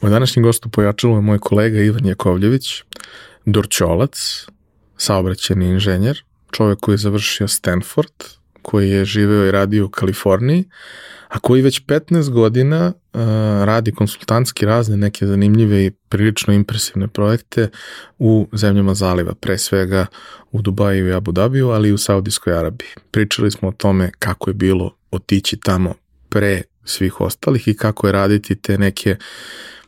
Moj današnji gost u pojačalu je moj kolega Ivan Jakovljević, Dorčolac, saobraćeni inženjer, čovek koji je završio Stanford, koji je živeo i radio u Kaliforniji, a koji već 15 godina uh, radi konsultantski razne neke zanimljive i prilično impresivne projekte u zemljama zaliva, pre svega u Dubaju i Abu Dhabiju, ali i u Saudijskoj Arabiji. Pričali smo o tome kako je bilo otići tamo pre svih ostalih i kako je raditi te neke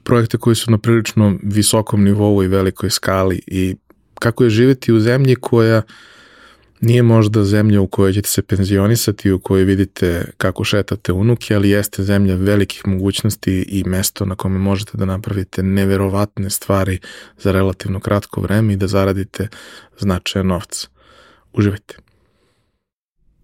projekte koji su na prilično visokom nivou i velikoj skali i kako je živeti u zemlji koja Nije možda zemlja u kojoj ćete se penzionisati, u kojoj vidite kako šetate unuke, ali jeste zemlja velikih mogućnosti i mesto na kome možete da napravite neverovatne stvari za relativno kratko vreme i da zaradite značajan novca. Uživajte!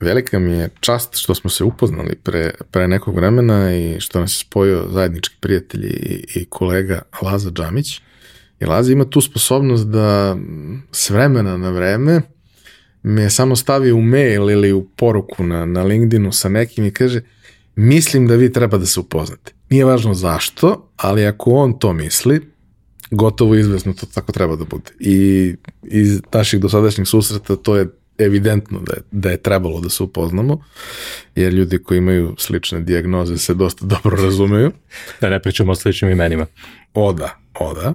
Velika mi je čast što smo se upoznali pre, pre nekog vremena i što nas je spojio zajednički prijatelj i, i kolega Laza Džamić. I Laza ima tu sposobnost da s vremena na vreme me samo stavi u mail ili u poruku na, na LinkedInu sa nekim i kaže mislim da vi treba da se upoznate. Nije važno zašto, ali ako on to misli, gotovo izvesno to tako treba da bude. I iz naših dosadašnjih susreta to je evidentno da je, da je trebalo da se upoznamo, jer ljudi koji imaju slične dijagnoze se dosta dobro razumeju. Da ne pričamo o sličnim imenima. O da, o da.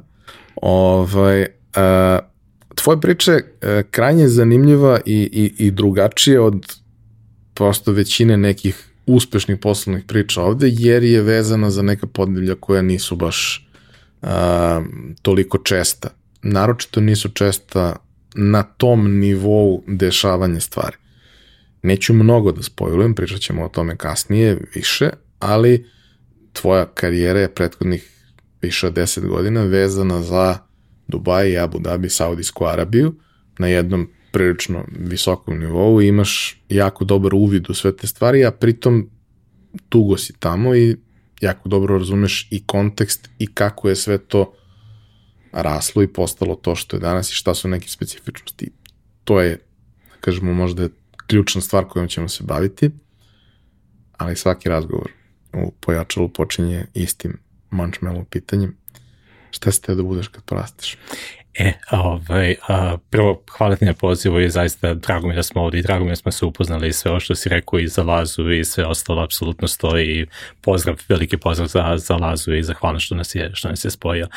Ovaj, a, tvoja priča je krajnje zanimljiva i, i, i drugačija od prosto većine nekih uspešnih poslovnih priča ovde, jer je vezana za neka podnevlja koja nisu baš a, toliko česta. Naročito nisu česta na tom nivou dešavanja stvari. Neću mnogo da spojulujem, pričat ćemo o tome kasnije više, ali tvoja karijera je prethodnih više od 10 godina vezana za Dubaj i Abu Dhabi, Saudijsku Arabiju na jednom prilično visokom nivou i imaš jako dobar uvid u sve te stvari, a pritom dugo si tamo i jako dobro razumeš i kontekst i kako je sve to raslo i postalo to što je danas i šta su neke specifičnosti. To je, kažemo, možda ključna stvar kojom ćemo se baviti, ali svaki razgovor u pojačalu počinje istim mančmelom pitanjem. Šta si te da budeš kad porasteš? E, ovaj, a, prvo, hvala ti na pozivu i zaista drago mi da smo ovdje i drago mi da smo se upoznali i sve ovo što si rekao i za Lazu i sve ostalo apsolutno stoji i pozdrav, veliki pozdrav za, za Lazu i zahvalno što nas je, što nas je spojio.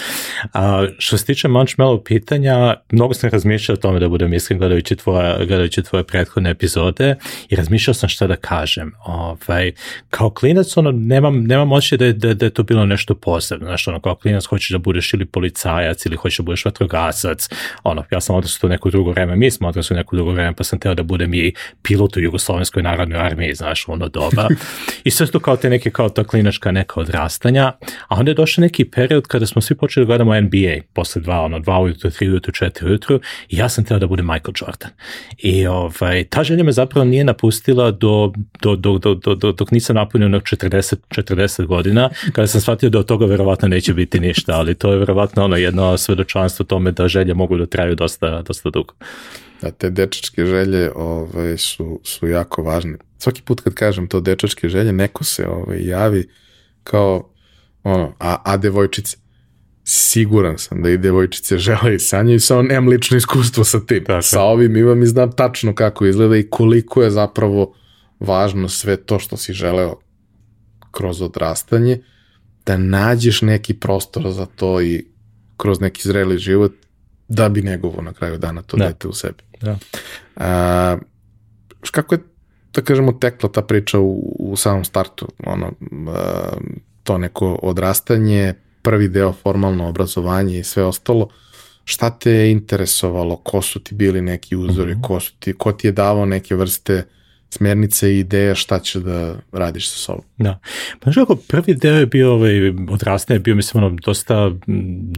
A, što se tiče Munchmellow pitanja, mnogo sam razmišljao o tome da budem iskren gledajući tvoje, gledajući tvoje prethodne epizode i razmišljao sam šta da kažem. Ovaj, kao klinac, ono, nemam, nemam osjećaj da, je, da, da je to bilo nešto posebno. Znaš, ono, kao klinac hoćeš da budeš ili policajac ili hoćeš da budeš vatrogasac vatrogasac, ono, ja sam odrastao u neko drugo vreme, mi smo odrastao u neko drugo vreme, pa sam teo da budem i pilot u Jugoslovenskoj narodnoj armiji, znaš, ono doba. I sve to kao te neke, kao ta klinačka neka odrastanja, a onda je došao neki period kada smo svi počeli da gledamo NBA, posle dva, ono, dva ujutru, tri ujutru, četiri ujutru, i ja sam teo da budem Michael Jordan. I ovaj, ta želja me zapravo nije napustila do, do, do, do, do, do dok nisam napunio na 40, 40 godina, kada sam shvatio da od toga verovatno neće biti ništa, ali to je verovatno ono jedno svedočanstvo tome da želje mogu da traju dosta, dosta dugo. Da, te dečačke želje ove, su, su jako važne. Svaki put kad kažem to dečačke želje, neko se ove, javi kao ono, a, a devojčice. siguran sam da i devojčice žele i sanjaju, samo nemam lično iskustvo sa tim. Tako. Sa ovim imam i znam tačno kako izgleda i koliko je zapravo važno sve to što si želeo kroz odrastanje, da nađeš neki prostor za to i kroz neki zreli život da bi negovo na kraju dana to da. dete u sebi. Da. A, kako je, da kažemo, tekla ta priča u, u samom startu? Ono, a, to neko odrastanje, prvi deo formalno obrazovanje i sve ostalo, šta te je interesovalo, ko su ti bili neki uzori, mm -hmm. ko, su ti, ko ti je davao neke vrste smernice i ideja šta ćeš da radiš sa sobom. Da. Pa znači ako prvi deo je bio ovaj, odrastanje, bio mislim ono dosta,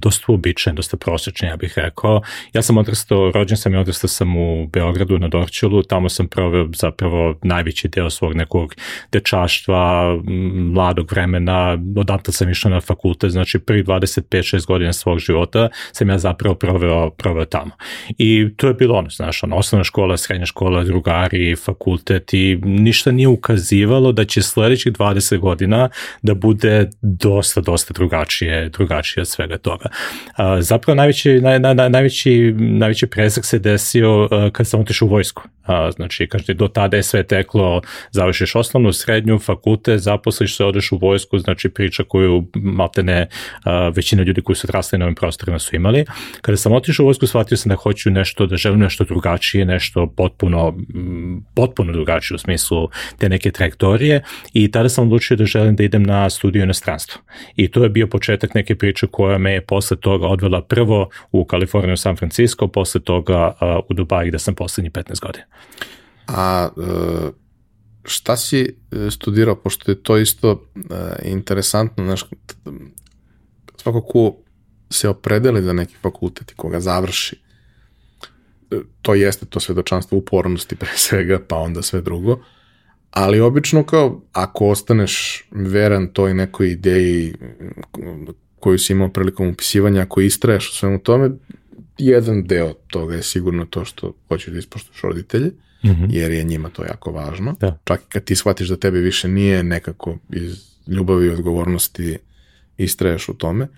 dosta uobičajen, dosta prosječan, ja bih rekao. Ja sam odrastao, rođen sam i odrastao sam u Beogradu na Dorčelu, tamo sam proveo zapravo najveći deo svog nekog dečaštva, mladog vremena, odatle sam išao na fakultet, znači prvi 25-6 godina svog života sam ja zapravo proveo, proveo tamo. I to je bilo ono, znaš, ono, osnovna škola, srednja škola, drugari, fakultet i ništa nije ukazivalo da će sledećih 20 godina da bude dosta, dosta drugačije, drugačije od svega toga. Zapravo najveći, naj, naj, najveći, najveći presak se desio kad sam otišao u vojsku. Znači, kažete, do tada je sve teklo, završiš osnovnu, srednju, fakulte, zaposliš se, odeš u vojsku, znači priča koju maltene većina ljudi koji su odrastali na ovim prostorima su imali. Kada sam otišao u vojsku, shvatio sam da hoću nešto, da želim nešto drugačije, nešto potpuno, potpuno drugačije u smislu te neke trajektorije i tada sam odlučio da želim da idem na studiju inostranstvo. I to je bio početak neke priče koja me je posle toga odvela prvo u Kaliforniju, San Francisco, posle toga u Dubai gde sam poslednji 15 godina. A uh, šta si e, studirao, pošto je to isto uh, interesantno, znaš, svako ko se opredeli za neki fakultet i koga završi, to jeste to svedočanstvo upornosti pre svega, pa onda sve drugo, ali obično kao ako ostaneš veran toj nekoj ideji koju si imao prilikom upisivanja, ako istraješ u svemu tome, jedan deo toga je sigurno to što hoćeš da ispoštuješ roditelje, mm -hmm. jer je njima to jako važno. Da. Čak i kad ti shvatiš da tebi više nije nekako iz ljubavi i odgovornosti istraješ u tome.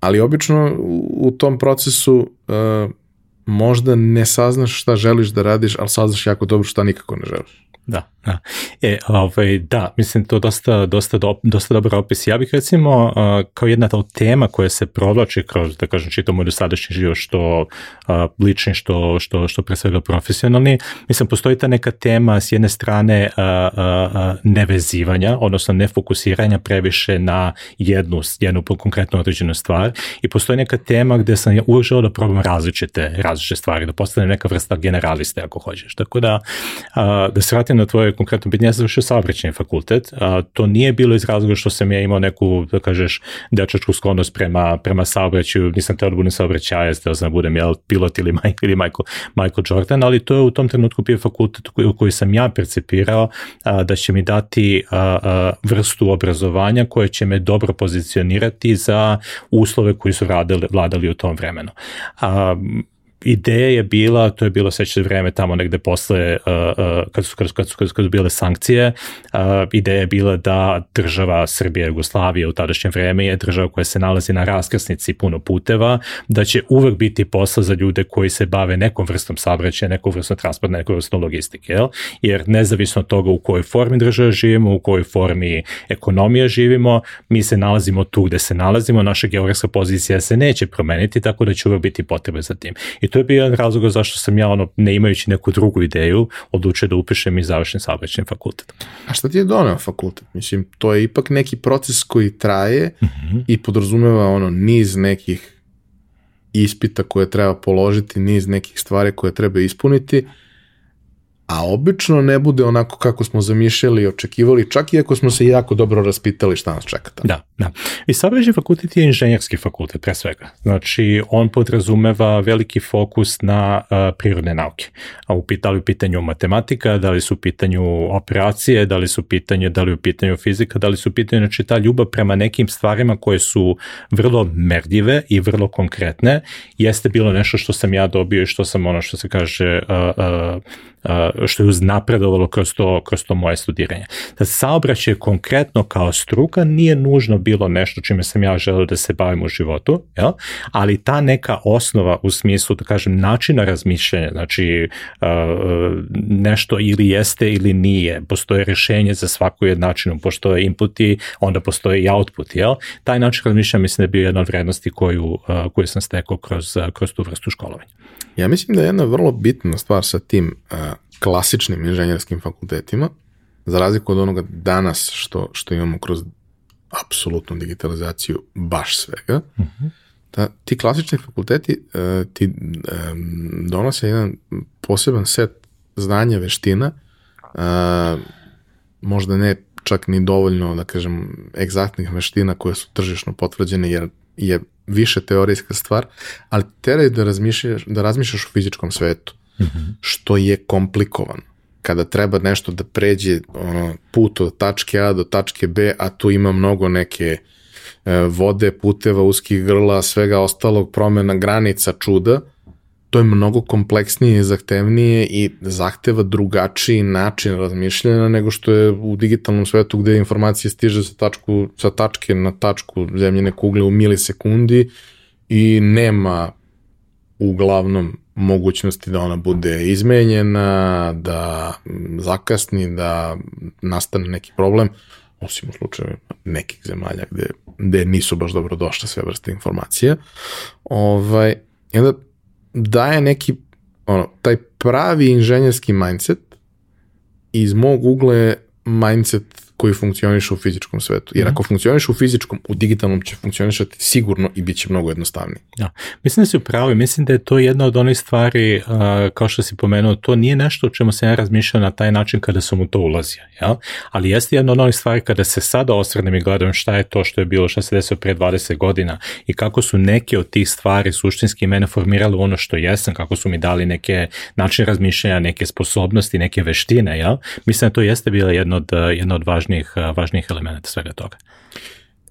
Ali obično u tom procesu uh, možda ne saznaš šta želiš da radiš, ali saznaš jako dobro šta nikako ne želiš. Da, da. E, ovaj, da, mislim to dosta, dosta, do, dosta dobar opis. Ja bih recimo uh, kao jedna od tema koja se provlači kroz, da kažem, čitom moj dosadašnji život, što uh, lični, što, što, što pre svega profesionalni, mislim, postoji ta neka tema s jedne strane uh, uh, nevezivanja, odnosno nefokusiranja previše na jednu, jednu konkretno određenu stvar i postoji neka tema gde sam uvijek želeo da probam različite, različite stvari, da postanem neka vrsta generaliste ako hoćeš. Tako da, uh, da se vratim na tvoje konkretno pitanje, ja sam završio saobraćajni fakultet, a to nije bilo iz razloga što sam ja imao neku, da kažeš, dečačku sklonost prema, prema saobraćaju, nisam teo da budem saobraćajac, teo sam da budem jel, pilot ili, Mike, ili Michael, Michael Jordan, ali to je u tom trenutku bio fakultet koji, koji sam ja percipirao a, da će mi dati a, a, vrstu obrazovanja koje će me dobro pozicionirati za uslove koji su vladali, vladali u tom vremenu. A, ideja je bila, to je bilo sećate vreme tamo negde posle, uh, uh, kad, su, kad, su, kad, su, kad su bile sankcije, uh, ideja je bila da država Srbija, Jugoslavija u tadašnje vreme je država koja se nalazi na raskrsnici puno puteva, da će uvek biti posla za ljude koji se bave nekom vrstom saobraćaja, nekom vrstom transporta, nekom vrstom logistike, jel? jer nezavisno od toga u kojoj formi država živimo, u kojoj formi ekonomija živimo, mi se nalazimo tu gde se nalazimo, naša geografska pozicija se neće promeniti, tako da će uvek biti potrebe za tim. I to je bio jedan razlog zašto sam ja, ono, ne imajući neku drugu ideju, odlučio da upišem i završim saobraćajni fakultet. A šta ti je doneo fakultet? Mislim, to je ipak neki proces koji traje mm -hmm. i podrazumeva ono niz nekih ispita koje treba položiti, niz nekih stvari koje treba ispuniti a obično ne bude onako kako smo zamišljali i očekivali, čak i ako smo se jako dobro raspitali šta nas čeka tamo. Da, da. I saobraćaj fakultet je inženjerski fakultet, pre svega. Znači, on podrazumeva veliki fokus na uh, prirodne nauke. A u, da li u pitanju matematika, da li su u pitanju operacije, da li su u pitanju, da li u pitanju fizika, da li su u pitanju, znači ta ljubav prema nekim stvarima koje su vrlo merljive i vrlo konkretne, jeste bilo nešto što sam ja dobio i što sam ono što se kaže uh, uh, što je uznapredovalo kroz to, kroz to moje studiranje. Da saobraćaj konkretno kao struka nije nužno bilo nešto čime sam ja želeo da se bavim u životu, jel? ali ta neka osnova u smislu, da kažem, načina razmišljanja, znači nešto ili jeste ili nije, postoje rešenje za svaku jednačinu, postoje inputi, onda postoje i output, jel? Taj način razmišljanja mislim da je bio jedna od vrednosti koju, koju sam stekao kroz, kroz tu vrstu školovanja. Ja mislim da je jedna vrlo bitna stvar sa tim uh, klasičnim inženjerskim fakultetima, za razliku od onoga danas što, što imamo kroz apsolutnu digitalizaciju baš svega, uh -huh. da ti klasični fakulteti uh, ti um, donose jedan poseban set znanja, veština, uh, možda ne čak ni dovoljno, da kažem, egzaktnih veština koje su tržišno potvrđene, jer je više teorijska stvar, ali teraj da razmišljaš, da razmišljaš o fizičkom svetu, mm -hmm. što je komplikovan. Kada treba nešto da pređe ono, put od tačke A do tačke B, a tu ima mnogo neke e, vode, puteva, uskih grla, svega ostalog, promena granica, čuda, to je mnogo kompleksnije i zahtevnije i zahteva drugačiji način razmišljanja nego što je u digitalnom svetu gde informacija stiže sa, tačku, sa tačke na tačku zemljene kugle u milisekundi i nema uglavnom mogućnosti da ona bude izmenjena, da zakasni, da nastane neki problem, osim u slučaju nekih zemalja gde, gde nisu baš dobro došle sve vrste informacija. Ovaj, I onda daje neki, ono, taj pravi inženjerski mindset iz mog ugla je mindset koji funkcioniš u fizičkom svetu. Jer ako funkcioniš u fizičkom, u digitalnom će funkcionišati sigurno i bit će mnogo jednostavnije. Da. Mislim da si upravo mislim da je to jedna od onih stvari, uh, kao što si pomenuo, to nije nešto o čemu se ja razmišljao na taj način kada sam u to ulazio. Ja? Ali jeste jedna od onih stvari kada se sada osvrnem i gledam šta je to što je bilo, šta se desilo pre 20 godina i kako su neke od tih stvari suštinski mene formirale ono što jesam, kako su mi dali neke načine razmišljanja, neke sposobnosti, neke veštine. Ja? Mislim da to jeste bila jedna od, jedna od važnijih važnijih, važnijih elemenata svega toga.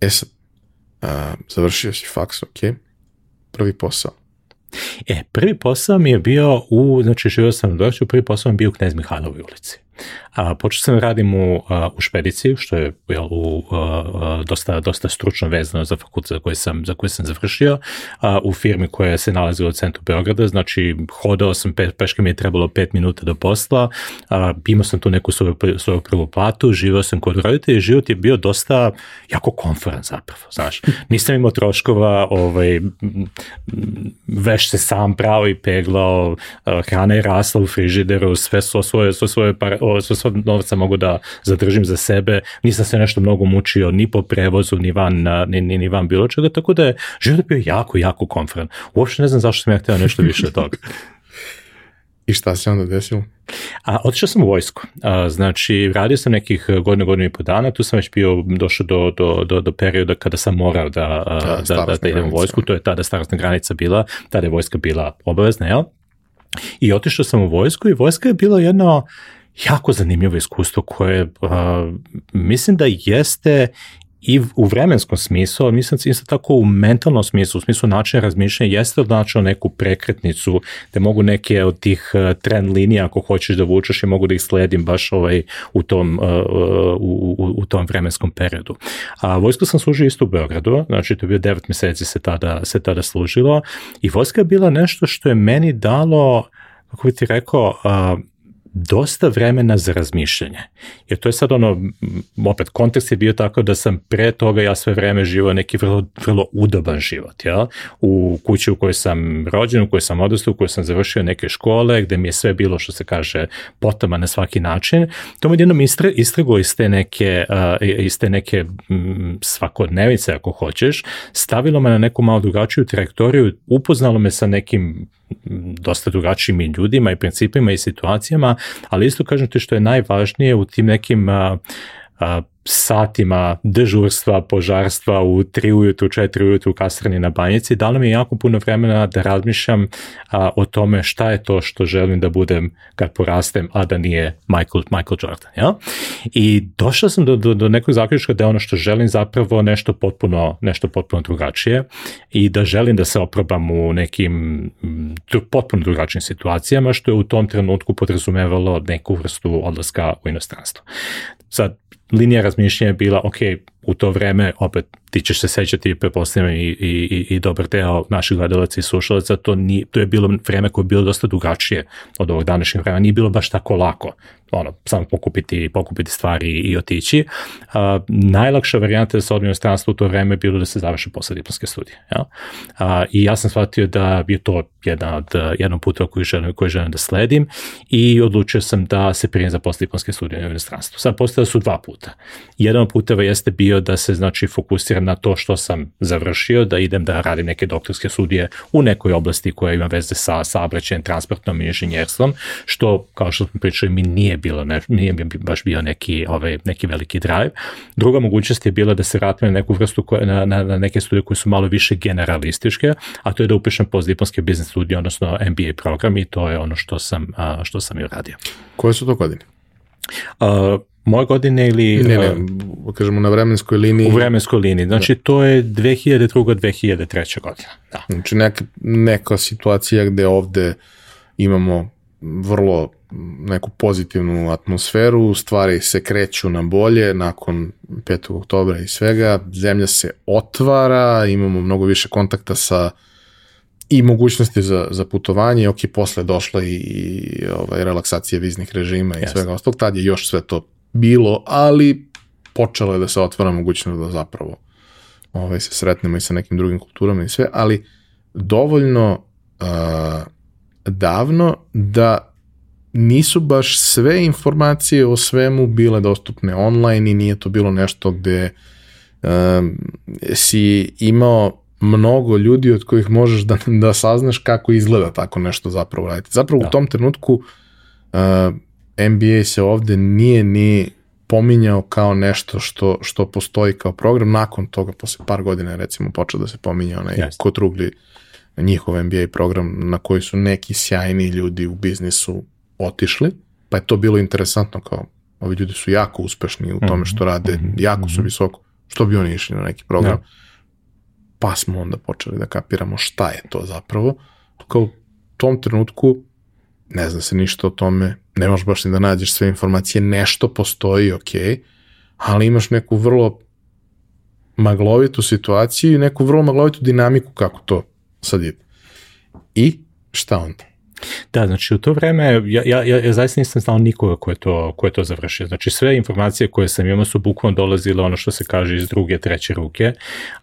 E sad, a, završio si faks, ok, prvi posao. E, prvi posao mi je bio u, znači živio sam u Dorču, prvi posao mi je bio u Knez Mihajlovoj ulici. A, počeo sam da radim u, u špediciji, što je jel, u, a, dosta, dosta stručno vezano za fakultet za koji sam, za koji sam završio, a, u firmi koja se nalazila u centru Beograda, znači hodao sam, pe, peške mi je trebalo 5 minuta do posla, a, imao sam tu neku svoju, svoju prvu platu, živao sam kod roditelja i život je bio dosta jako konforan zapravo, znaš. Nisam imao troškova, ovaj, veš se sam pravo i peglao, hrana je rasla u frižideru, sve svo svoje, svo svoje par, o, svo svoj novca mogu da zadržim za sebe, nisam se nešto mnogo mučio ni po prevozu, ni van, ni, ni, ni van bilo čega, tako da je život bio jako, jako konferan. Uopšte ne znam zašto sam ja htio nešto više od toga. I šta se onda desilo? A, otišao sam u vojsku. A, znači, radio sam nekih godina, godina i po dana, tu sam već bio došao do, do, do, do perioda kada sam morao da, da, da, da, da idem u vojsku, to je tada starostna granica bila, tada je vojska bila obavezna, jel? I otišao sam u vojsku i vojska je bilo jedno jako zanimljivo iskustvo koje uh, mislim da jeste i u vremenskom smislu, ali mislim isto tako u mentalnom smislu, u smislu načina razmišljanja, jeste odnačilo neku prekretnicu gde mogu neke od tih trend linija ako hoćeš da vučeš i mogu da ih sledim baš ovaj, u, tom, u, u, u tom vremenskom periodu. A vojsku sam služio isto u Beogradu, znači to je bio devet meseci se tada, se tada služilo i vojska je bila nešto što je meni dalo, kako bi ti rekao, dosta vremena za razmišljanje. Jer to je sad ono, opet, kontekst je bio tako da sam pre toga ja sve vreme živao neki vrlo, vrlo udoban život, ja? U kući u kojoj sam rođen, u kojoj sam odrastao, u kojoj sam završio neke škole, gde mi je sve bilo, što se kaže, potama na svaki način. To mi jednom istre, istrego iz te neke, uh, iz te neke m, svakodnevice, ako hoćeš, stavilo me na neku malo drugačiju trajektoriju, upoznalo me sa nekim dosta drugačijim i ljudima i principima i situacijama, ali isto kažem ti što je najvažnije u tim nekim a, a, satima dežurstva, požarstva u 3 ujutru, 4 ujutru u kasarni na banjici, dalo mi je jako puno vremena da razmišljam a, o tome šta je to što želim da budem kad porastem, a da nije Michael, Michael Jordan. Ja? I došao sam do, do, do nekog zaključka da je ono što želim zapravo nešto potpuno, nešto potpuno drugačije i da želim da se oprobam u nekim potpuno drugačijim situacijama, što je u tom trenutku podrazumevalo neku vrstu odlaska u inostranstvo. Sad, linija razmišljanja je bila, ok, u to vreme, opet ti ćeš se sećati, prepostavljam i, i, i, dobar deo naših gledalaca i slušalaca, to, ni, to je bilo vreme koje je bilo dosta drugačije od ovog današnjeg vremena, nije bilo baš tako lako, ono, samo pokupiti, pokupiti stvari i otići. Uh, najlakša varijanta da se odmije u u to vreme je bilo da se završe posle diplomske studije. Ja? Uh, I ja sam shvatio da je to jedna od, jednom puta koji želim, koji želim da sledim i odlučio sam da se prijem za posle diplomske studije u inostranstvu. Sad postoje su dva puta. Jedan od puteva jeste bio da se znači fokusiram na to što sam završio, da idem da radim neke doktorske studije u nekoj oblasti koja ima veze sa saobraćajem, transportnom i inženjerstvom, što kao što smo pričali mi nije bilo ne, nije baš bio neki ovaj neki veliki drive. Druga mogućnost je bila da se vratim na neku vrstu koje, na, na, na neke studije koje su malo više generalističke, a to je da upišem postdiplomski biznis studije, odnosno MBA program i to je ono što sam što sam i uradio. Koje su to godine? Uh, moje godine ili... Ne, ne, kažemo na vremenskoj liniji. U vremenskoj liniji, znači da. to je 2002. 2003. godina. Da. Znači neka, neka situacija gde ovde imamo vrlo neku pozitivnu atmosferu, stvari se kreću na bolje nakon 5. oktobra i svega, zemlja se otvara, imamo mnogo više kontakta sa i mogućnosti za, za putovanje, ok, posle došla i, i ovaj, relaksacija viznih režima i yes. svega ostalog, tad je još sve to bilo, ali počelo je da se otvara mogućnost da zapravo ovaj, se sretnemo i sa nekim drugim kulturama i sve, ali dovoljno uh, davno da nisu baš sve informacije o svemu bile dostupne online i nije to bilo nešto gde um, si imao mnogo ljudi od kojih možeš da, da saznaš kako izgleda tako nešto zapravo raditi. Zapravo da. u tom trenutku uh, NBA se ovde nije ni pominjao kao nešto što, što postoji kao program, nakon toga, posle par godina recimo počeo da se pominja onaj yes. Kotrugli njihov NBA program na koji su neki sjajni ljudi u biznisu otišli, pa je to bilo interesantno kao ovi ljudi su jako uspešni u tome što rade, mm -hmm. jako su mhm. visoko, što bi oni išli na neki program. Ja. Pa smo onda počeli da kapiramo šta je to zapravo. Kao u tom trenutku ne zna se ništa o tome, ne možeš baš ni da nađeš sve informacije, nešto postoji, ok, ali imaš neku vrlo maglovitu situaciju i neku vrlo maglovitu dinamiku kako to sad ide. I šta onda? Da, znači u to vreme ja, ja, ja, ja zaista nisam znao nikoga ko je, to, ko je to završio. Znači sve informacije koje sam imao su bukvalno dolazile ono što se kaže iz druge, treće ruke.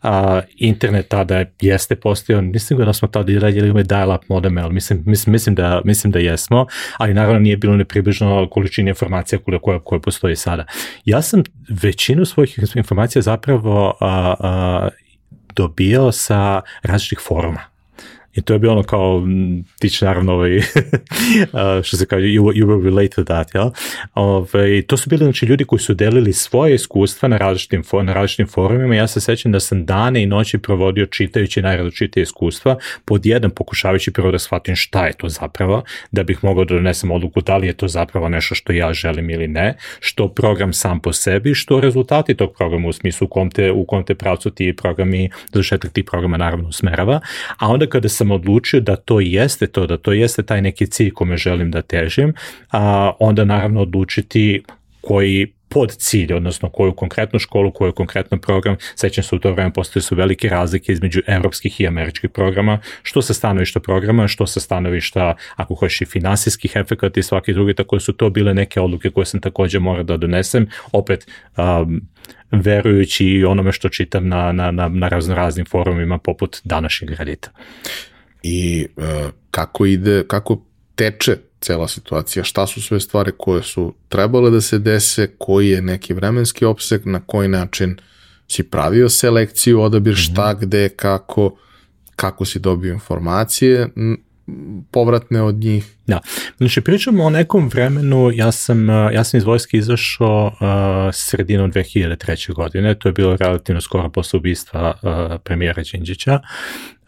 A, internet tada jeste postao, mislim da smo tada radili imali dial-up modeme, ali mislim, mislim, mislim, da, mislim da jesmo, ali naravno nije bilo nepribližno količine informacija koje, koje, koje postoji sada. Ja sam većinu svojih informacija zapravo a, a, dobijao sa različitih foruma. I to je bilo ono kao, ti će naravno ovaj, što se kaže, you, you will relate to that, jel? Ove, ovaj, to su bili znači, ljudi koji su delili svoje iskustva na različitim, na različitim forumima. Ja se sećam da sam dane i noći provodio čitajući najrazličitije iskustva, pod jedan pokušavajući prvo da shvatim šta je to zapravo, da bih mogao da donesem odluku da li je to zapravo nešto što ja želim ili ne, što program sam po sebi, što rezultati tog programa u smislu u kom te, u kom te pravcu ti programi, završetak tih programa naravno usmerava, a onda kada sam odlučio da to jeste to, da to jeste taj neki cilj kome želim da težim, a onda naravno odlučiti koji pod cilj, odnosno koju konkretnu školu, koju konkretno program, sećam se u to vreme postoje su velike razlike između evropskih i američkih programa, što sa stanovišta programa, što sa stanovišta, ako hoćeš i finansijskih efekata i svaki drugi, tako su to bile neke odluke koje sam takođe morao da donesem, opet um, verujući onome što čitam na, na, na, na razno raznim forumima poput današnjeg Reddita i uh, kako ide, kako teče cela situacija, šta su sve stvari koje su trebale da se dese, koji je neki vremenski opseg, na koji način si pravio selekciju, odabir mm -hmm. šta, gde, kako, kako si dobio informacije, povratne od njih. Da. Znači, pričamo o nekom vremenu, ja sam, ja sam iz vojske izašao uh, sredinom 2003. godine, to je bilo relativno skoro posle ubistva uh, premijera Đinđića.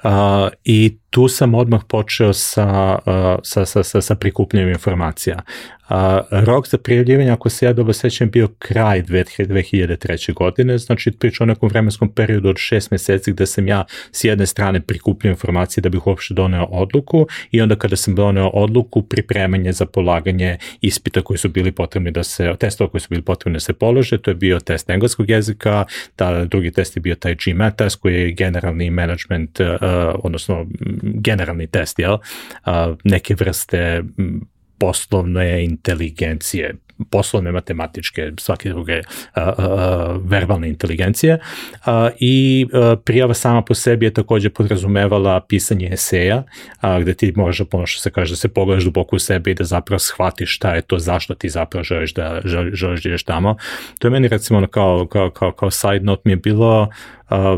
Uh, I tu sam odmah počeo sa, uh, sa, sa, sa, sa prikupljanjem informacija. Uh, rok za prijavljivanje, ako se ja dobro sećam, bio kraj 2003. godine, znači priča o nekom vremenskom periodu od šest meseci gde sam ja s jedne strane prikupljao informacije da bih uopšte doneo odluku i onda kada sam doneo odluku, pripremanje za polaganje ispita koji su bili potrebni da se, testova koji su bili potrebni da se polože, to je bio test engleskog jezika, ta, drugi test je bio taj GMAT test koji je generalni management, uh, odnosno generalni test, jel? neke vrste poslovne inteligencije, poslovne matematičke, svake druge uh, uh, verbalne inteligencije uh, i uh, prijava sama po sebi je takođe podrazumevala pisanje eseja, uh, gde ti možeš da ponoš se kaže da se pogledaš duboko u sebe i da zapravo shvatiš šta je to, zašto ti zapravo želiš da, želiš da ideš tamo. To je meni recimo kao, kao, kao, kao side note mi je bilo a,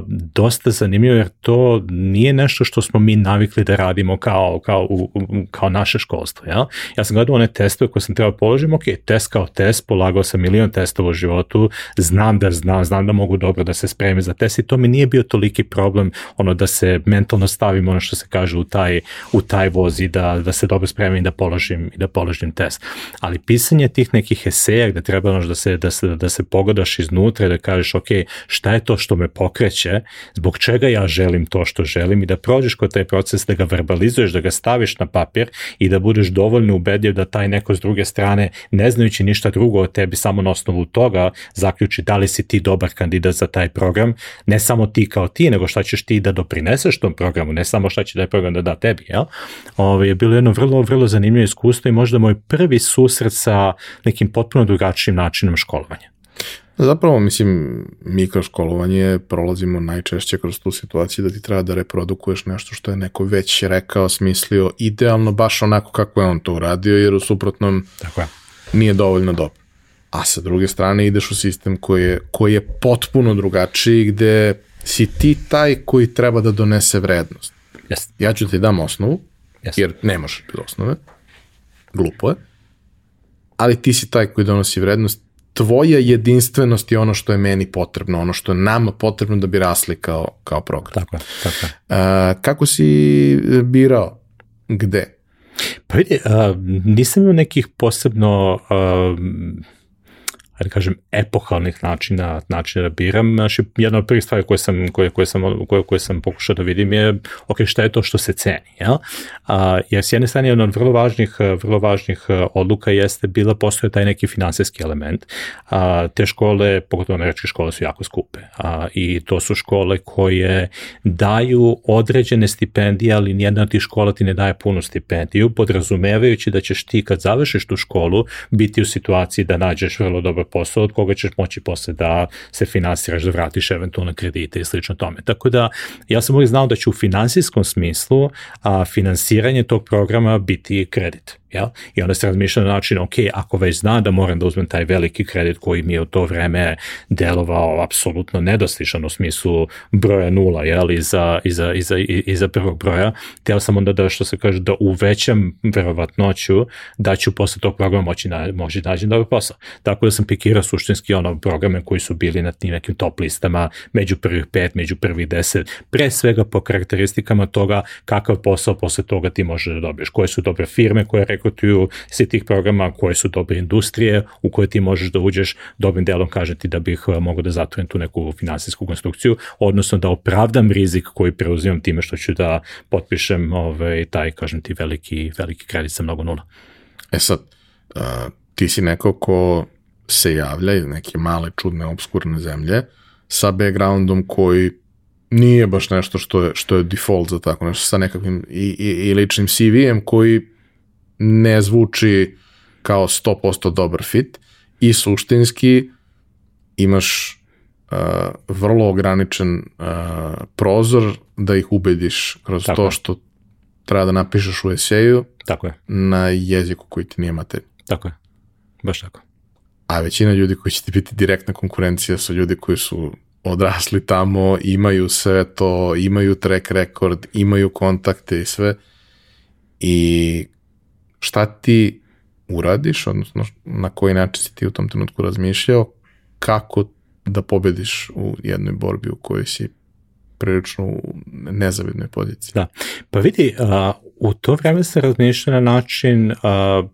dosta zanimljivo jer to nije nešto što smo mi navikli da radimo kao, kao, u, kao naše školstvo. Ja? ja sam gledao one testove koje sam trebao položiti, ok, test kao test, polagao sam milion testova u životu, znam da znam, znam da mogu dobro da se spremi za test i to mi nije bio toliki problem ono da se mentalno stavim ono što se kaže u taj, u taj voz i da, da se dobro spremim i da položim, i da položim test. Ali pisanje tih nekih eseja gde treba ono da se, da se, da se pogledaš iznutra i da kažeš ok, šta je to što me pokre pokreće, zbog čega ja želim to što želim i da prođeš kod taj proces, da ga verbalizuješ, da ga staviš na papir i da budeš dovoljno ubedljiv da taj neko s druge strane, ne znajući ništa drugo od tebi, samo na osnovu toga zaključi da li si ti dobar kandidat za taj program, ne samo ti kao ti, nego šta ćeš ti da doprineseš tom programu, ne samo šta će taj program da da tebi, jel? Ovo je bilo jedno vrlo, vrlo zanimljivo iskustvo i možda moj prvi susret sa nekim potpuno drugačijim načinom školovanja. Zapravo, mislim, mi školovanje prolazimo najčešće kroz tu situaciju da ti treba da reprodukuješ nešto što je neko već rekao, smislio, idealno baš onako kako je on to uradio, jer u suprotnom Tako je. nije dovoljno dobro. A sa druge strane ideš u sistem koji je, koji je potpuno drugačiji, gde si ti taj koji treba da donese vrednost. Yes. Ja ću ti dam osnovu, yes. jer ne možeš bez osnove, glupo je, ali ti si taj koji donosi vrednost tvoja jedinstvenost je ono što je meni potrebno, ono što je nama potrebno da bi rasli kao, kao program. Tako, tako. Uh, kako si birao? Gde? Pa vidi, uh, nisam imao nekih posebno uh, ajde kažem, epohalnih načina, načina da biram. Znači, jedna od prvih stvari koje sam, koje, koje sam, koje, koje sam pokušao da vidim je, ok, šta je to što se ceni, jel? A, jer s jedne strane, jedna od vrlo važnih, vrlo važnih odluka jeste bila postoje taj neki finansijski element. A, te škole, pogotovo američke škole, su jako skupe. A, I to su škole koje daju određene stipendije, ali nijedna od tih škola ti ne daje punu stipendiju, podrazumevajući da ćeš ti kad završiš tu školu biti u situaciji da nađeš vrlo dobro dobar posao od koga ćeš moći posle da se finansiraš, da vratiš eventualno kredite i slično tome. Tako da ja sam uvijek znao da će u finansijskom smislu a, finansiranje tog programa biti kredit. Jel? I onda se razmišlja na način, ok, ako već znam da moram da uzmem taj veliki kredit koji mi je u to vreme delovao apsolutno nedostižan u smislu broja nula, jel, iza, iza, iza, iza prvog broja, teo sam onda da, što se kaže, da uvećam verovatnoću da ću posle tog programa moći, na, moći nađem dobar posao. Tako da sam pikirao suštinski ono programe koji su bili na tim nekim top listama, među prvih pet, među prvih deset, pre svega po karakteristikama toga kakav posao posle toga ti možeš da dobiješ, koje su dobre firme koje rekotuju svi tih programa koje su dobre industrije u koje ti možeš da uđeš dobrim delom kažem ti da bih eh, mogao da zatvorim tu neku finansijsku konstrukciju, odnosno da opravdam rizik koji preuzimam time što ću da potpišem ovaj, taj, kažem ti, veliki, veliki kredit sa mnogo nula. E sad, uh, ti si neko ko se javlja iz neke male, čudne, obskurne zemlje sa backgroundom koji nije baš nešto što je, što je default za tako nešto, sa nekakvim i, i, i ličnim CV-em koji ne zvuči kao 100% dobar fit i suštinski imaš uh, vrlo ograničen uh, prozor da ih ubediš kroz tako to što treba da napišeš u eseju tako je. na jeziku koji ti nije materij. Tako je, baš tako. A većina ljudi koji će ti biti direktna konkurencija su ljudi koji su odrasli tamo, imaju sve to, imaju track record, imaju kontakte i sve I šta ti uradiš, odnosno na koji način si ti u tom trenutku razmišljao, kako da pobediš u jednoj borbi u kojoj si prilično u nezavidnoj poziciji. Da, pa vidi, uh, u to vreme se razmišlja na način uh,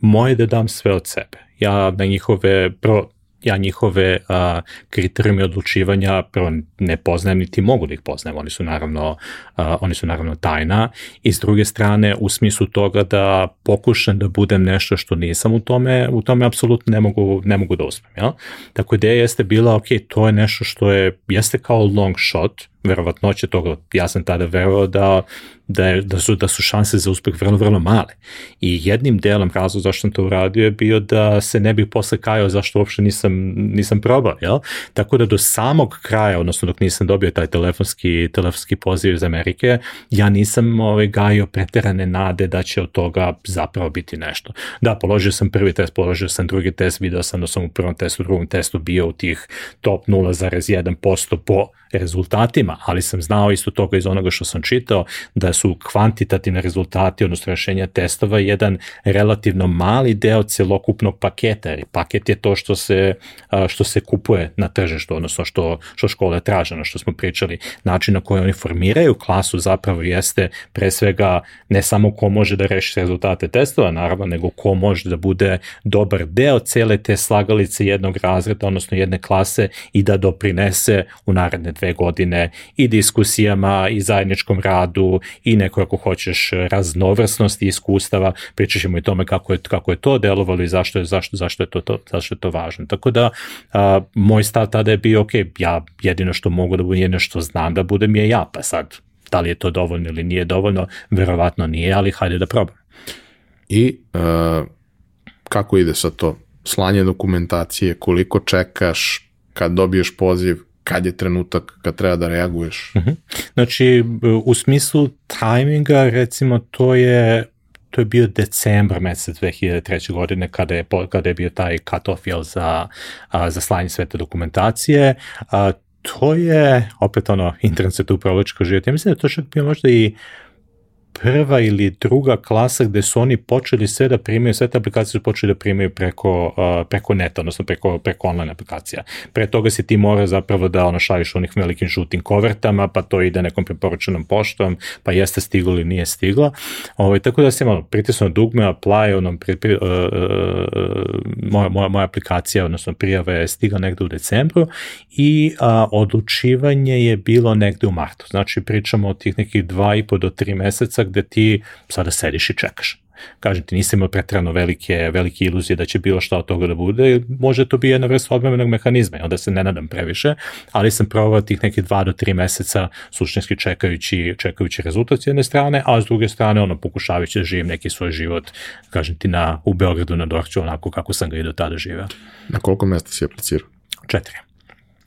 moje da dam sve od sebe. Ja na njihove, pro, ja njihove a, kriterijume odlučivanja prvo ne poznajem niti mogu da ih poznajem, oni su naravno a, oni su naravno tajna i s druge strane u smislu toga da pokušam da budem nešto što nisam u tome, u tome apsolutno ne mogu, ne mogu da uspem, ja? Tako ideja jeste bila, ok, to je nešto što je, jeste kao long shot, verovatnoće toga, ja sam tada verovao da, da, da, su, da su šanse za uspeh vrlo, vrlo male. I jednim delom razlog zašto sam to uradio je bio da se ne bih posle kajao zašto uopšte nisam, nisam probao, jel? Tako da do samog kraja, odnosno dok nisam dobio taj telefonski, telefonski poziv iz Amerike, ja nisam ovaj, gajio preterane nade da će od toga zapravo biti nešto. Da, položio sam prvi test, položio sam drugi test, video sam da sam u prvom testu, u drugom testu bio u tih top 0,1% po rezultatima, ali sam znao isto toga iz onoga što sam čitao, da su kvantitativne rezultati, odnosno rešenja testova, jedan relativno mali deo celokupnog paketa, jer paket je to što se, što se kupuje na tržištu, odnosno što, što škole traže, na što smo pričali. Način na koji oni formiraju klasu zapravo jeste pre svega ne samo ko može da reši rezultate testova, naravno, nego ko može da bude dobar deo cele te slagalice jednog razreda, odnosno jedne klase i da doprinese u naredne dve godine i diskusijama i zajedničkom radu i neko ako hoćeš raznovrsnosti iskustava, pričat ćemo i tome kako je, kako je to delovalo i zašto je, zašto, zašto je, to, to, zašto je to važno. Tako da a, moj stav tada je bio, ok, ja jedino što mogu da budem, jedino što znam da budem je ja, pa sad da li je to dovoljno ili nije dovoljno, verovatno nije, ali hajde da probam. I uh, kako ide sa to? Slanje dokumentacije, koliko čekaš kad dobiješ poziv, kad je trenutak kad treba da reaguješ? Uh mhm. -huh. Znači, u smislu tajminga, recimo, to je to je bio decembar mesec 2003. godine kada je, kada je bio taj cut-off jel, za, a, za slanje sve te dokumentacije. A, to je, opet ono, internet se tu provlači život. Ja mislim da to čak bio možda i prva ili druga klasa gde su oni počeli sve da primaju, sve te aplikacije su počeli da primaju preko, uh, preko neta, odnosno preko, preko online aplikacija. Pre toga si ti mora zapravo da ono šalješ onih velikim žutim kovertama, pa to ide nekom preporučenom poštom, pa jeste stiglo ili nije stiglo. Ovaj, tako da se malo pritisno dugme, apply, onom, pri, pri, uh, uh, moja, moja, moja aplikacija, odnosno prijava je stigla negde u decembru i uh, odlučivanje je bilo negde u martu. Znači pričamo o tih nekih dva i po do tri meseca trenutak gde ti sada sediš i čekaš. Kažem ti, nisam imao pretrano velike, velike iluzije da će bilo šta od toga da bude, može to biti jedna vrsta odmemenog mehanizma, onda se ne nadam previše, ali sam probao tih nekih dva do tri meseca suštinski čekajući, čekajući rezultat s jedne strane, a s druge strane ono pokušavajući da živim neki svoj život, kažem ti, na, u Beogradu na Dorću, onako kako sam ga i do tada živeo. Na koliko mesta si aplicirao? Četiri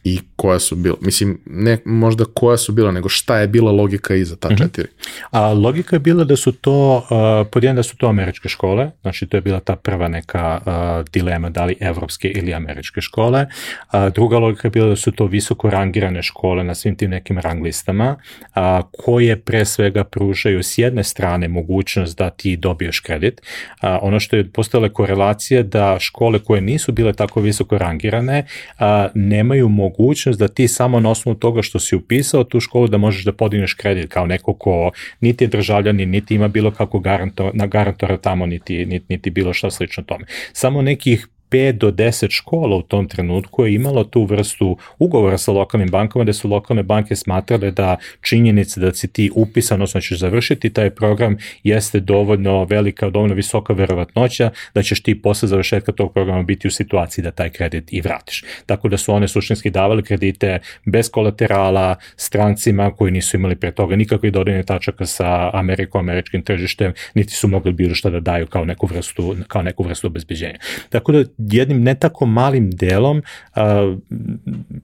i koja su bila, mislim, ne možda koja su bila, nego šta je bila logika iza ta mhm. četiri? Mm -hmm. A logika je bila da su to, uh, pod jedan da su to američke škole, znači to je bila ta prva neka uh, dilema da li evropske ili američke škole. Uh, druga logika je bila da su to visoko rangirane škole na svim tim nekim rang listama, uh, koje pre svega pružaju s jedne strane mogućnost da ti dobiješ kredit. Uh, ono što je postala korelacija da škole koje nisu bile tako visoko rangirane uh, nemaju mogućnost mogućnost da ti samo na osnovu toga što si upisao tu školu da možeš da podigneš kredit kao neko ko niti je državljanin, niti ima bilo kako garantor, na garantora tamo, niti, niti, niti bilo šta slično tome. Samo nekih 5 do 10 škola u tom trenutku je imalo tu vrstu ugovora sa lokalnim bankama gde su lokalne banke smatrale da činjenica da si ti upisan, odnosno da ćeš završiti taj program jeste dovoljno velika, dovoljno visoka verovatnoća da ćeš ti posle završetka tog programa biti u situaciji da taj kredit i vratiš. Tako da su one suštinski davali kredite bez kolaterala strancima koji nisu imali pre toga nikakvih dodanih tačaka sa Amerikom, američkim tržištem, niti su mogli bilo šta da daju kao neku vrstu, kao neku vrstu obezbeđenja. Tako da jednim ne tako malim delom a,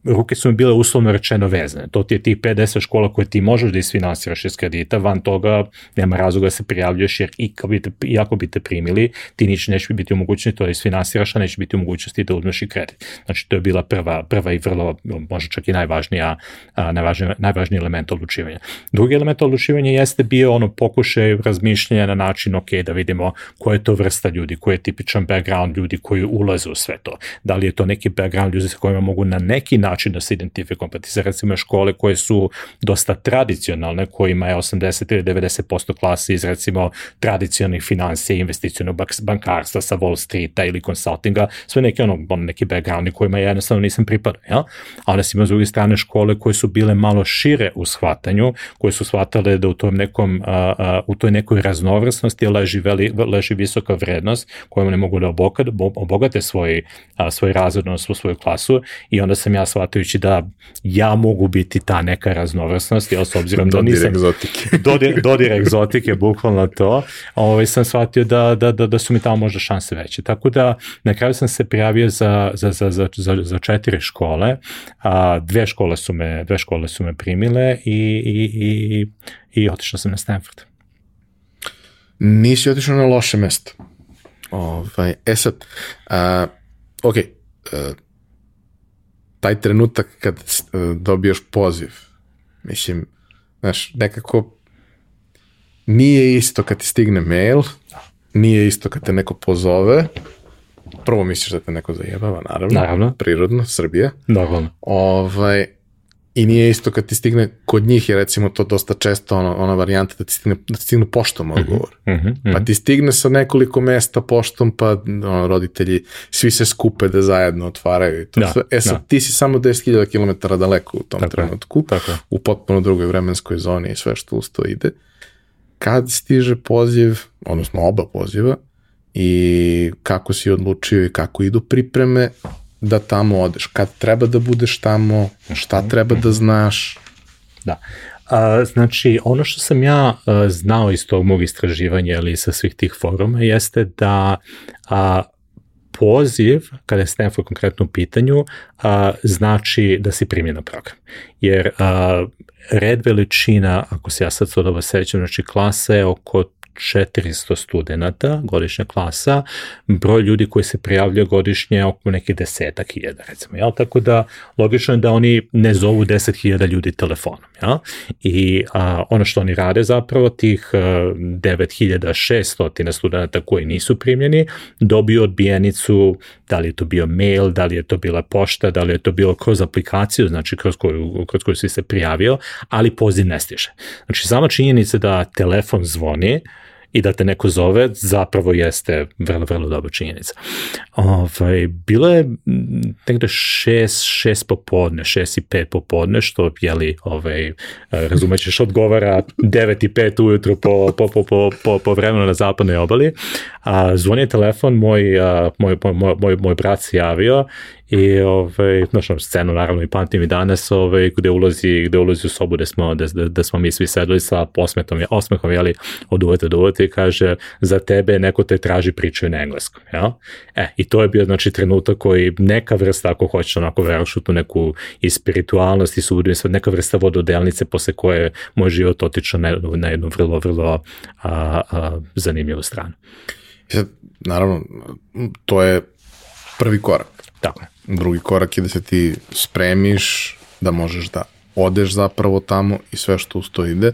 ruke su mi bile uslovno rečeno vezane. To ti je tih 50 škola koje ti možeš da isfinansiraš iz kredita, van toga nema razloga da se prijavljuješ jer i, kao bi te, i ako bi te primili, ti nič neće biti u mogućnosti to da isfinansiraš, a neće biti u mogućnosti da uzmeš i kredit. Znači to je bila prva, prva i vrlo, možda čak i najvažnija, a, najvažniji, najvažniji element odlučivanja. Drugi element odlučivanja jeste bio ono pokušaj razmišljanja na način, ok, da vidimo koja je to vrsta ljudi, koji je tipičan background ljudi koji ulaze u sve to. Da li je to neki background ljudi sa kojima mogu na neki način da se identifikujem, pa ti se recimo škole koje su dosta tradicionalne, kojima je 80 ili 90% klase iz recimo tradicionalnih financija, investicijonog bankarstva sa Wall Streeta ili consultinga, sve neki ono, ono neki backgroundi kojima ja jednostavno nisam pripadao, ja? A onda si ima s druge strane škole koje su bile malo šire u shvatanju, koje su shvatale da u tom nekom, a, a, u toj nekoj raznovrsnosti leži, veli, leži visoka vrednost kojom ne mogu da obogate svoj, a, svoj razred, odnosno svoju klasu i onda sam ja shvatajući da ja mogu biti ta neka raznovrsnost, ja s obzirom da nisam... egzotike. dodir, dodir egzotike, bukvalno to, ovaj, sam shvatio da, da, da, da su mi tamo možda šanse veće. Tako da na kraju sam se prijavio za, za, za, za, za, za četiri škole, a, dve škole su me, dve škole su me primile i, i, i, i otišao sam na Stanford. Nisi otišao na loše mesto. Ovaj, e sad, a, ok, a, taj trenutak kad a, dobiješ poziv, mislim, znaš, nekako nije isto kad ti stigne mail, nije isto kad te neko pozove, prvo misliš da te neko zajebava, naravno, Naravno. prirodno, Srbija, Normalno. ovaj, i nije isto kad ti stigne, kod njih je recimo to dosta često ono, ona varijanta da ti stigne, da ti stigne poštom odgovor. Mm -hmm, mm Pa ti stigne sa nekoliko mesta poštom, pa ono, roditelji svi se skupe da zajedno otvaraju i to Da, sve. E sad, da. ti si samo 10.000 km daleko u tom Tako je, trenutku, tako je. u potpuno drugoj vremenskoj zoni i sve što uz to ide. Kad stiže poziv, odnosno oba poziva, i kako si odlučio i kako idu pripreme da tamo odeš, kad treba da budeš tamo, šta treba da znaš, Da. A, znači, ono što sam ja a, znao iz tog mog istraživanja ili sa svih tih foruma jeste da a, poziv, kada je Stanford konkretno u pitanju, a, znači da si primljen na program. Jer a, red veličina, ako se ja sad sad ovo sećam, znači klasa je oko 400 studenta, godišnja klasa, broj ljudi koji se prijavljaju godišnje je oko nekih desetak hiljada, recimo, jel? Tako da, logično je da oni ne zovu deset hiljada ljudi telefonom, jel? I a, ono što oni rade zapravo, tih a, 9600 studenta koji nisu primljeni, dobiju odbijenicu, da li je to bio mail, da li je to bila pošta, da li je to bilo kroz aplikaciju, znači kroz koju, kroz koju si se prijavio, ali poziv ne stiže. Znači, sama činjenica da telefon zvoni, i da te neko zove, zapravo jeste vrlo, vrlo dobra činjenica. Ovaj, bilo je negde šest, šest popodne, šest i pet popodne, što, jeli, ovaj, razumećeš, odgovara 9 i 5 ujutru po, po, po, po, po, po vremenu na zapadnoj obali. A, zvoni je telefon, moj, a, moj, moj, moj, moj brat se javio i ovaj znaš ono, scenu naravno i pamtim i danas ovaj gde ulazi gde ulazi u sobu gde smo da, da, smo mi svi sedeli sa osmehom osmehom jeli od uveta do uveta i kaže za tebe neko te traži pričaju na engleskom ja e i to je bio znači trenutak koji neka vrsta ako hoćeš onako veruješ u tu neku i spiritualnost i sudim sve neka vrsta vododelnice posle koje moj život otiče na, na jednu vrlo vrlo a, a, zanimljivu stranu naravno, to je prvi korak. Tako je Drugi korak je da se ti spremiš, da možeš da odeš zapravo tamo i sve što uz to ide.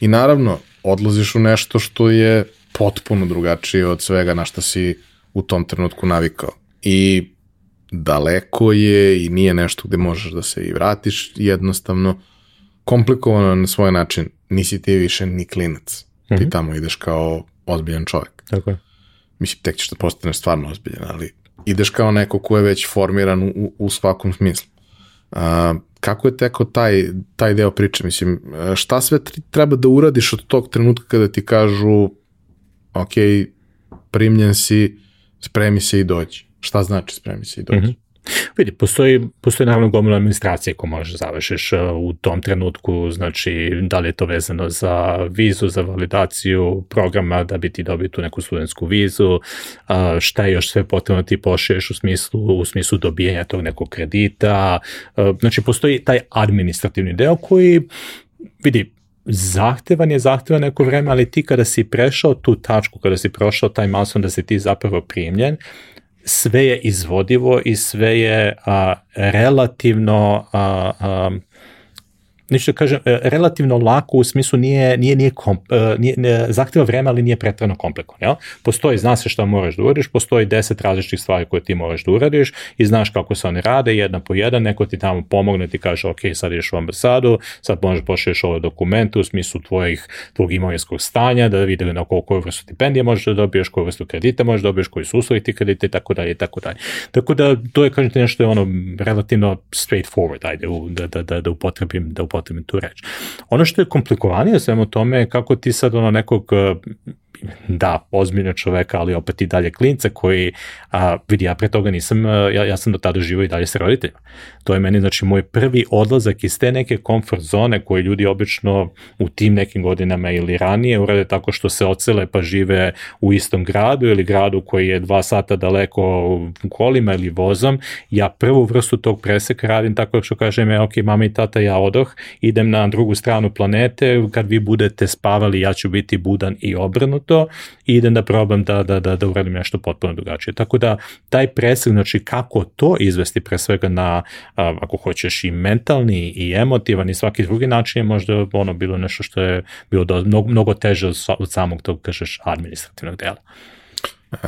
I naravno, odlaziš u nešto što je potpuno drugačije od svega na što si u tom trenutku navikao. I daleko je i nije nešto gde možeš da se i vratiš jednostavno. Komplikovano na svoj način. Nisi ti više ni klinac. Mm -hmm. Ti tamo ideš kao ozbiljan čovjek. tako je Mislim, tek ćeš da postaneš stvarno ozbiljan, ali ideš kao neko ko je već formiran u, u svakom smislu. A, kako je teko taj, taj deo priče? Mislim, šta sve treba da uradiš od tog trenutka kada ti kažu ok, primljen si, spremi se i dođi. Šta znači spremi se i dođi? Mm -hmm. Vidi, postoji, postoji naravno gomila administracije ko možeš da završiš uh, u tom trenutku, znači da li je to vezano za vizu, za validaciju programa da bi ti dobio tu neku studentsku vizu, uh, šta je još sve potrebno da ti pošliješ u smislu, u smislu dobijanja tog nekog kredita, uh, znači postoji taj administrativni deo koji vidi, zahtevan je zahtevan neko vreme, ali ti kada si prešao tu tačku, kada si prošao taj milestone da si ti zapravo primljen, sve je izvodivo i sve je a, relativno a, a, da kažem, e, relativno lako u smislu nije, nije, nije, komp, e, nije, nije zahteva vreme, ali nije pretrano komplikovan. Jel? Postoji, zna se šta moraš da uradiš, postoji deset različitih stvari koje ti moraš da uradiš i znaš kako se one rade, jedna po jedan, neko ti tamo pomogne, ti kaže, ok, sad ideš u ambasadu, sad možeš pošliješ ove dokumente u smislu tvojih, tvojeg imovinskog stanja, da vidi na koju, vrstu stipendije možeš da dobiješ, koju vrstu kredita možeš da dobiješ, koji su uslovi ti kredita i tako dalje i tako dalje. Tako da, to je, kažem nešto je ono relativno straightforward, ajde, da, da, da, da upotrebim, da upotrebim upotrebim tu reč. Ono što je komplikovanije svemu tome je kako ti sad ono nekog da, ozbiljno čoveka, ali opet i dalje klinca koji, a, vidi, ja pre toga nisam, ja, ja sam do tada živo i dalje sa roditeljima. To je meni, znači, moj prvi odlazak iz te neke komfort zone koje ljudi obično u tim nekim godinama ili ranije urade tako što se ocele pa žive u istom gradu ili gradu koji je dva sata daleko kolima ili vozom. Ja prvu vrstu tog preseka radim tako što kažem, ja, ok, mama i tata, ja odoh, idem na drugu stranu planete, kad vi budete spavali, ja ću biti budan i obrnut to i idem da probam da, da, da, da uradim nešto potpuno drugačije. Tako da taj presek, znači kako to izvesti pre svega na, ako hoćeš i mentalni i emotivan i svaki drugi način je možda ono bilo nešto što je bilo do, mnogo, mnogo teže od samog tog, kažeš, administrativnog dela. E,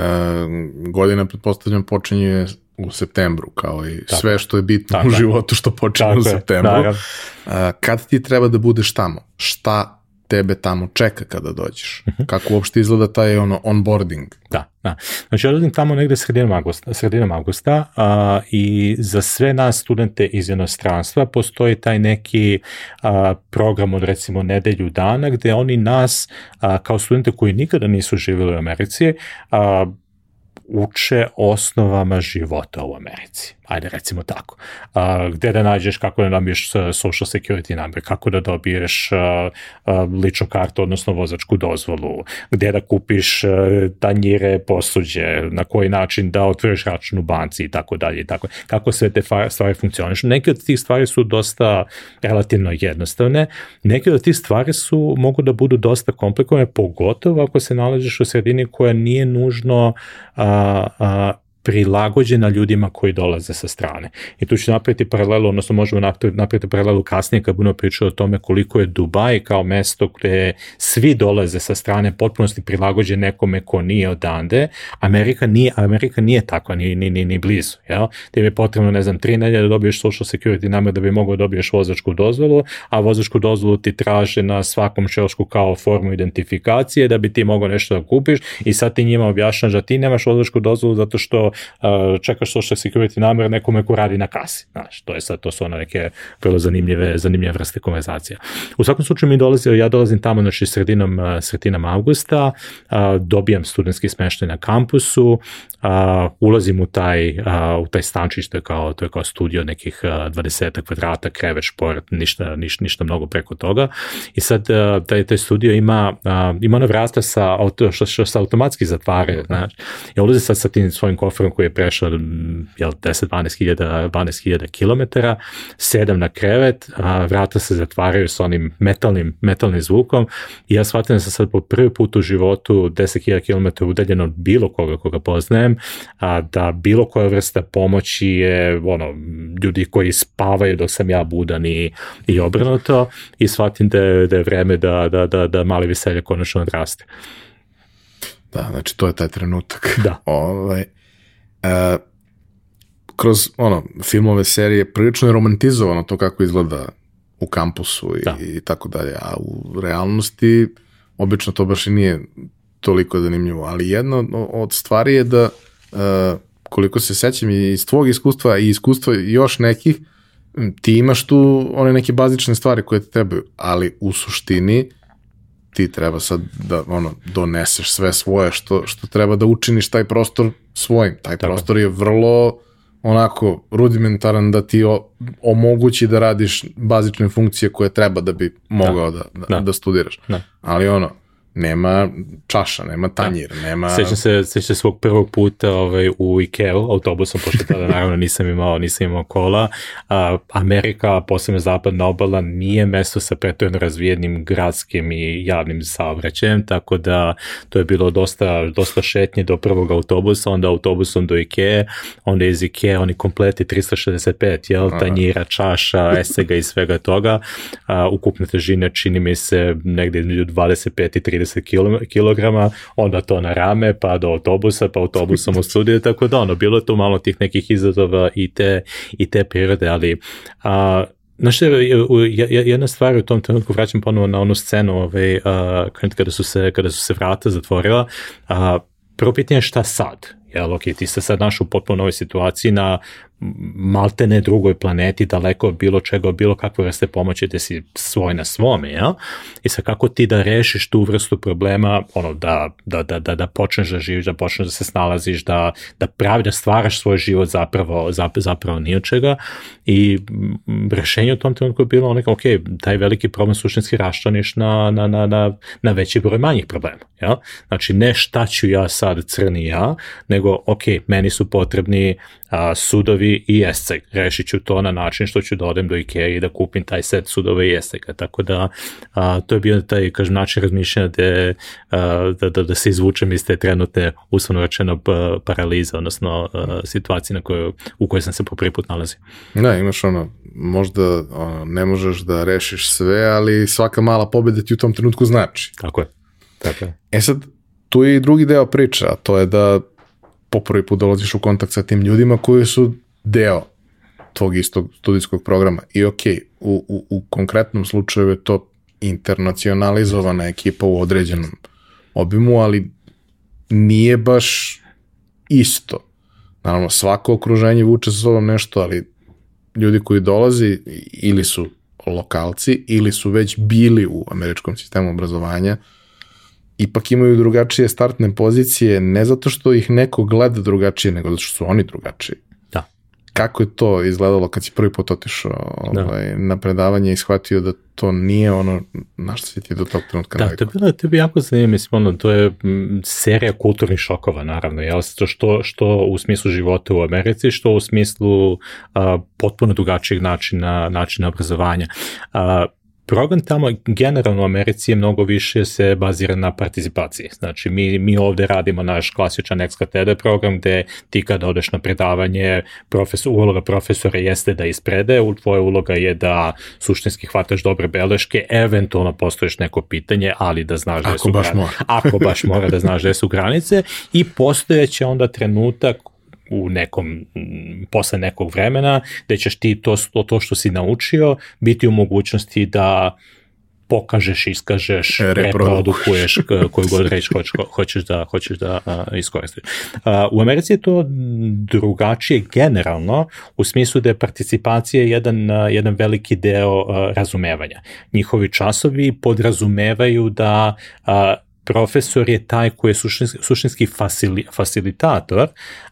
godina, pretpostavljam, počinje u septembru, kao i tako. sve što je bitno tako, u životu što počinje tako u septembru. Je, da, kad ti treba da budeš tamo? Šta tebe tamo čeka kada dođeš? Mhm. Kako uopšte izgleda taj ono onboarding? Da, da. Znači, odladim tamo negde sredinom augusta, sredinom augusta a, i za sve nas studente iz inostranstva postoji taj neki a, program od recimo nedelju dana gde oni nas a, kao studente koji nikada nisu živjeli u Americi a, uče osnovama života u Americi ajde recimo tako, a, gde da nađeš kako da dobiješ social security number, kako da dobiješ a, a, ličnu kartu, odnosno vozačku dozvolu, gde da kupiš tanjire posuđe, na koji način da otvoriš račun u banci i tako dalje tako. Kako sve te stvari funkcionišu. Neke od tih stvari su dosta relativno jednostavne, neke od tih stvari su mogu da budu dosta komplikovane, pogotovo ako se nalaziš u sredini koja nije nužno a, a, prilagođena ljudima koji dolaze sa strane. I tu ću napraviti paralelu, odnosno možemo napraviti, paralelu kasnije kad budemo pričali o tome koliko je Dubaj kao mesto gde svi dolaze sa strane potpunosti prilagođen nekome ko nije odande. Amerika nije, Amerika nije takva, ni, ni, ni, ni blizu. Jel? Ti je potrebno, ne znam, tri nedelje da dobiješ social security number da bi mogao da dobiješ vozačku dozvolu, a vozačku dozvolu ti traže na svakom čelsku kao formu identifikacije da bi ti mogao nešto da kupiš i sad ti njima objašnjaš da ti nemaš vozačku dozvolu zato što čekaš social security number nekome ko radi na kasi. Znaš, to je sad, to su ono neke vrlo zanimljive, zanimljive vrste konverzacija. U svakom slučaju mi dolazi, ja dolazim tamo znači sredinom, sredinom avgusta, uh, dobijam studentski smeštaj na kampusu, ulazim u taj, u taj stančić, to je kao, to je kao studio nekih uh, 20 kvadrata, krevet, šport, ništa, ništa, ništa mnogo preko toga. I sad taj, taj studio ima, ima ona vrata sa, auto, što, što se automatski zatvaraju, znaš. Ja ulazim sad sa tim svojim kofrom koferom koji je prešao jel, 10-12 12 km, sedam na krevet, a vrata se zatvaraju sa onim metalnim, metalnim zvukom i ja shvatim da sam sad po prvi put u životu 10.000 km udaljeno od bilo koga koga poznajem, a da bilo koja vrsta pomoći je ono, ljudi koji spavaju dok sam ja budan i, i obrnuto i shvatim da je, da je vreme da, da, da, da mali veselje konačno odraste. Da, znači to je taj trenutak. Da. Ovaj, e, kroz ono, filmove, serije, prilično je romantizovano to kako izgleda u kampusu i, da. i tako dalje, a u realnosti obično to baš i nije toliko zanimljivo, ali jedna od stvari je da uh, koliko se sećam i iz tvog iskustva i iskustva još nekih, ti imaš tu one neke bazične stvari koje ti trebaju, ali u suštini ti treba sad da ono doneseš sve svoje što što treba da učiniš taj prostor svojim. Taj Tako. prostor je vrlo onako rudimentaran da ti o, omogući da radiš bazične funkcije koje treba da bi mogao da, da, da. da studiraš. Da. Ali ono, nema čaša, nema tanjir, da. nema... Sećam se, sećam se svog prvog puta ovaj, u Ikea autobusom, pošto tada naravno nisam imao, nisam imao kola. A, Amerika, posebno zapadna obala, nije mesto sa pretvoreno razvijenim gradskim i javnim saobraćajem, tako da to je bilo dosta, dosta šetnje do prvog autobusa, onda autobusom do Ikea, onda iz Ikea oni kompleti 365, jel, tanjira, čaša, esega i svega toga. A, ukupne težine čini mi se negde između 25 i 30 30 kg, onda to na rame, pa do autobusa, pa autobusom u studiju, tako da ono, bilo je tu malo tih nekih izazova i te, i te prirode, ali a, Znaš, jedna stvar u tom trenutku vraćam ponovo na onu scenu ovaj, uh, kada, su se, kada su se vrata zatvorila, uh, prvo pitanje je šta sad? Jel, ok, ti se sad naš u potpuno novoj situaciji na maltene drugoj planeti, daleko od bilo čega, od bilo kakve vrste pomoći da si svoj na svome, ja? I sad kako ti da rešiš tu vrstu problema, ono, da, da, da, da, da počneš da živiš, da počneš da se snalaziš, da, da pravi, da stvaraš svoj život zapravo, zapravo, zapravo ni od čega. I rešenje u tom trenutku je bilo ono, ok, taj veliki problem suštinski raštaniš na, na, na, na, na veći broj manjih problema, ja? Znači, ne šta ću ja sad crni ja, nego, ok, meni su potrebni a, sudovi i esceg. Rešit ću to na način što ću da odem do Ikea i da kupim taj set sudova i escega. Tako da a, to je bio taj kažem, način razmišljanja da, da, da, da se izvučem iz te trenutne uslovno rečeno paralize, odnosno a, situacije na kojoj, u kojoj sam se po prvi put nalazio. Da, imaš ono, možda ono, ne možeš da rešiš sve, ali svaka mala pobeda ti u tom trenutku znači. Tako je. Tako je. E sad, tu je i drugi deo priča, a to je da po prvi put dolaziš u kontakt sa tim ljudima koji su deo tvog istog studijskog programa. I ok, u, u, u konkretnom slučaju je to internacionalizovana ekipa u određenom obimu, ali nije baš isto. Naravno, svako okruženje vuče sa sobom nešto, ali ljudi koji dolazi ili su lokalci ili su već bili u američkom sistemu obrazovanja, ipak imaju drugačije startne pozicije, ne zato što ih neko gleda drugačije, nego zato što su oni drugačiji. Da. Kako je to izgledalo kad si prvi put otišao da. ovaj, na predavanje i shvatio da to nije ono na što si ti do tog trenutka Da, to je, bilo, to je bilo jako zanimljivo, mislim, ono, to je serija kulturnih šokova, naravno, jel? Što, što u smislu života u Americi, što u smislu a, potpuno drugačijeg načina, načina obrazovanja. A, program tamo generalno u Americi je mnogo više se bazira na participaciji. Znači mi, mi ovde radimo naš klasičan ex katedra program gde ti kad odeš na predavanje, profesor, uloga profesora jeste da isprede, tvoja uloga je da suštinski hvataš dobre beleške, eventualno postojiš neko pitanje, ali da znaš da su baš mora. ako baš mora da znaš da su granice i postojeće onda trenutak u nekom, posle nekog vremena, gde ćeš ti to, to, to što si naučio biti u mogućnosti da pokažeš, iskažeš, reprodukuješ koju god reč hoćeš, hoćeš da, hoćeš da uh, iskoristiš. Uh, u Americi je to drugačije generalno u smislu da je participacija jedan, uh, jedan veliki deo uh, razumevanja. Njihovi časovi podrazumevaju da uh, profesor je taj koji je suštinski, suštinski fasili, facilitator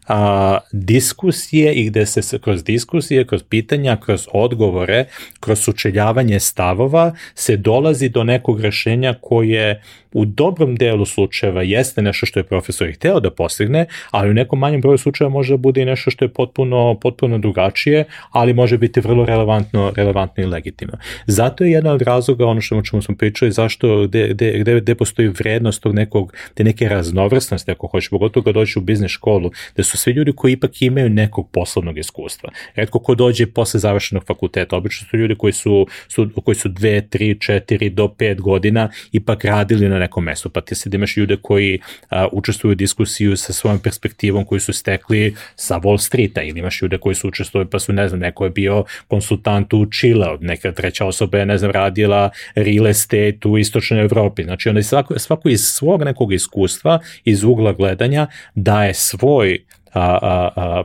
a, diskusije i gde se kroz diskusije, kroz pitanja, kroz odgovore, kroz sučeljavanje stavova se dolazi do nekog rešenja koje u dobrom delu slučajeva jeste nešto što je profesor i hteo da postigne, ali u nekom manjem broju slučajeva može da bude i nešto što je potpuno, potpuno drugačije, ali može biti vrlo relevantno, relevantno i legitimno. Zato je jedan od razloga, ono što čemu smo pričali, zašto, gde, gde, gde, gde postoji vrednost tog nekog, te neke raznovrsnosti, ako hoćeš, pogotovo kad dođeš u biznis školu, da su svi ljudi koji ipak imaju nekog poslovnog iskustva. Redko ko dođe posle završenog fakulteta, obično su ljudi koji su, su, koji su dve, tri, četiri do pet godina ipak radili na nekom mestu, pa ti se da imaš ljude koji a, učestvuju u diskusiju sa svojom perspektivom koju su stekli sa Wall Streeta ili imaš ljude koji su učestvuju pa su, ne znam, neko je bio konsultant u Chile, neka treća osoba je, ne znam, radila real estate u istočnoj Evropi. Znači, onda svako, svako iz svog nekog iskustva, iz ugla gledanja, daje svoj a, a, a,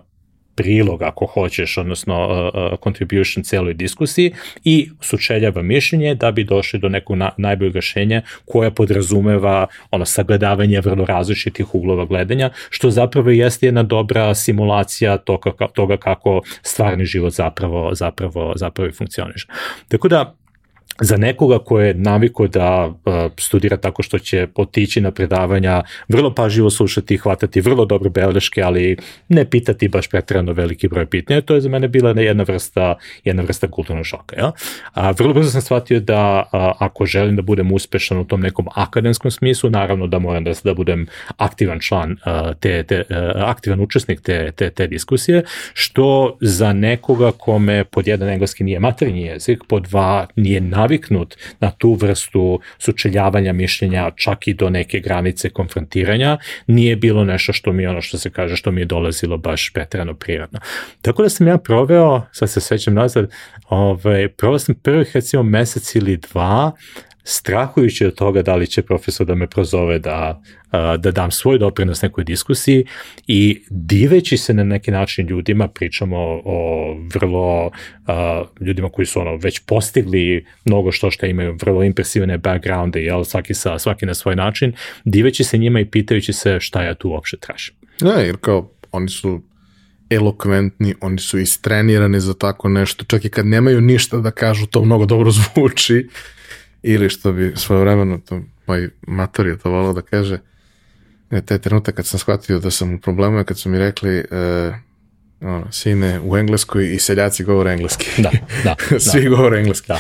prilog ako hoćeš, odnosno uh, contribution celoj diskusiji i sučeljava mišljenje da bi došli do nekog na, najboljeg rešenja koja podrazumeva ono sagledavanje vrlo različitih uglova gledanja, što zapravo jeste jedna dobra simulacija toga, toga kako stvarni život zapravo, zapravo, zapravo funkcioniše. Tako da za nekoga ko je naviko da uh, studira tako što će otići na predavanja, vrlo pažljivo slušati, hvatati vrlo dobro beleške, ali ne pitati baš pretrano veliki broj pitanja, to je za mene bila jedna vrsta, jedna vrsta kulturnog šoka. Ja? A, vrlo brzo sam shvatio da a, ako želim da budem uspešan u tom nekom akademskom smislu, naravno da moram da, da budem aktivan član a, te, te a, aktivan učesnik te, te, te diskusije, što za nekoga kome pod jedan engleski nije materinji jezik, pod dva nije na naviknut na tu vrstu sučeljavanja mišljenja čak i do neke granice konfrontiranja, nije bilo nešto što mi ono što se kaže što mi je dolazilo baš pretrano prirodno. Tako da sam ja proveo, sad se svećam nazad, ovaj, proveo sam prvih recimo mesec ili dva strahujući od toga da li će profesor da me prozove da, da dam svoj doprinos nekoj diskusiji i diveći se na neki način ljudima, pričamo o vrlo ljudima koji su ono već postigli mnogo što što imaju vrlo impresivne backgrounde, jel, svaki, sa, svaki na svoj način, diveći se njima i pitajući se šta ja tu uopšte tražim. Da, jer kao oni su elokventni, oni su istrenirani za tako nešto, čak i kad nemaju ništa da kažu, to mnogo dobro zvuči Ili što bi svojevremeno to moj mator je to volao da kaže, je taj trenutak kad sam shvatio da sam u problemu kad su mi rekli e, ono, sine u engleskoj i seljaci govore engleski. Da, da. Svi da. govore engleski. Da.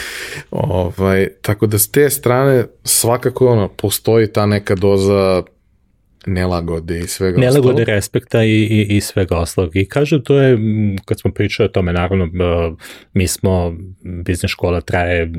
Ovaj, tako da s te strane svakako ono, postoji ta neka doza nelagode i svega nelagode, ostalog. respekta i, i, i svega ostalog. I kažem, to je, kad smo pričali o tome, naravno, mi smo, biznes škola traje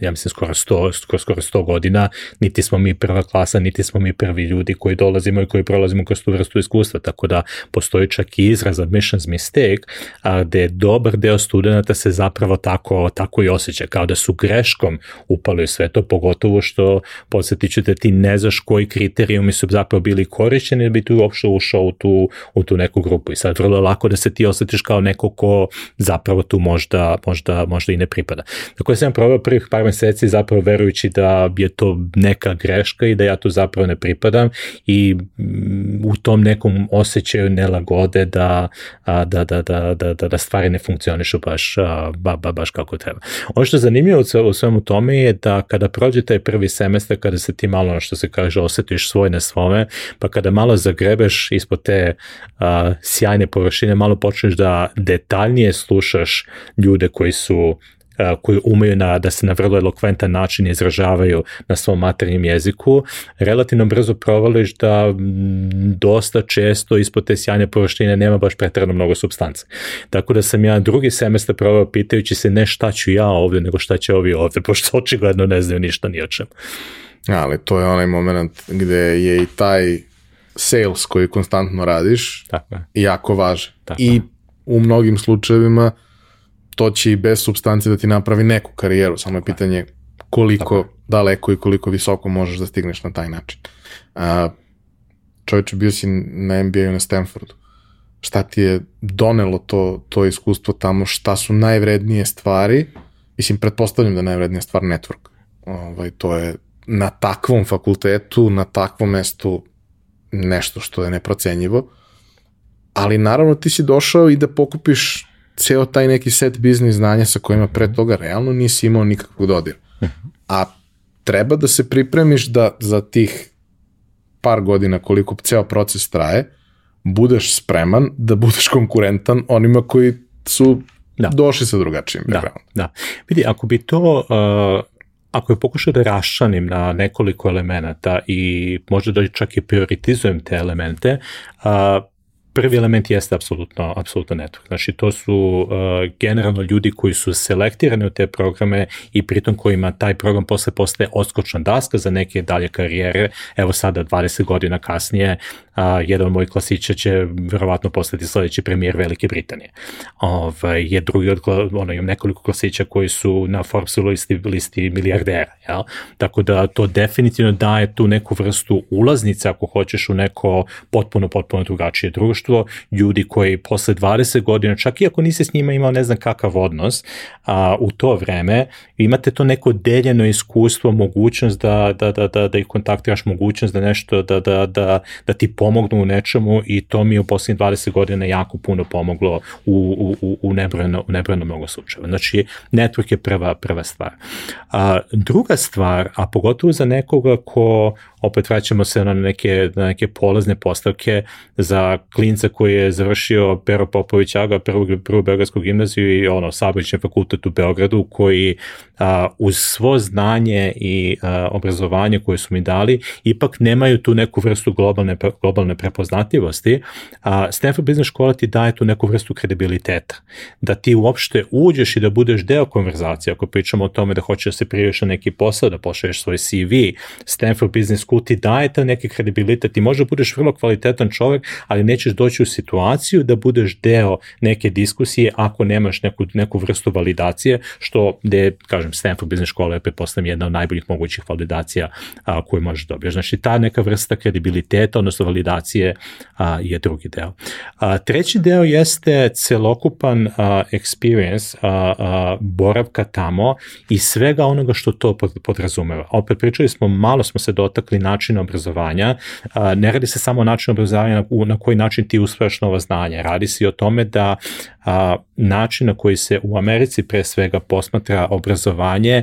ja mislim skoro 100, skoro, skoro 100 godina, niti smo mi prva klasa, niti smo mi prvi ljudi koji dolazimo i koji prolazimo kroz tu vrstu iskustva, tako da postoji čak i izraz admissions mistake, a gde dobar deo studenta se zapravo tako, tako i osjeća, kao da su greškom upali u sve to, pogotovo što podsjetit ću ti ne znaš koji kriterijumi su zapravo bili korišćeni da bi tu uopšte ušao u tu, u tu neku grupu i sad vrlo lako da se ti osjetiš kao neko ko zapravo tu možda, možda, možda i ne pripada. Tako da sam probao prvih par meseci zapravo verujući da je to neka greška i da ja tu zapravo ne pripadam i mm, u tom nekom osjećaju nelagode da, da, da, da, da, da, da stvari ne funkcionišu baš, ba, ba, baš kako treba. Ono što je zanimljivo u svemu tome je da kada prođe taj prvi semestar, kada se ti malo, što se kaže, osetiš svoj na svome, pa kada malo zagrebeš ispod te a, sjajne površine, malo počneš da detaljnije slušaš ljude koji su koji umeju na, da se na vrlo elokventan način izražavaju na svom maternjem jeziku, relativno brzo provališ da dosta često ispod te sjajne površine nema baš pretrano mnogo substance. Tako da sam ja drugi semestar provao pitajući se ne šta ću ja ovde, nego šta će ovi ovde, pošto očigledno ne znaju ništa ni o čemu. Ali to je onaj moment gde je i taj sales koji konstantno radiš Tako je. jako važan. I u mnogim slučajevima to će i bez substancije da ti napravi neku karijeru, samo je pitanje koliko Tako. daleko i koliko visoko možeš da stigneš na taj način. A, čovječe, bio si na MBA-u na Stanfordu. Šta ti je donelo to, to iskustvo tamo, šta su najvrednije stvari, mislim, pretpostavljam da je najvrednija stvar network. Ovaj, to je na takvom fakultetu, na takvom mestu nešto što je neprocenjivo, ali naravno ti si došao i da pokupiš ceo taj neki set biznis znanja sa kojima pre toga realno nisi imao nikakvog dodira. A treba da se pripremiš da za tih par godina koliko ceo proces traje, budeš spreman da budeš konkurentan onima koji su da. došli sa drugačijim da, Da, vidi, ako bi to, uh, ako je pokušao da raščanim na nekoliko elemenata i možda da čak i prioritizujem te elemente, uh, prvi element jeste apsolutno, apsolutno network. Znači, to su uh, generalno ljudi koji su selektirani u te programe i pritom kojima taj program posle postaje odskočna daska za neke dalje karijere. Evo sada, 20 godina kasnije, uh, jedan od mojih klasića će verovatno postati sledeći premijer Velike Britanije. Ovaj, je drugi od, ono, imam nekoliko klasića koji su na Forbesu listi, listi milijardera. Jel? Tako da to definitivno daje tu neku vrstu ulaznice, ako hoćeš, u neko potpuno, potpuno drugačije društvo iskustvo, ljudi koji posle 20 godina, čak i ako nisi s njima imao ne znam kakav odnos, a, u to vreme imate to neko deljeno iskustvo, mogućnost da, da, da, da, da ih kontaktiraš, mogućnost da nešto, da, da, da, da ti pomognu u nečemu i to mi je u poslednjih 20 godina jako puno pomoglo u, u, u, nebrojeno, u nebrojeno mnogo slučajeva. Znači, network je prva, prva stvar. A, druga stvar, a pogotovo za nekoga ko opet vraćamo se na neke, na neke polazne postavke za klinca koji je završio Pero Popović Aga, prvu, prvu Beogradsku gimnaziju i ono, saobraćaj fakultet u Beogradu koji a, uz svo znanje i a, obrazovanje koje su mi dali, ipak nemaju tu neku vrstu globalne, globalne prepoznatljivosti, a Stanford Business škola ti daje tu neku vrstu kredibiliteta. Da ti uopšte uđeš i da budeš deo konverzacije, ako pričamo o tome da hoćeš da se prijaviš na neki posao, da pošalješ svoj CV, Stanford Business School ti daje ta neki kredibilitet, ti možda budeš vrlo kvalitetan čovek, ali nećeš doći u situaciju da budeš deo neke diskusije ako nemaš neku, neku vrstu validacije, što gde, kažem, Stanford Business škola je pretpostavljam jedna od najboljih mogućih validacija a, koju možeš dobiješ. Znači, ta neka vrsta kredibiliteta, odnosno validacije a, je drugi deo. A, treći deo jeste celokupan a, experience a, a, boravka tamo i svega onoga što to podrazumeva. Opet pričali smo, malo smo se dotakli načina obrazovanja, ne radi se samo o načinu obrazovanja na, koji način ti usvajaš nova znanja, radi se i o tome da način na koji se u Americi pre svega posmatra obrazovanje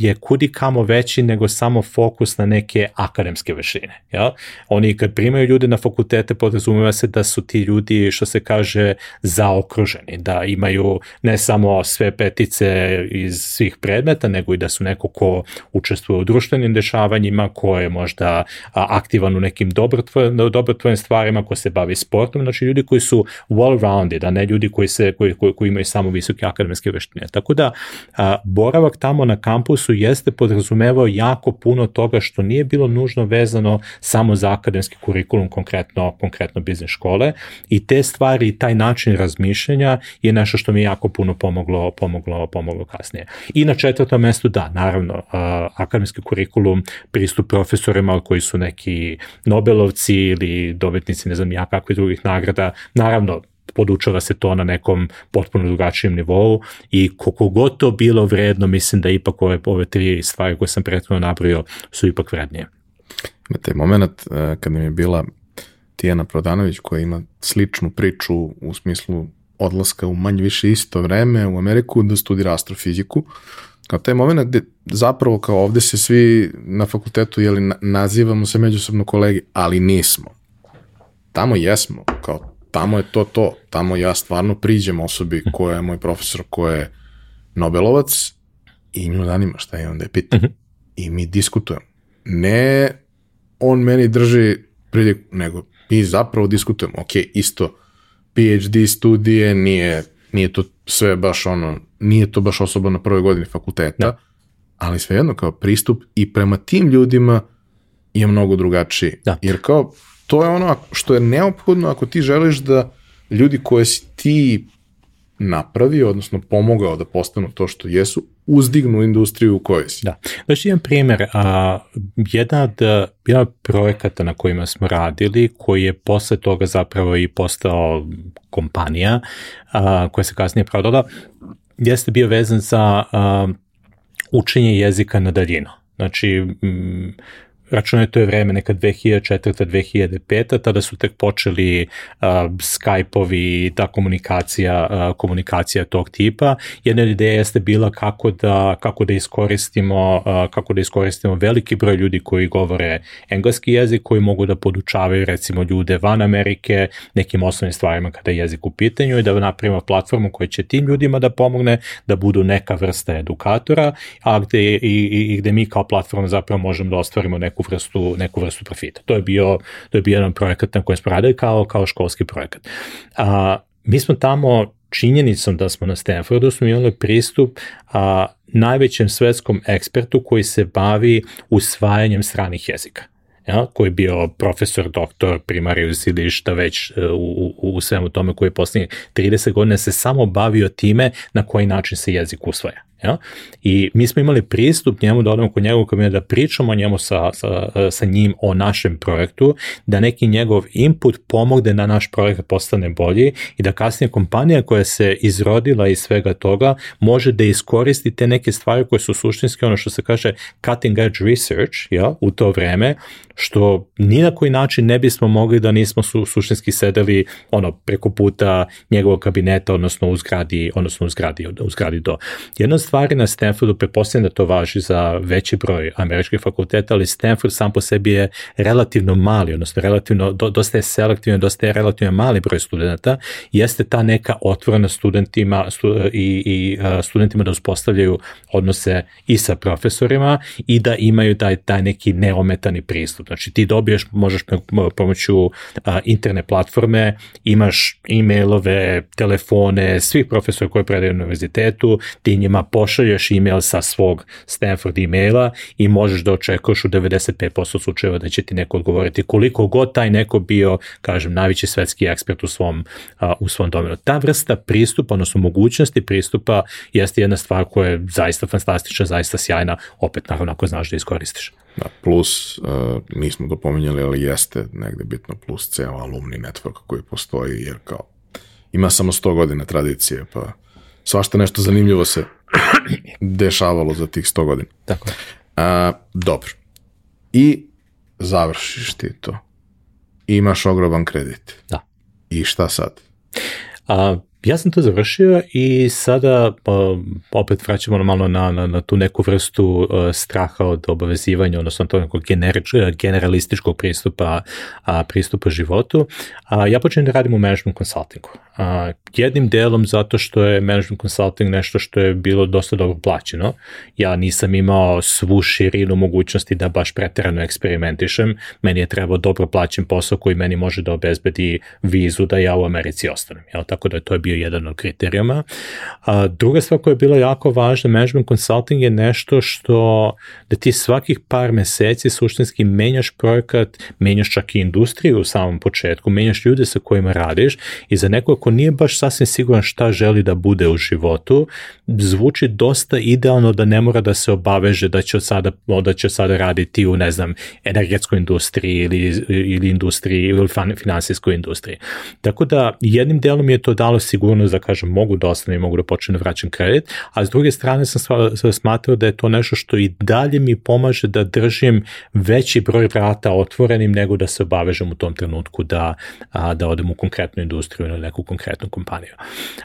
je kudi kamo veći nego samo fokus na neke akademske vešine. Ja? Oni kad primaju ljude na fakultete podrazumeva se da su ti ljudi što se kaže zaokruženi, da imaju ne samo sve petice iz svih predmeta, nego i da su neko ko učestvuje u društvenim dešavanjima, ko je možda aktivan u nekim dobrotvornim stvarima, ko se bavi sportom, znači ljudi koji su well-rounded, a ne ljudi koji, se, koji, koji, koji imaju samo visoke akademske veštine. Tako da a, boravak tamo na kampusu kursu jeste podrazumevao jako puno toga što nije bilo nužno vezano samo za akademski kurikulum, konkretno, konkretno biznis škole i te stvari i taj način razmišljanja je nešto što mi je jako puno pomoglo, pomoglo, pomoglo kasnije. I na četvrtom mestu, da, naravno, akademski kurikulum, pristup profesorima koji su neki Nobelovci ili dobitnici, ne znam ja kakvih drugih nagrada, naravno, podučava se to na nekom potpuno drugačijem nivou i koliko god to bilo vredno, mislim da ipak ove, ove tri stvari koje sam prethodno napravio su ipak vrednije. Imate moment uh, kada mi je bila Tijana Prodanović koja ima sličnu priču u smislu odlaska u manje više isto vreme u Ameriku da studira astrofiziku. Kao taj moment gde zapravo kao ovde se svi na fakultetu jeli, nazivamo se međusobno kolegi, ali nismo. Tamo jesmo, kao tamo je to to. Tamo ja stvarno priđem osobi koja je moj profesor, koja je Nobelovac i nju zanima šta je onda je pita. Uh mhm. -huh. I mi diskutujemo. Ne on meni drži pridik, nego mi zapravo diskutujemo. Ok, isto PhD studije, nije, nije to sve baš ono, nije to baš osoba na prvoj godini fakulteta, da. ali svejedno kao pristup i prema tim ljudima je mnogo drugačiji. Da. Jer kao to je ono što je neophodno ako ti želiš da ljudi koje si ti napravio, odnosno pomogao da postanu to što jesu, uzdignu industriju u kojoj si. Da. Znači, jedan primer, a, jedna od, jedna od projekata na kojima smo radili, koji je posle toga zapravo i postao kompanija, a, koja se kasnije prodala, jeste bio vezan za a, učenje jezika na daljinu. Znači, m, računaj to je vreme neka 2004. 2005. tada su tek počeli uh, Skype-ovi ta komunikacija, uh, komunikacija tog tipa. Jedna ideja jeste bila kako da, kako da iskoristimo uh, kako da iskoristimo veliki broj ljudi koji govore engleski jezik, koji mogu da podučavaju recimo ljude van Amerike nekim osnovnim stvarima kada je jezik u pitanju i da napravimo platformu koja će tim ljudima da pomogne da budu neka vrsta edukatora, a gde, i, i, i gde mi kao platforma zapravo možemo da ostvarimo neku neku vrstu, neku vrstu profita. To je bio, to je bio jedan projekat na kojem smo radili kao, kao školski projekat. A, mi smo tamo činjenicom da smo na Stanfordu smo imali pristup a, najvećem svetskom ekspertu koji se bavi usvajanjem stranih jezika. Ja, koji je bio profesor, doktor, primarius ili šta već e, u, u, u svemu tome koji je posljednjih 30 godina se samo bavio time na koji način se jezik usvaja. Ja? I mi smo imali pristup njemu da odemo kod njegovog kabineta, da pričamo njemu sa, sa, sa njim o našem projektu, da neki njegov input pomogne da naš projekt postane bolji i da kasnije kompanija koja se izrodila iz svega toga može da iskoristi te neke stvari koje su suštinski ono što se kaže cutting edge research ja, u to vreme, što ni na koji način ne bismo mogli da nismo su, suštinski sedeli ono preko puta njegovog kabineta, odnosno u zgradi, odnosno u zgradi, u zgradi do. Jedna stvari na Stanfordu, prepostavljam da to važi za veći broj američkih fakulteta, ali Stanford sam po sebi je relativno mali, odnosno relativno, do, dosta je selektivno, dosta je relativno mali broj studenta, jeste ta neka otvorena studentima stu, i, i studentima da uspostavljaju odnose i sa profesorima i da imaju taj, taj neki neometani pristup. Znači ti dobiješ, možeš pomoću uh, interne platforme, imaš e-mailove, telefone, svih profesora koji predaju na univerzitetu, ti njima pošalješ email sa svog Stanford emaila i možeš da očekuješ u 95% slučajeva da će ti neko odgovoriti koliko god taj neko bio, kažem, najveći svetski ekspert u svom, uh, u svom domenu. Ta vrsta pristupa, odnosno mogućnosti pristupa jeste jedna stvar koja je zaista fantastična, zaista sjajna, opet naravno ako znaš da iskoristiš. Da, plus, uh, nismo to pominjali, ali jeste negde bitno plus ceo alumni network koji postoji, jer kao ima samo 100 godina tradicije, pa svašta nešto zanimljivo se dešavalo za tih 100 godina. Tako je. A, dobro. I završiš ti to. Imaš ogroman kredit. Da. I šta sad? A, ja sam to završio i sada pa, opet vraćamo malo na, na, na tu neku vrstu uh, straha od obavezivanja, odnosno to nekog gener, generalističkog pristupa, a, pristupa životu. A, ja počnem da radim u management consultingu. A, jednim delom zato što je management consulting nešto što je bilo dosta dobro plaćeno. Ja nisam imao svu širinu mogućnosti da baš preterano eksperimentišem. Meni je trebao dobro plaćen posao koji meni može da obezbedi vizu da ja u Americi ostanem. Jel? Tako da to je bio jedan od kriterijuma. A, druga stvar koja je bila jako važna, management consulting je nešto što da ti svakih par meseci suštinski menjaš projekat, menjaš čak i industriju u samom početku, menjaš ljude sa kojima radiš i za neko ko nije baš sasvim siguran šta želi da bude u životu, zvuči dosta idealno da ne mora da se obaveže da će od sada, da će sada raditi u, ne znam, energetskoj industriji ili, ili industriji ili finansijskoj industriji. Tako da jednim delom je to dalo sigurnost da kažem mogu da ostane i mogu da počnem da vraćam kredit, a s druge strane sam smatrao da je to nešto što i dalje mi pomaže da držim veći broj vrata otvorenim nego da se obavežem u tom trenutku da, a, da odem u konkretnu industriju ili neku konkretnu kompaniju.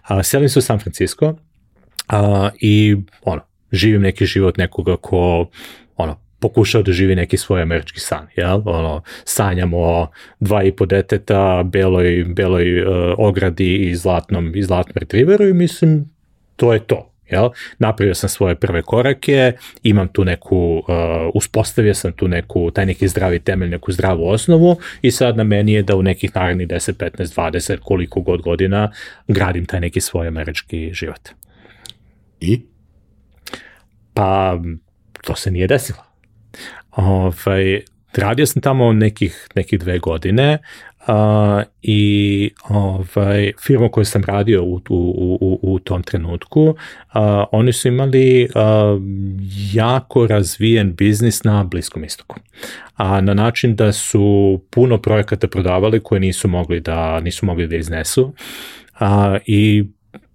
A, selim se u San Francisco a, i ono, živim neki život nekoga ko ono, pokušao da živi neki svoj američki san, jel? Ono, sanjamo o dva i po deteta, beloj, beloj uh, ogradi i zlatnom, i zlatnom retriveru i mislim, to je to. Jel? Napravio sam svoje prve korake, imam tu neku, uh, uspostavio sam tu neku, taj neki zdravi temelj, neku zdravu osnovu i sad na meni je da u nekih narednih 10, 15, 20, koliko god godina gradim taj neki svoj američki život. I? Pa, to se nije desilo. Ovaj, radio sam tamo nekih, nekih dve godine uh, i ovaj, firma koju sam radio u, u, u, u tom trenutku, uh, oni su imali uh, jako razvijen biznis na Bliskom istoku. A na način da su puno projekata prodavali koje nisu mogli da, nisu mogli da iznesu. A, I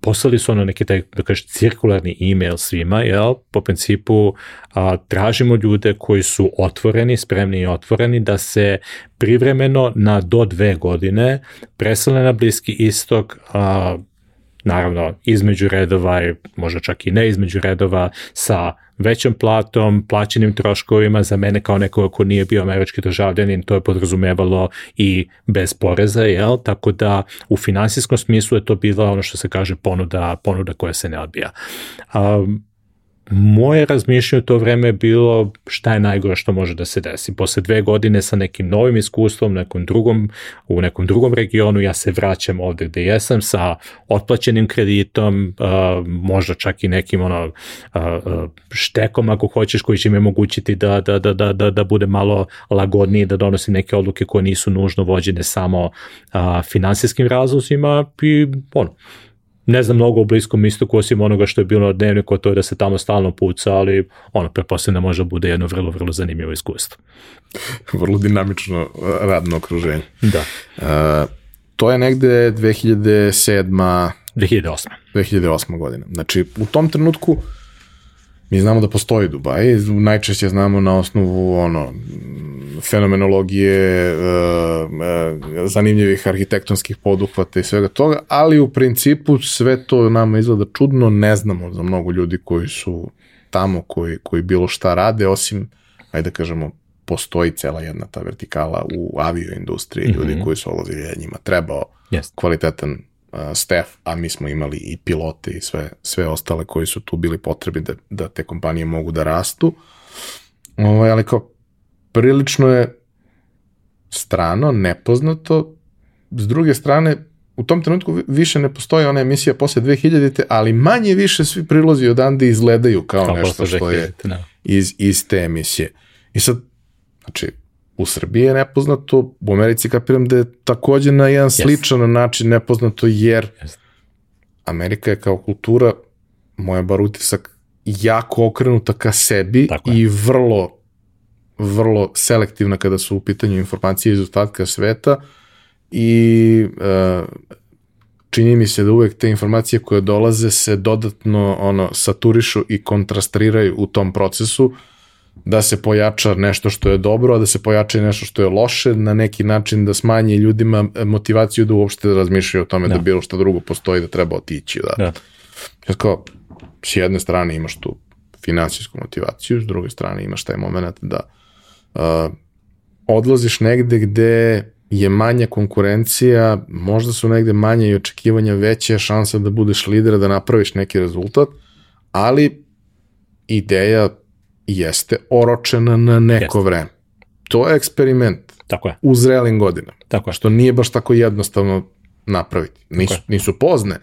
poslali su ono neki taj, da kažeš, cirkularni e-mail svima, jel, po principu a, tražimo ljude koji su otvoreni, spremni i otvoreni da se privremeno na do dve godine presele na Bliski istok, a, naravno između redova i možda čak i ne između redova sa većom platom, plaćenim troškovima za mene kao nekoga ko nije bio američki državljanin, to je podrazumevalo i bez poreza, jel? Tako da u finansijskom smislu je to bila ono što se kaže ponuda, ponuda koja se ne odbija. Um, moje razmišljanje u to vreme je bilo šta je najgore što može da se desi. Posle dve godine sa nekim novim iskustvom, nekom drugom, u nekom drugom regionu, ja se vraćam ovde gde jesam sa otplaćenim kreditom, uh, možda čak i nekim ono, uh, štekom ako hoćeš koji će mi omogućiti da, da, da, da, da, da bude malo lagodniji, da donosim neke odluke koje nisu nužno vođene samo uh, finansijskim razlozima i ono, ne znam mnogo o Bliskom istoku osim onoga što je bilo na dnevniku, to je da se tamo stalno puca, ali ono, preposledno da može bude jedno vrlo, vrlo zanimljivo iskustvo. vrlo dinamično radno okruženje. Da. Uh, to je negde 2007. 2008. 2008. godina. Znači, u tom trenutku mi znamo da postoji Dubaj, najčešće znamo na osnovu ono, fenomenologije, uh, uh, zanimljivih arhitektonskih poduhvata i svega toga, ali u principu sve to nama izgleda čudno, ne znamo za mnogo ljudi koji su tamo, koji, koji bilo šta rade, osim, ajde da kažemo, postoji cela jedna ta vertikala u avioindustriji, mm -hmm. ljudi koji su olazili, njima trebao yes. kvalitetan staff, a mi smo imali i pilote i sve, sve ostale koji su tu bili potrebi da, da te kompanije mogu da rastu. Ovo, ovaj, ali kao prilično je strano, nepoznato. S druge strane, u tom trenutku više ne postoji ona emisija posle 2000-te, ali manje više svi prilozi odande izgledaju kao, kao nešto što je da. iz, iz te emisije. I sad, znači, u Srbiji je nepoznato, u Americi kapiram da je takođe na jedan yes. sličan način nepoznato, jer yes. Amerika je kao kultura, moja bar utisak, jako okrenuta ka sebi Tako i vrlo vrlo selektivna kada su u pitanju informacije iz ostatka sveta i e, čini mi se da uvek te informacije koje dolaze se dodatno ono saturišu i kontrastriraju u tom procesu da se pojača nešto što je dobro, a da se pojača i nešto što je loše, na neki način da smanji ljudima motivaciju da uopšte razmišljaju o tome da, da bilo što drugo postoji, da treba otići. Da. da. Kao, s jedne strane imaš tu finansijsku motivaciju, s druge strane imaš taj moment da uh, odlaziš negde gde je manja konkurencija, možda su negde manje i očekivanja, veća šansa da budeš lider, da napraviš neki rezultat, ali ideja jeste oročena na neko jeste. vreme. To je eksperiment. Tako je. U zrelim godinama. Tako je. Što nije baš tako jednostavno napraviti. Nisu, nisu pozne,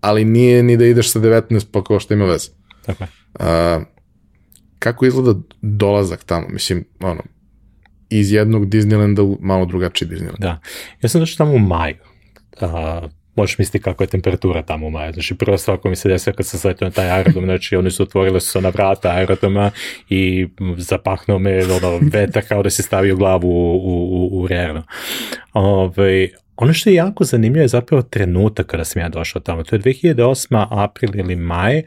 ali nije ni da ideš sa 19 pa kao što ima veze. Tako je. Uh, kako izgleda dolazak tamo? Mislim, ono, iz jednog Disneylanda u malo drugačiji Disneyland. Da. Ja sam došao tamo u maju. Uh, možeš misliti kako je temperatura tamo u maju. Znači, prvo stvar koja mi se desila kad sam sletio na taj aerodrom, znači oni su otvorili su na vrata aerodroma i zapahnuo me ono, vetar kao da se stavio glavu u, u, u, u rerno. Ove, ovaj, ono što je jako zanimljivo je zapravo trenutak kada sam ja došao tamo. To je 2008. april ili maj,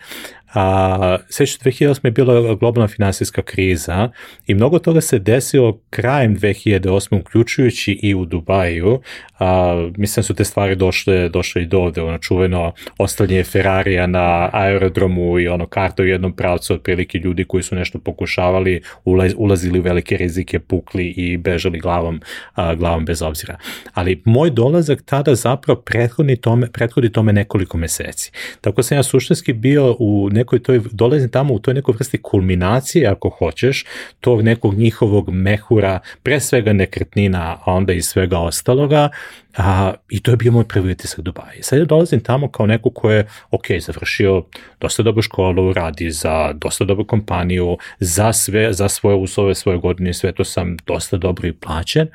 A, sveće 2008. je bila globalna finansijska kriza i mnogo toga se desilo krajem 2008. uključujući i u Dubaju. A, mislim da su te stvari došle, došle i do ovde, ono čuveno ostavljanje Ferrarija na aerodromu i ono karta u jednom pravcu, otprilike ljudi koji su nešto pokušavali, ulaz, ulazili u velike rizike, pukli i bežali glavom, a, glavom bez obzira. Ali moj dolazak tada zapravo prethodi tome, prethodi tome nekoliko meseci. Tako sam ja suštinski bio u nekoj toj, dolazim tamo u toj nekoj vrsti kulminacije, ako hoćeš, tog nekog njihovog mehura, pre svega nekretnina, a onda i svega ostaloga, a, i to je bio moj prvi utisak Dubaja. Sad ja dolazim tamo kao neko ko je, ok, završio dosta dobru školu, radi za dosta dobru kompaniju, za sve, za svoje uslove, svoje godine, sve to sam dosta dobro i plaćen.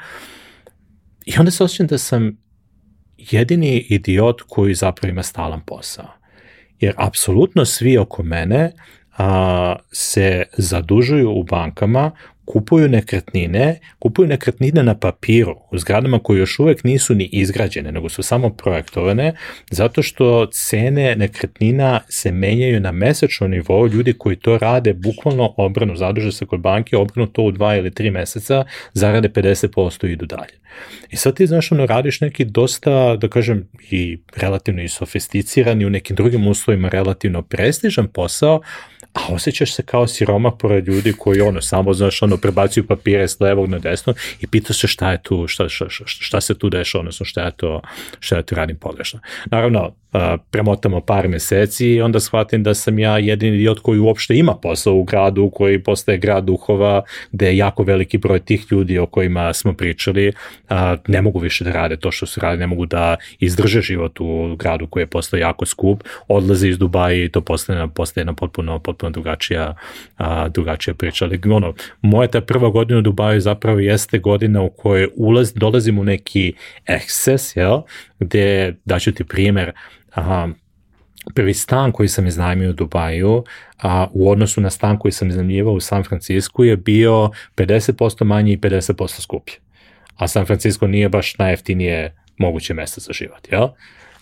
I onda se osjećam da sam jedini idiot koji zapravo ima stalan posao. Jer apsolutno svi oko mene a, se zadužuju u bankama kupuju nekretnine, kupuju nekretnine na papiru u zgradama koje još uvek nisu ni izgrađene, nego su samo projektovane, zato što cene nekretnina se menjaju na mesečnom nivou, ljudi koji to rade bukvalno obranu, zaduže se kod banke, obranu to u dva ili tri meseca, zarade 50% i idu dalje. I sad ti znaš, ono, radiš neki dosta, da kažem, i relativno i sofisticirani, u nekim drugim uslovima relativno prestižan posao, a osjećaš se kao siroma pored ljudi koji ono samo znaš ono prebacuju papire s levog na desno i pita se šta je tu šta, šta, šta, šta se tu dešava odnosno šta ja to šta ja to radim pogrešno. Naravno premotamo par meseci i onda shvatim da sam ja jedini idiot koji uopšte ima posao u gradu koji postaje grad duhova gde je jako veliki broj tih ljudi o kojima smo pričali ne mogu više da rade to što su rade, ne mogu da izdrže život u gradu koji je postao jako skup, odlaze iz Dubaja i to postaje, postaje jedna potpuno, potpuno drugačija, drugačija priča. Ali ono, moja ta prva godina u Dubaju zapravo jeste godina u kojoj ulaz, dolazim u neki eksces, jel? gde, daću ti primer, a, prvi stan koji sam iznajmio u Dubaju a, u odnosu na stan koji sam iznajmljivao u San Francisco je bio 50% manji i 50% skuplji. A San Francisco nije baš najjeftinije moguće mesto za život, jel?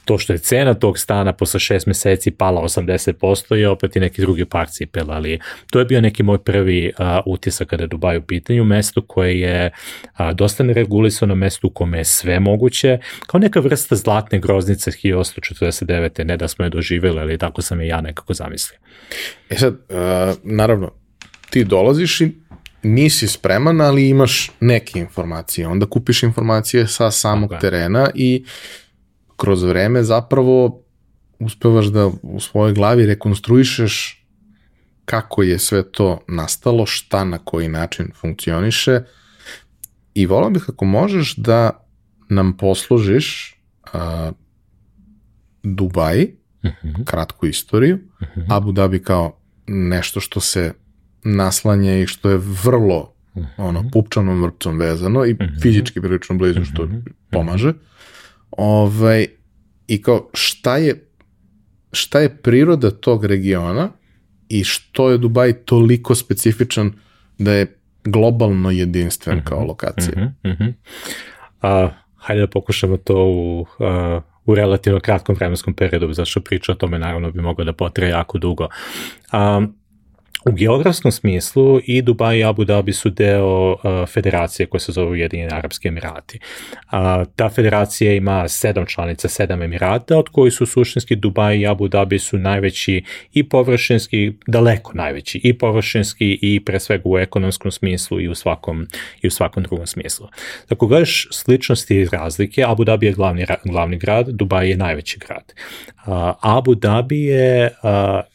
To što je cena tog stana posle šest meseci pala 80% je opet i neki drugi par cipela, ali to je bio neki moj prvi a, utisak kada je Dubaj u pitanju, mesto koje je a, dosta neregulisano, mesto u kome je sve moguće, kao neka vrsta zlatne groznice 1849. ne da smo je doživjeli, ali tako sam je ja nekako zamislio. E sad, a, naravno, ti dolaziš i nisi spreman, ali imaš neke informacije. Onda kupiš informacije sa samog okay. terena i kroz vreme zapravo uspevaš da u svojoj glavi rekonstruišeš kako je sve to nastalo, šta na koji način funkcioniše i volao bih kako možeš da nam poslužiš a, Dubaj, uh mhm. -huh. kratku istoriju, uh mhm. -huh. Abu Dhabi kao nešto što se naslanja i što je vrlo uh mhm. -huh. ono pupčanom vrpcom vezano i uh -huh. fizički prilično blizu što pomaže. Ovaj, I kao šta je, šta je priroda tog regiona i što je Dubaj toliko specifičan da je globalno jedinstven mm -hmm, kao lokacija. Mm -hmm, mm -hmm. A, hajde da pokušamo to u, a, u relativno kratkom vremenskom periodu, zašto priča o tome naravno bi moglo da potre jako dugo. A, U geografskom smislu i Dubaj i Abu Dhabi su deo uh, federacije koja se zove Ujedinjeni Arabski Emirati. Uh, ta federacija ima sedam članica, sedam Emirata, od koji su suštinski Dubaj i Abu Dhabi su najveći i površinski, daleko najveći, i površinski i pre svega u ekonomskom smislu i u svakom, i u svakom drugom smislu. Ako gledaš sličnosti i razlike, Abu Dhabi je glavni, glavni grad, Dubaj je najveći grad. Uh, Abu Dhabi je uh,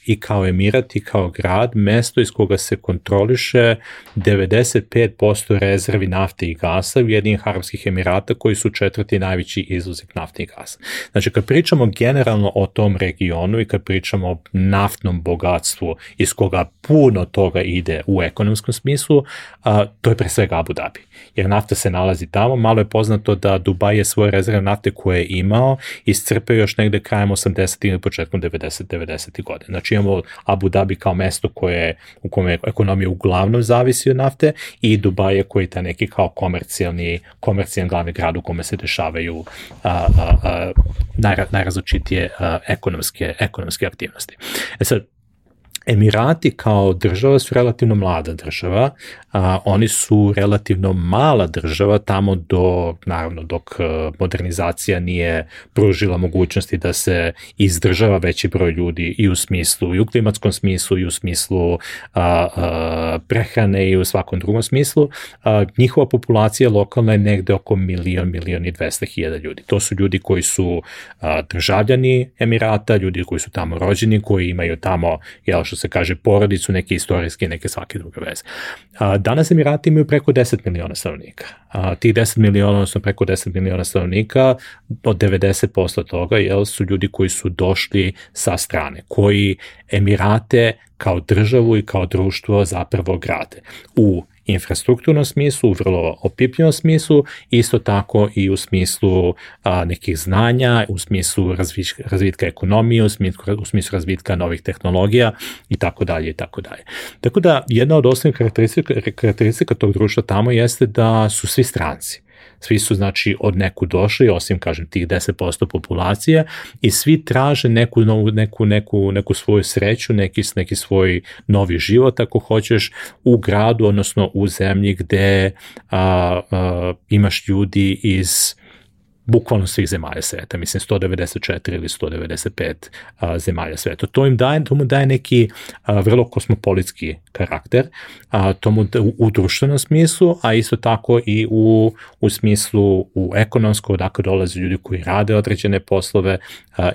i kao emirat i kao grad mesto iz koga se kontroliše 95% rezervi nafte i gasa Ujedinih Arabskih Emirata koji su četvrti najveći izvoznik nafte i gasa. Znači kad pričamo generalno o tom regionu i kad pričamo o naftnom bogatstvu iz koga puno toga ide u ekonomskom smislu, a, to je pre svega Abu Dhabi. Jer nafta se nalazi tamo, malo je poznato da Dubaj je svoje rezerve nafte koje je imao iscrpeo još negde krajem 80. ili početkom 90. 90. godine. Znači imamo Abu Dhabi kao mesto koje, u kome ekonomija uglavnom zavisi od nafte i Dubaje koji je ta neki kao komercijalni, komercijalni glavni grad u kome se dešavaju a, a, a, najra, najrazličitije a, ekonomske, ekonomske aktivnosti. E sad, Emirati kao država su relativno mlada država, a, oni su relativno mala država tamo do, naravno, dok e, modernizacija nije pružila mogućnosti da se izdržava veći broj ljudi i u smislu, i u klimatskom smislu, i u smislu a, a, prehrane i u svakom drugom smislu. A, njihova populacija lokalna je negde oko milion, milion i dvesta hiljada ljudi. To su ljudi koji su a, državljani Emirata, ljudi koji su tamo rođeni, koji imaju tamo, jel što se kaže, porodicu, neke istorijske, neke svake druge veze. Danas Emirati imaju preko 10 miliona stanovnika. Tih 10 miliona, odnosno preko 10 miliona stanovnika, od 90% toga jel, su ljudi koji su došli sa strane, koji Emirate kao državu i kao društvo zapravo grade. U infrastrukturnom smislu, u vrlo opipljenom smislu, isto tako i u smislu a, nekih znanja, u smislu razvitka, razvitka ekonomije, u smislu, u smislu razvitka novih tehnologija i tako dalje i tako dalje. Tako da jedna od osnovnih karakteristika, karakteristika tog društva tamo jeste da su svi stranci svi su znači od neku došli, osim kažem tih 10% populacije i svi traže neku novu, neku, neku, neku svoju sreću, neki, neki svoj novi život ako hoćeš u gradu, odnosno u zemlji gde a, a, imaš ljudi iz bukvalno svih zemalja sveta, mislim 194 ili 195 a, zemalja sveta. To im daje, to mu daje neki a, vrlo kosmopolitski karakter, a, to mu da, u, u društvenom smislu, a isto tako i u, u smislu u ekonomskom, odakle dolaze ljudi koji rade određene poslove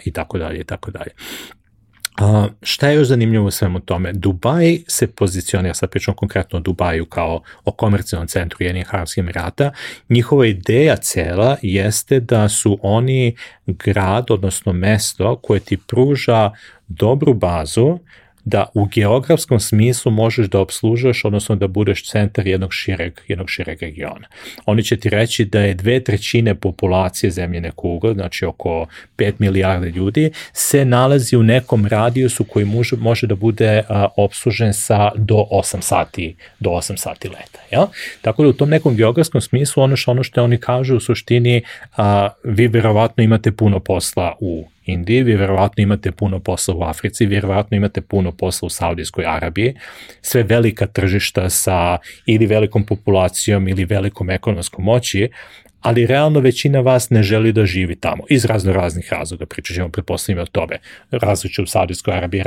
i tako dalje i tako dalje. A, šta je još zanimljivo u svemu tome? Dubaj se pozicionira, sad pričamo konkretno o Dubaju kao o komercijalnom centru jednih Arabskih Emirata, njihova ideja cela jeste da su oni grad, odnosno mesto koje ti pruža dobru bazu da u geografskom smislu možeš da obslužuješ, odnosno da budeš centar jednog šireg, jednog šireg regiona. Oni će ti reći da je dve trećine populacije zemljene kugle, znači oko 5 milijarde ljudi, se nalazi u nekom radijusu koji može, može da bude a, obslužen sa do 8 sati, do 8 sati leta. Ja? Tako da u tom nekom geografskom smislu ono što, ono što oni kažu u suštini, a, vi verovatno imate puno posla u Indiji, vi verovatno imate puno posla u Africi, vi verovatno imate puno posla u Saudijskoj Arabiji, sve velika tržišta sa ili velikom populacijom ili velikom ekonomskom moći, ali realno većina vas ne želi da živi tamo, iz razno raznih razloga, pričat ćemo pretpostavljamo o tome, različite u Saudijskoj Arabiji,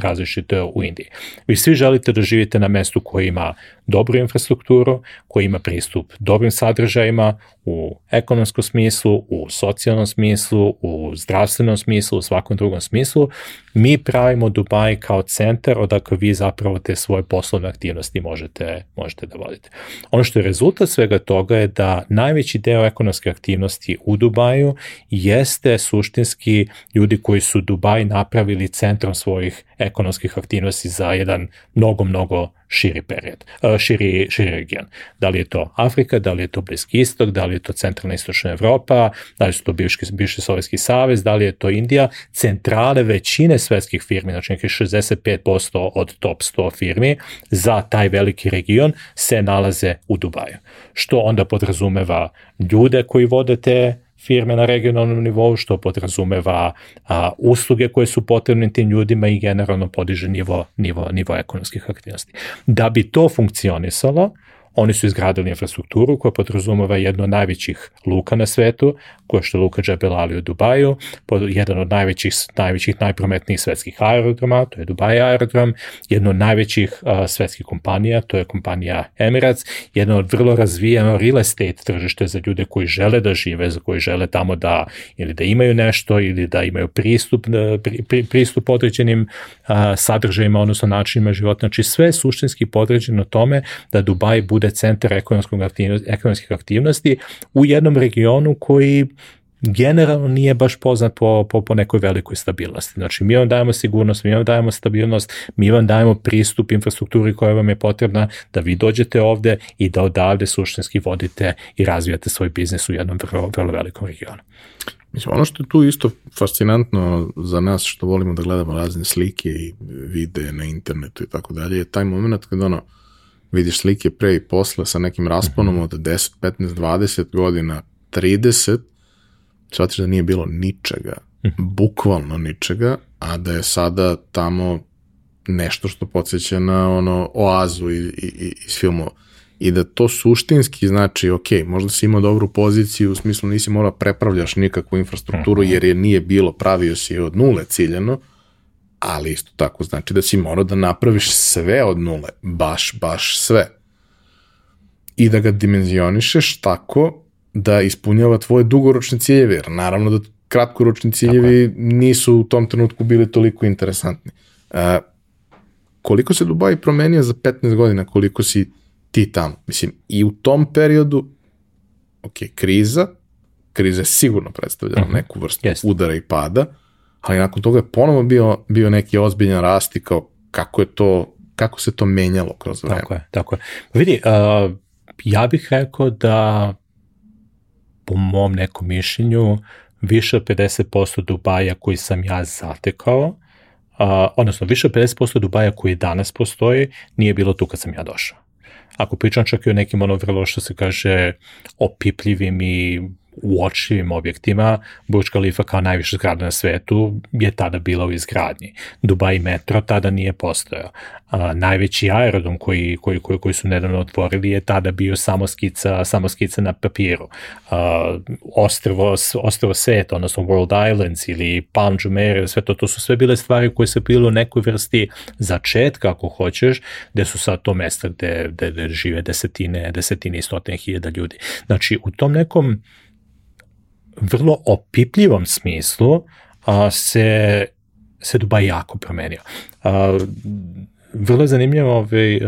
različite, u Indiji. Vi svi želite da živite na mestu koji ima dobru infrastrukturu, koji ima pristup dobrim sadržajima u ekonomskom smislu, u socijalnom smislu, u zdravstvenom smislu, u svakom drugom smislu. Mi pravimo Dubaj kao centar odakle vi zapravo te svoje poslovne aktivnosti možete, možete da vodite. Ono što je rezultat svega toga je da najveći deo ekonomske aktivnosti u Dubaju jeste suštinski ljudi koji su Dubaj napravili centrom svojih ekonomskih aktivnosti za jedan mnogo, mnogo širi period, e, širi, širi region. Da li je to Afrika, da li je to Bliski istok, da li je to centralna istočna Evropa, da li su to bivši, bivši Sovjetski savez, da li je to Indija, centrale većine svetskih firmi, znači nekih 65% od top 100 firmi za taj veliki region se nalaze u Dubaju. Što onda podrazumeva ljude koji vode te firme na regionalnom nivou, što podrazumeva a, usluge koje su potrebne tim ljudima i generalno podiže nivo, nivo, nivo ekonomskih aktivnosti. Da bi to funkcionisalo, Oni su izgradili infrastrukturu koja podrazumeva jedno od najvećih luka na svetu, koja što je Luka Džebel Ali u Dubaju, jedan od najvećih, najvećih najprometnijih svetskih aerodroma, to je Dubai aerodrom, jedno od najvećih uh, svetskih kompanija, to je kompanija Emirates, jedno od vrlo razvijeno real estate tržište za ljude koji žele da žive, za koji žele tamo da ili da imaju nešto ili da imaju pristup, pri, pri, pristup određenim sadržajima, odnosno načinima života. Znači sve suštinski podređeno tome da Dubai bude centar aktivnosti, ekonomskih aktivnosti u jednom regionu koji generalno nije baš poznat po, po, po nekoj velikoj stabilnosti. Znači, mi vam dajemo sigurnost, mi vam dajemo stabilnost, mi vam dajemo pristup infrastrukturi koja vam je potrebna da vi dođete ovde i da odavde suštinski vodite i razvijate svoj biznis u jednom vrlo, vrlo velikom regionu. Mislim, ono što je tu isto fascinantno za nas što volimo da gledamo razne slike i videe na internetu i tako dalje, je taj moment kada ono, vidiš slike pre i posle sa nekim rasponom od 10, 15, 20 godina, 30, shvatiš da nije bilo ničega, bukvalno ničega, a da je sada tamo nešto što podsjeća na ono oazu i, i, iz filmova. I da to suštinski znači, ok, možda si imao dobru poziciju, u smislu nisi mora prepravljaš nikakvu infrastrukturu, mhm. jer je nije bilo, pravio si od nule ciljeno, ali isto tako znači da si morao da napraviš sve od nule, baš, baš sve. I da ga dimenzionišeš tako da ispunjava tvoje dugoročne ciljeve, jer naravno da kratkoročni ciljevi nisu u tom trenutku bili toliko interesantni. Uh, koliko se Dubai promenio za 15 godina, koliko si ti tamo? Mislim, i u tom periodu, ok, kriza, kriza je sigurno predstavljala uh mhm. -huh. neku vrstu yes. udara i pada, ali nakon toga je ponovo bio, bio neki ozbiljan rast i kao kako je to, kako se to menjalo kroz vreme. Tako je, tako je. Vidi, uh, ja bih rekao da po mom nekom mišljenju više od 50% Dubaja koji sam ja zatekao, uh, odnosno više od 50% Dubaja koji danas postoji, nije bilo tu kad sam ja došao. Ako pričam čak i o nekim ono vrlo što se kaže opipljivim i uočljivim objektima, Burj Khalifa kao najviša zgrada na svetu je tada bila u izgradnji. Dubai metro tada nije postojao. A, najveći aerodrom koji, koji, koji, koji su nedavno otvorili je tada bio samo skica, samo skica na papiru. A, ostrvo, ostrvo Set, odnosno World Islands ili Palm Jumeirah, sve to, to su sve bile stvari koje su bile u nekoj vrsti začetka, ako hoćeš, gde su sad to mesta gde, gde, gde žive desetine, desetine i stotine hiljada ljudi. Znači, u tom nekom vrlo opipljivom smislu a, se, se Dubaj jako promenio. A, vrlo je zanimljivo ovaj, uh,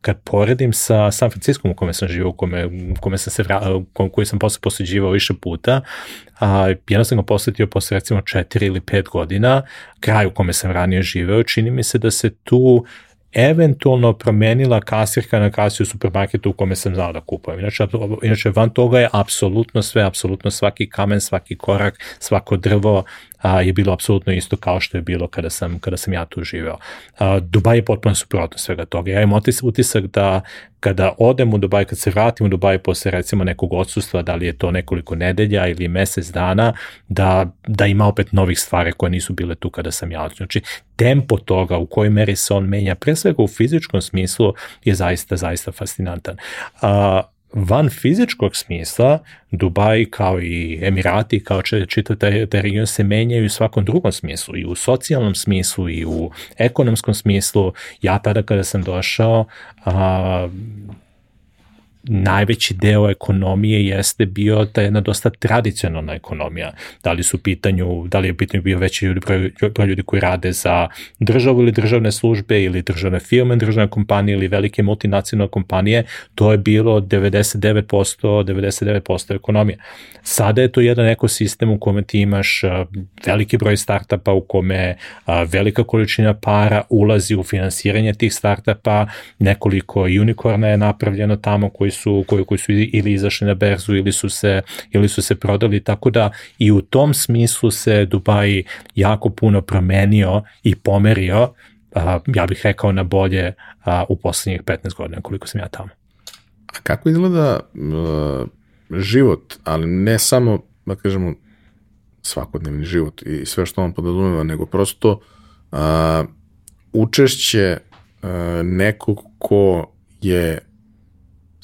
kad poredim sa San Francisco u kome sam živao, u kome, u kome sam se vra, u koji sam posle posuđivao više puta, a jedno sam ga posetio posle recimo 4 ili 5 godina, kraj u kome sam ranije živeo, čini mi se da se tu eventualno promenila kasirka na kasi u supermarketu u kome sam znao da kupujem. Inače, inače van toga je apsolutno sve, apsolutno svaki kamen, svaki korak, svako drvo, a, je bilo apsolutno isto kao što je bilo kada sam, kada sam ja tu živeo. A, Dubaj je potpuno suprotno svega toga. Ja imam utisak da kada odem u Dubaj, kad se vratim u Dubaj posle recimo nekog odsustva, da li je to nekoliko nedelja ili mesec dana, da, da ima opet novih stvari koje nisu bile tu kada sam ja. Znači, tempo toga u kojoj meri se on menja, pre svega u fizičkom smislu, je zaista, zaista fascinantan. A, van fizičkog smisla, Dubaj kao i Emirati, kao čitav taj, taj region se menjaju u svakom drugom smislu, i u socijalnom smislu, i u ekonomskom smislu. Ja tada kada sam došao, a, najveći deo ekonomije jeste bio ta jedna dosta tradicionalna ekonomija. Da li su pitanju, da li je pitanju bio veći ljudi, broj, broj ljudi koji rade za državu ili državne službe ili državne firme, državne kompanije ili velike multinacionalne kompanije, to je bilo 99%, 99% ekonomije. Sada je to jedan ekosistem u kome ti imaš veliki broj startupa u kome velika količina para ulazi u finansiranje tih startupa, nekoliko unicorna je napravljeno tamo koji su, koji, koji su ili izašli na berzu ili su se, ili su se prodali, tako da i u tom smislu se Dubaj jako puno promenio i pomerio, a, ja bih rekao na bolje a, u poslednjih 15 godina koliko sam ja tamo. A kako izgleda uh, život, ali ne samo, da kažemo, svakodnevni život i sve što on podrazumeva, nego prosto uh, učešće uh, nekog ko je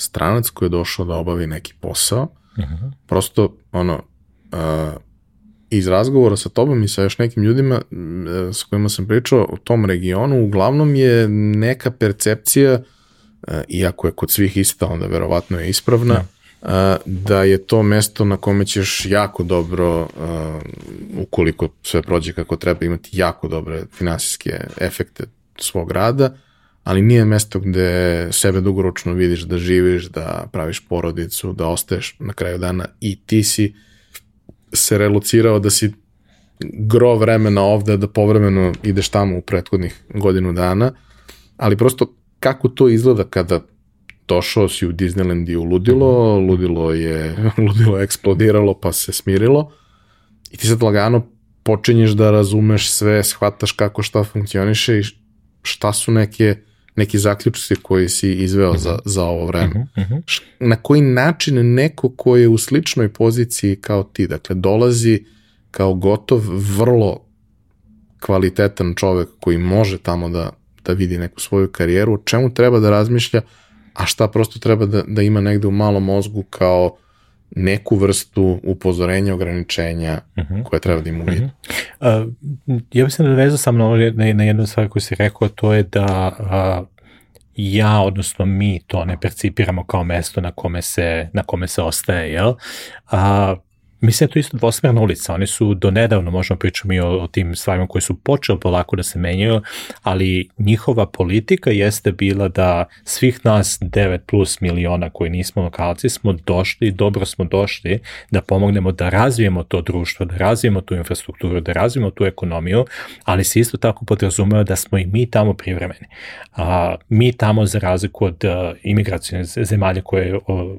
stranac koji je došao da obavi neki posao, uh mhm. -huh. prosto ono, uh, iz razgovora sa tobom i sa još nekim ljudima uh, s kojima sam pričao o tom regionu, uglavnom je neka percepcija, uh, iako je kod svih ista, onda verovatno je ispravna, ja. Da. Da je to mesto na kome ćeš jako dobro, ukoliko sve prođe kako treba, imati jako dobre finansijske efekte svog rada, ali nije mesto gde sebe dugoročno vidiš da živiš, da praviš porodicu, da ostaješ na kraju dana i ti si se relocirao da si gro vremena ovde, da povremeno ideš tamo u prethodnih godinu dana, ali prosto kako to izgleda kada došao si u Disneyland i u ludilo, ludilo je, ludilo je eksplodiralo pa se smirilo i ti sad lagano počinješ da razumeš sve, shvataš kako šta funkcioniše i šta su neke neki zaključci koji si izveo uh -huh. za, mhm. za ovo vreme. Uh -huh. Na koji način neko ko je u sličnoj poziciji kao ti, dakle dolazi kao gotov, vrlo kvalitetan čovek koji može tamo da, da vidi neku svoju karijeru, o čemu treba da razmišlja, a šta prosto treba da, da ima negde u malom mozgu kao neku vrstu upozorenja, ograničenja uh -huh. koje treba da ima u vidu. Uh -huh. uh, ja bih se nadvezao sam na, na, na jednu stvar koju si rekao, to je da uh, ja, odnosno mi to ne percipiramo kao mesto na kome se, na kome se ostaje, jel? A, Mislim da je to isto dvosmerna ulica. Oni su do nedavno, možemo pričamo o, o tim stvarima koji su počeli polako da se menjaju, ali njihova politika jeste bila da svih nas 9 plus miliona koji nismo lokalci smo došli, dobro smo došli da pomognemo da razvijemo to društvo, da razvijemo tu infrastrukturu, da razvijemo tu ekonomiju, ali se isto tako podrazumeva da smo i mi tamo privremeni. A, mi tamo za razliku od imigracijne zemalja koje o,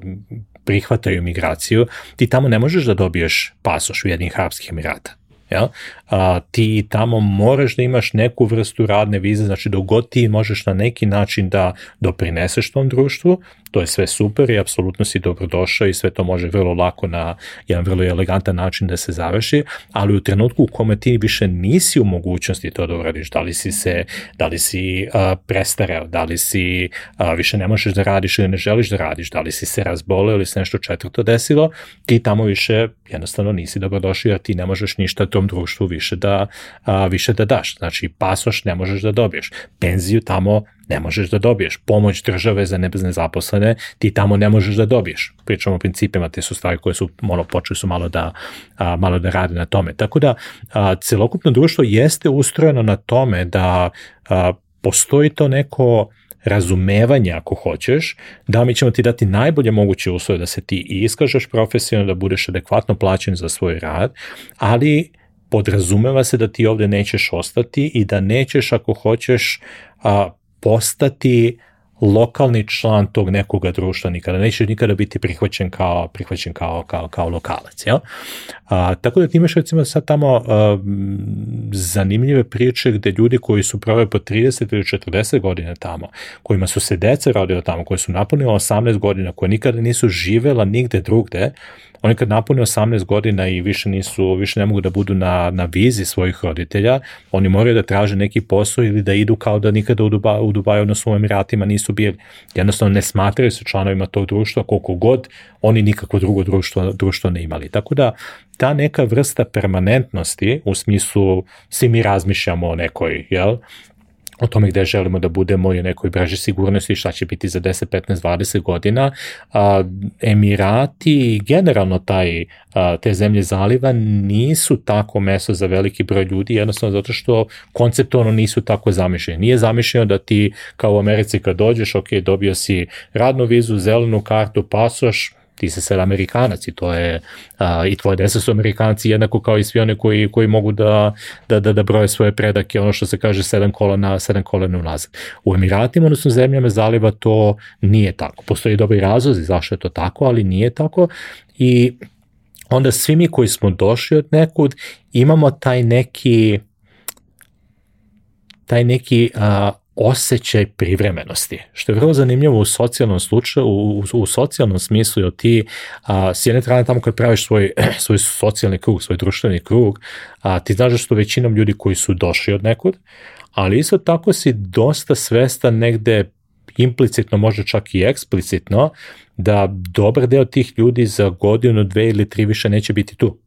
prihvataju migraciju, ti tamo ne možeš da dobiješ pasoš u jednih Arabskih Emirata. Jel? A, ti tamo moraš da imaš neku vrstu radne vize, znači dok god ti možeš na neki način da doprineseš tom društvu, to je sve super i apsolutno si dobrodošao i sve to može vrlo lako na jedan vrlo elegantan način da se završi, ali u trenutku u kome ti više nisi u mogućnosti to da uradiš, da li si se, da li si uh, prestareo, da li si uh, više ne možeš da radiš ili ne želiš da radiš, da li si se razboleo ili se nešto četvrto desilo, ti tamo više jednostavno nisi dobrodošao jer ti ne možeš ništa tom društvu više da, uh, više da daš. Znači, pasoš ne možeš da dobiješ. Penziju tamo ne možeš da dobiješ. Pomoć države za nezaposlene ti tamo ne možeš da dobiješ. Pričamo o principima, te su stvari koje su malo počeli su malo da, a, malo da rade na tome. Tako da a, celokupno društvo jeste ustrojeno na tome da a, postoji to neko razumevanje ako hoćeš, da mi ćemo ti dati najbolje moguće uslove da se ti iskažeš profesionalno, da budeš adekvatno plaćen za svoj rad, ali podrazumeva se da ti ovde nećeš ostati i da nećeš ako hoćeš a, postati lokalni član tog nekoga društva nikada neće nikada biti prihvaćen kao prihvaćen kao kao kao lokalac jel? A, tako da ti imaš recimo sad tamo a, zanimljive priče gde ljudi koji su proveli po 30 ili 40 godina tamo kojima su se deca rodila tamo koji su napunili 18 godina koji nikada nisu živela nigde drugde oni kad napune 18 godina i više nisu, više ne mogu da budu na, na vizi svojih roditelja, oni moraju da traže neki posao ili da idu kao da nikada u, Duba, u Dubaju na svojim Emiratima nisu bili. Jednostavno ne smatraju se članovima tog društva koliko god oni nikakvo drugo društvo, društvo ne imali. Tako da ta neka vrsta permanentnosti u smislu svi mi razmišljamo o nekoj, jel, o tome gde želimo da budemo i o nekoj breži sigurnosti šta će biti za 10, 15, 20 godina. Emirati i generalno taj, te zemlje zaliva nisu tako mesto za veliki broj ljudi, jednostavno zato što konceptualno nisu tako zamišljeni. Nije zamišljeno da ti kao u Americi kad dođeš, ok, dobio si radnu vizu, zelenu kartu, pasoš, ti si sad Amerikanac i to je, a, i tvoje deca su Amerikanci jednako kao i svi oni koji, koji mogu da, da, da, da broje svoje predake, ono što se kaže sedam kolena, sedam kolena unazad. U Emiratima, odnosno zemljama zaliva, to nije tako. Postoji dobri razlozi zašto je to tako, ali nije tako i onda svi mi koji smo došli od nekud imamo taj neki taj neki a, osjećaj privremenosti, što je vrlo zanimljivo u socijalnom slučaju, u, u, socijalnom smislu, jer ti a, s jedne strane tamo kad praviš svoj, svoj socijalni krug, svoj društveni krug, a, ti znaš da su većinom ljudi koji su došli od nekud, ali isto tako si dosta svestan negde implicitno, možda čak i eksplicitno, da dobar deo tih ljudi za godinu, dve ili tri više neće biti tu.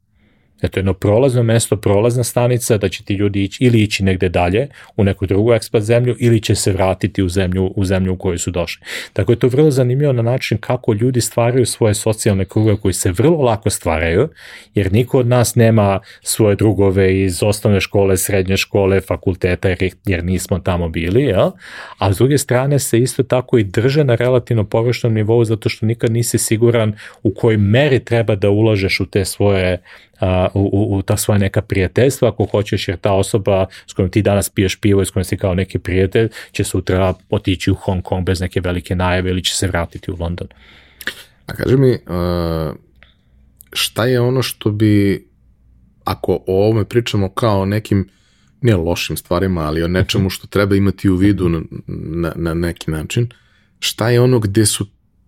Eto jedno prolazno mesto, prolazna stanica, da će ti ljudi ići ili ići negde dalje u neku drugu ekspat zemlju ili će se vratiti u zemlju, u zemlju u kojoj su došli. Tako je to vrlo zanimljivo na način kako ljudi stvaraju svoje socijalne kruge koji se vrlo lako stvaraju, jer niko od nas nema svoje drugove iz osnovne škole, srednje škole, fakulteta, jer, jer nismo tamo bili, ja? a s druge strane se isto tako i drže na relativno površnom nivou zato što nikad nisi siguran u kojoj meri treba da ulažeš u te svoje a, u, u ta svoja neka prijateljstva ako hoćeš jer ta osoba s kojom ti danas piješ pivo i s kojom si kao neki prijatelj će sutra otići u Hong Kong bez neke velike najave ili će se vratiti u London. A kaži mi, šta je ono što bi, ako o ovome pričamo kao nekim, ne lošim stvarima, ali o nečemu što treba imati u vidu na, na, na neki način, šta je ono gde su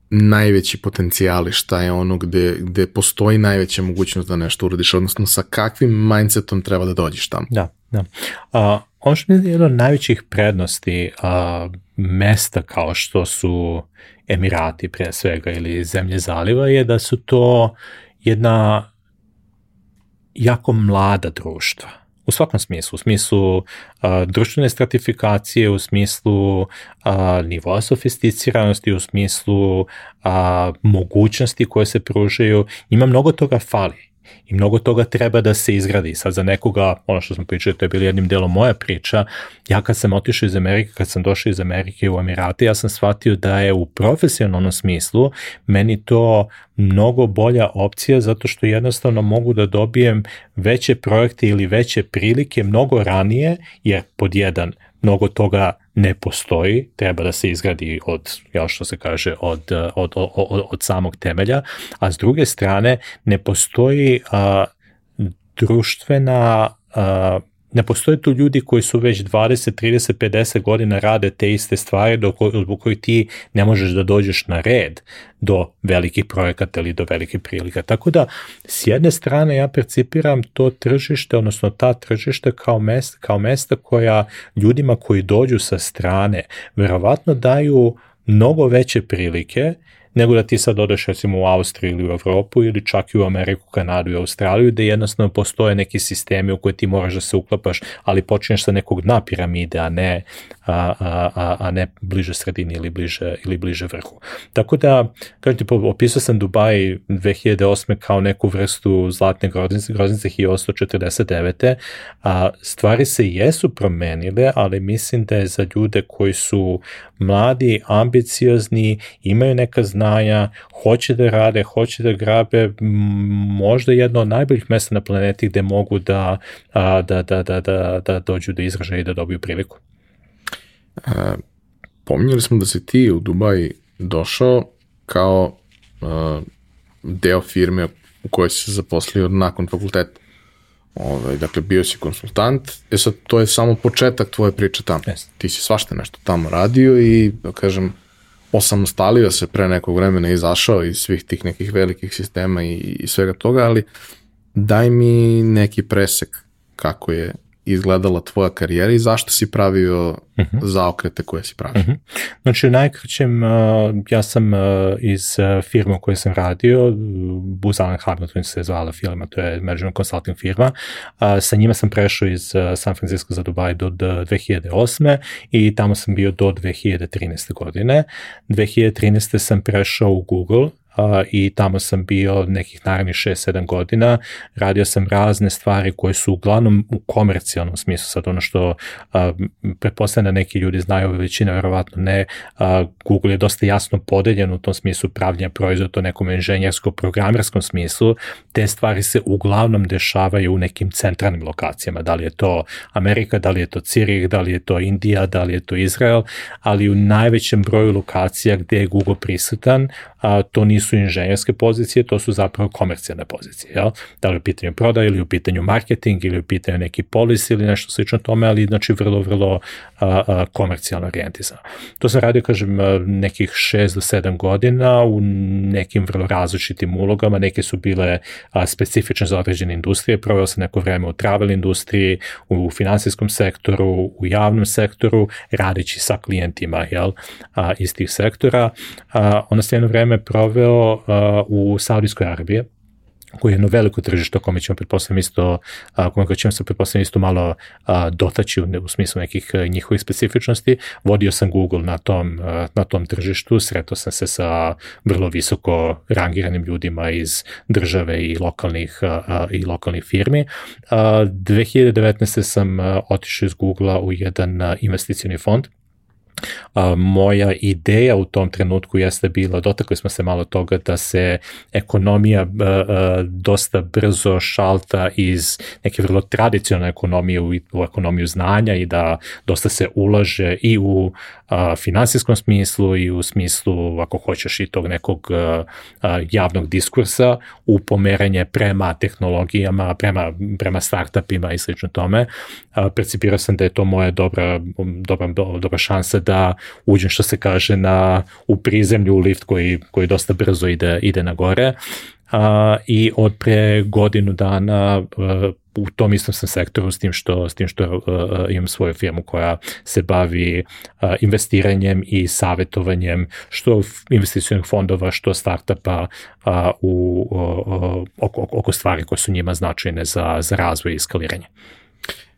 najveći potencijali, šta je ono gde, gde postoji najveća mogućnost da nešto uradiš, odnosno sa kakvim mindsetom treba da dođeš tamo. Da, da. A, ono što je jedna od najvećih prednosti a, mesta kao što su Emirati pre svega ili zemlje zaliva je da su to jedna jako mlada društva U svakom smislu, u smislu a, društvene stratifikacije, u smislu a, nivoa sofisticiranosti, u smislu a, mogućnosti koje se pružaju, ima mnogo toga fali i mnogo toga treba da se izgradi. Sad za nekoga, ono što smo pričali, to je bilo jednim delom moja priča, ja kad sam otišao iz Amerike, kad sam došao iz Amerike u Emirate, ja sam shvatio da je u profesionalnom smislu meni to mnogo bolja opcija zato što jednostavno mogu da dobijem veće projekte ili veće prilike mnogo ranije, jer pod jedan mnogo toga ne postoji, treba da se izgradi od, ja što se kaže, od, od, od, od samog temelja, a s druge strane ne postoji a, društvena a, ne postoje tu ljudi koji su već 20, 30, 50 godina rade te iste stvari do kojih ti ne možeš da dođeš na red do velikih projekata ili do velikih prilika. Tako da, s jedne strane ja percipiram to tržište, odnosno ta tržište kao mesta, kao mesta koja ljudima koji dođu sa strane verovatno daju mnogo veće prilike nego da ti sad odeš recimo u Austriju ili u Evropu ili čak i u Ameriku, Kanadu i Australiju, gde jednostavno postoje neki sistemi u koje ti moraš da se uklapaš, ali počinješ sa nekog dna piramide, a ne, a, a, a ne bliže sredini ili bliže, ili bliže vrhu. Tako da, kažem ti, opisao sam Dubaj 2008. kao neku vrstu zlatne groznice, groznice 1849. A, stvari se jesu promenile, ali mislim da je za ljude koji su mladi, ambiciozni, imaju neka znanja, hoće da rade, hoće da grabe, možda jedno od najboljih mesta na planeti gde mogu da, da, da, da, da, da dođu do izražaja i da dobiju priliku. E, pominjali smo da si ti u Dubaji došao kao e, deo firme u kojoj si se zaposlio nakon fakulteta. Ove, ovaj, dakle, bio si konsultant, e sad, to je samo početak tvoje priče tamo. Yes. Ti si svašta nešto tamo radio i, da kažem, osamostalio se pre nekog vremena, izašao iz svih tih nekih velikih sistema i, i svega toga, ali daj mi neki presek kako je izgledala tvoja karijera i zašto si pravio uh mhm. -huh. zaokrete koje si pravio? Uh mhm. -huh. Znači, u najkraćem, uh, ja sam uh, iz uh, firme u kojoj sam radio, Booz Allen Hamilton se zvala firma, to je management consulting firma, sa njima sam prešao iz San Francisco za Dubai do 2008. i tamo sam bio do 2013. godine. 2013. sam prešao u Google, i tamo sam bio nekih naravnih 6-7 godina. Radio sam razne stvari koje su uglavnom u komercijalnom smislu, sad ono što pretpostavljam da neki ljudi znaju, većina verovatno ne, Google je dosta jasno podeljen u tom smislu pravljenja proizvoda u nekom inženjersko-programerskom smislu. Te stvari se uglavnom dešavaju u nekim centralnim lokacijama, da li je to Amerika, da li je to Cirih, da li je to Indija, da li je to Izrael, ali u najvećem broju lokacija gde je Google prisutan, a, to nisu inženjerske pozicije, to su zapravo komercijalne pozicije. Jel? Da li u pitanju prodaje ili u pitanju marketing ili u pitanju neki polis ili nešto slično tome, ali znači vrlo, vrlo a, a, komercijalno orijentisano. To sam radio, kažem, nekih 6 do 7 godina u nekim vrlo različitim ulogama, neke su bile a, specifične za određene industrije, proveo sam neko vreme u travel industriji, u finansijskom sektoru, u javnom sektoru, radeći sa klijentima jel, a, iz tih sektora. A, onda sam jedno vreme proveo uh, u Saudijskoj Arabiji, koji je jedno veliko tržište o kome ćemo pretpostavljam isto, a, kome ćemo se pretpostavljam isto malo a, dotaći u, smislu nekih njihovih specifičnosti. Vodio sam Google na tom, na tom tržištu, sretao sam se sa vrlo visoko rangiranim ljudima iz države i lokalnih, i lokalnih firmi. A, 2019. sam otišao iz Google-a u jedan investicioni fond, a, moja ideja u tom trenutku jeste bila, dotakli smo se malo toga da se ekonomija a, a, dosta brzo šalta iz neke vrlo tradicionalne ekonomije u, u ekonomiju znanja i da dosta se ulaže i u a, finansijskom smislu i u smislu, ako hoćeš, i tog nekog a, a, javnog diskursa u pomeranje prema tehnologijama, prema, prema startupima i slično tome. A, sam da je to moja dobra, dobra, dobra šansa da uđem što se kaže na, u prizemlju u lift koji, koji dosta brzo ide, ide na gore a, i od pre godinu dana a, u tom istom sam sektoru s tim što, s tim što uh, imam svoju firmu koja se bavi uh, investiranjem i savetovanjem što investicionih fondova, što startupa uh, u, uh, oko, oko stvari koje su njima značajne za, za razvoj i skaliranje.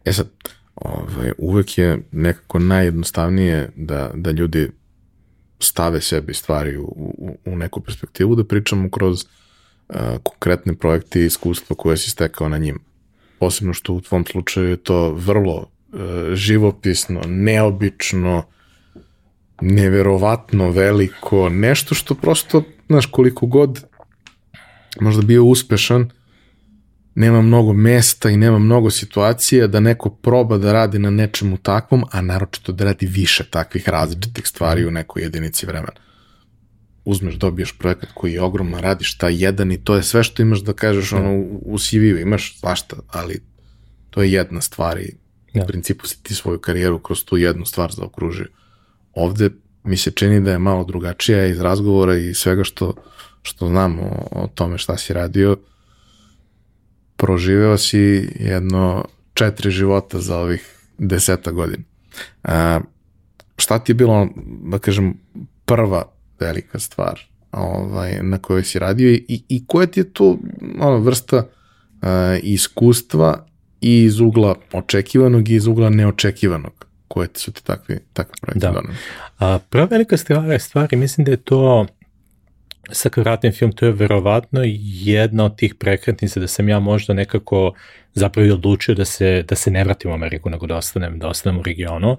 E sad, ovaj, uvek je nekako najjednostavnije da, da ljudi stave sebi stvari u, u, u neku perspektivu, da pričamo kroz uh, konkretne projekte i iskustva koje si stekao na njima. Posebno što u tvom slučaju je to vrlo uh, živopisno, neobično, neverovatno veliko, nešto što prosto, znaš, koliko god možda bio uspešan, nema mnogo mesta i nema mnogo situacija da neko proba da radi na nečemu takvom, a naročito da radi više takvih različitih stvari u nekoj jedinici vremena. Uzmeš, dobiješ projekat koji je ogroman, radiš taj jedan i to je sve što imaš da kažeš ono, u CV-u, imaš svašta, ali to je jedna stvar i ja. u principu si ti svoju karijeru kroz tu jednu stvar zaokružio. Ovde mi se čini da je malo drugačija iz razgovora i svega što, što znam o, o tome šta si radio. Proživeo si jedno četiri života za ovih deseta godina. A, šta ti je bilo, da kažem, prva velika stvar ovaj, na kojoj si radio i, i koja ti je to ono, vrsta uh, iskustva i iz ugla očekivanog i iz ugla neočekivanog koje su ti takvi, takvi projekti da. donali? A, prva velika stvar, stvari, mislim da je to sakratni film, to je verovatno jedna od tih prekretnica da sam ja možda nekako zapravo odlučio da se, da se ne vratim u Ameriku, nego da ostanem, da ostanem u regionu,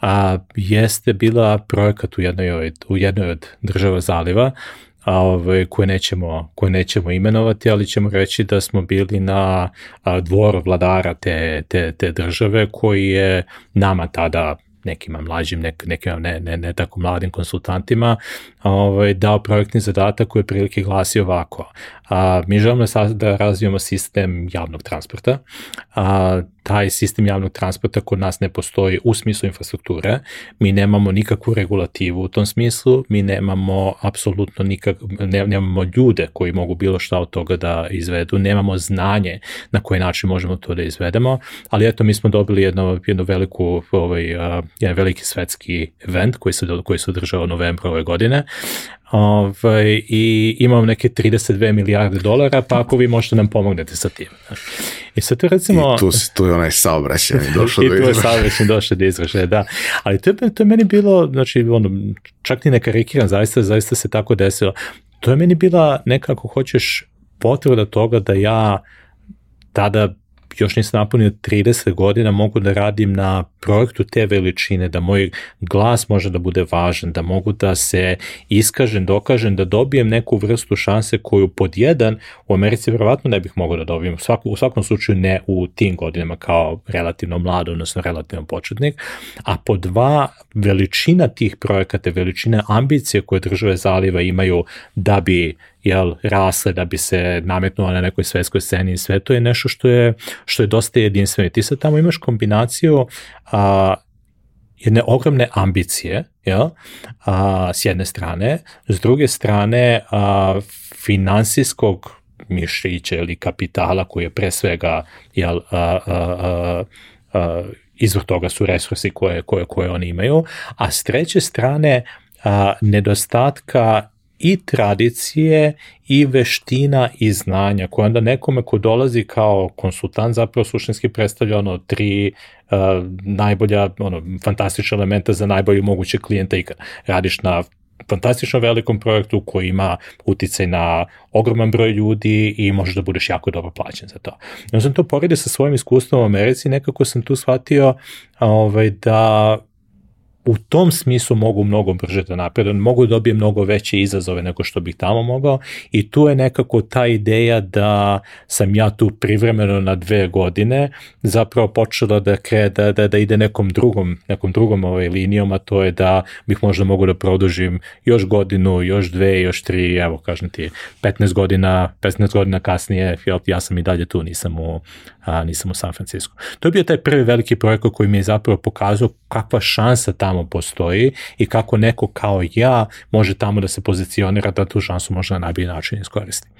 a jeste bila projekat u jednoj od, u jednoj od država zaliva, a ovaj, koje, nećemo, koje nećemo imenovati, ali ćemo reći da smo bili na a, dvoru vladara te, te, te države koji je nama tada nekima mlađim, nek, nekima ne, ne, ne tako mladim konsultantima, ovaj, dao projektni zadatak koji je prilike glasi ovako. A, mi želimo da razvijemo sistem javnog transporta. A, taj sistem javnog transporta kod nas ne postoji u smislu infrastrukture. Mi nemamo nikakvu regulativu u tom smislu, mi nemamo apsolutno nikak, ne, nemamo ljude koji mogu bilo šta od toga da izvedu, nemamo znanje na koji način možemo to da izvedemo, ali eto mi smo dobili jedno, jednu veliku, ovaj, jedan veliki svetski event koji se, koji se održao u novembru ove godine ovaj, i imam neke 32 milijarde dolara, pa ako vi možete nam pomognete sa tim. I sad to recimo... I tu, tu je onaj saobraćaj došao do izražaja. I tu je saobraćaj došao do izražaja, da. Ali to je, to je meni bilo, znači, ono, čak ni ne karikiram, zaista, zaista se tako desilo. To je meni bila nekako hoćeš potvrda toga da ja tada još nisam napunio 30 godina, mogu da radim na projektu te veličine, da moj glas može da bude važan, da mogu da se iskažem, dokažem, da dobijem neku vrstu šanse koju pod jedan u Americi verovatno ne bih mogao da dobijem. U, svaku, u svakom slučaju ne u tim godinama kao relativno mlado, odnosno relativno početnik. A pod dva, veličina tih projekata, veličina ambicije koje države zaliva imaju da bi jel, rasle, da bi se nametnula na nekoj svetskoj sceni i sve to je nešto što je, što je dosta jedinstveno. Ti sad tamo imaš kombinaciju a, jedne ogromne ambicije, jel, a, s jedne strane, s druge strane a, finansijskog mišića ili kapitala koji je pre svega jel, a, a, a, a, izvor toga su resursi koje, koje, koje oni imaju, a s treće strane a, nedostatka i tradicije i veština i znanja koje onda nekome ko dolazi kao konsultant zapravo suštinski predstavlja ono tri uh, najbolja, ono, fantastična elementa za najbolji moguće klijenta i radiš na fantastično velikom projektu koji ima uticaj na ogroman broj ljudi i možeš da budeš jako dobro plaćen za to. Ja sam to poredio sa svojim iskustvom u Americi, nekako sam tu shvatio ovaj, da u tom smislu mogu mnogo brže da napredujem, mogu da dobijem mnogo veće izazove nego što bih tamo mogao. I tu je nekako ta ideja da sam ja tu privremeno na dve godine zapravo počela da, kre, da, da, da ide nekom drugom, nekom drugom ovaj linijom, a to je da bih možda mogu da produžim još godinu, još dve, još tri, evo kažem ti, 15 godina, 15 godina kasnije, ja sam i dalje tu, nisam u, a, nisam u San Francisco. To je bio taj prvi veliki projekat koji mi je zapravo pokazao kakva šansa tamo postoji i kako neko kao ja može tamo da se pozicionira da tu šansu može na najbolji način iskoristiti.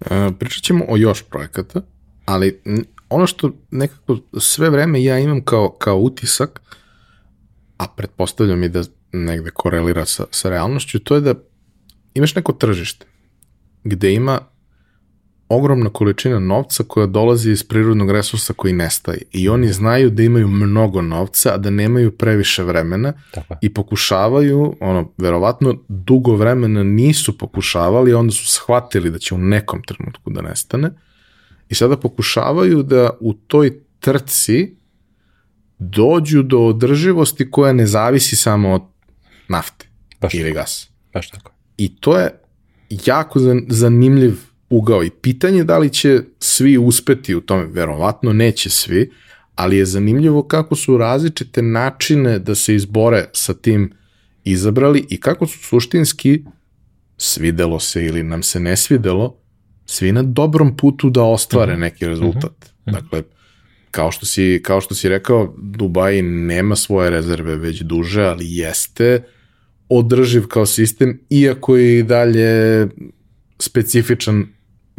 E, pričat ćemo o još projekata, ali ono što nekako sve vreme ja imam kao, kao utisak, a pretpostavljam i da negde korelira sa, sa realnošću, to je da imaš neko tržište gde ima ogromna količina novca koja dolazi iz prirodnog resursa koji nestaje. I oni znaju da imaju mnogo novca, a da nemaju previše vremena Tako. i pokušavaju, ono, verovatno dugo vremena nisu pokušavali, onda su shvatili da će u nekom trenutku da nestane i sada pokušavaju da u toj trci dođu do održivosti koja ne zavisi samo od nafte Baš ili gasa. Baš tako. I to je jako zanimljiv ugao i pitanje da li će svi uspeti u tome, verovatno neće svi, ali je zanimljivo kako su različite načine da se izbore sa tim izabrali i kako su suštinski svidelo se ili nam se ne svidelo, svi na dobrom putu da ostvare mhm. neki rezultat. Mm -hmm. Dakle, kao što si, kao što si rekao, Dubai nema svoje rezerve već duže, ali jeste održiv kao sistem, iako je i dalje specifičan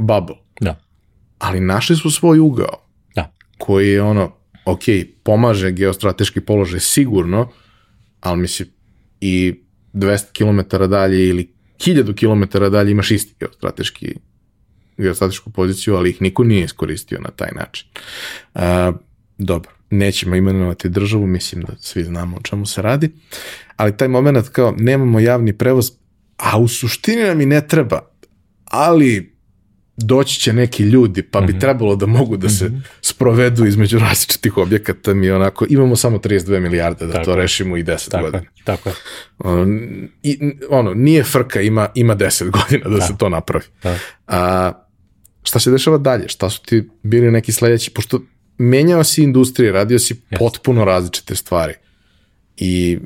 bubble. Da. Ali našli su svoj ugao. Da. Koji je ono, ok, pomaže geostrateški položaj sigurno, ali mislim i 200 km dalje ili 1000 km dalje imaš isti geostrateški geostratešku poziciju, ali ih niko nije iskoristio na taj način. Uh, dobro, nećemo imenovati državu, mislim da svi znamo o čemu se radi, ali taj moment kao nemamo javni prevoz, a u suštini nam i ne treba, ali doći će neki ljudi, pa bi mm -hmm. trebalo da mogu da se mm -hmm. sprovedu između različitih objekata, mi onako, imamo samo 32 milijarde da tako to rešimo i 10 tako godina. Tako je. Ono, i, ono, nije frka, ima, ima 10 godina da, da. se to napravi. Da. A, šta se dešava dalje? Šta su ti bili neki sledeći? Pošto menjao si industrije, radio si yes. potpuno različite stvari. I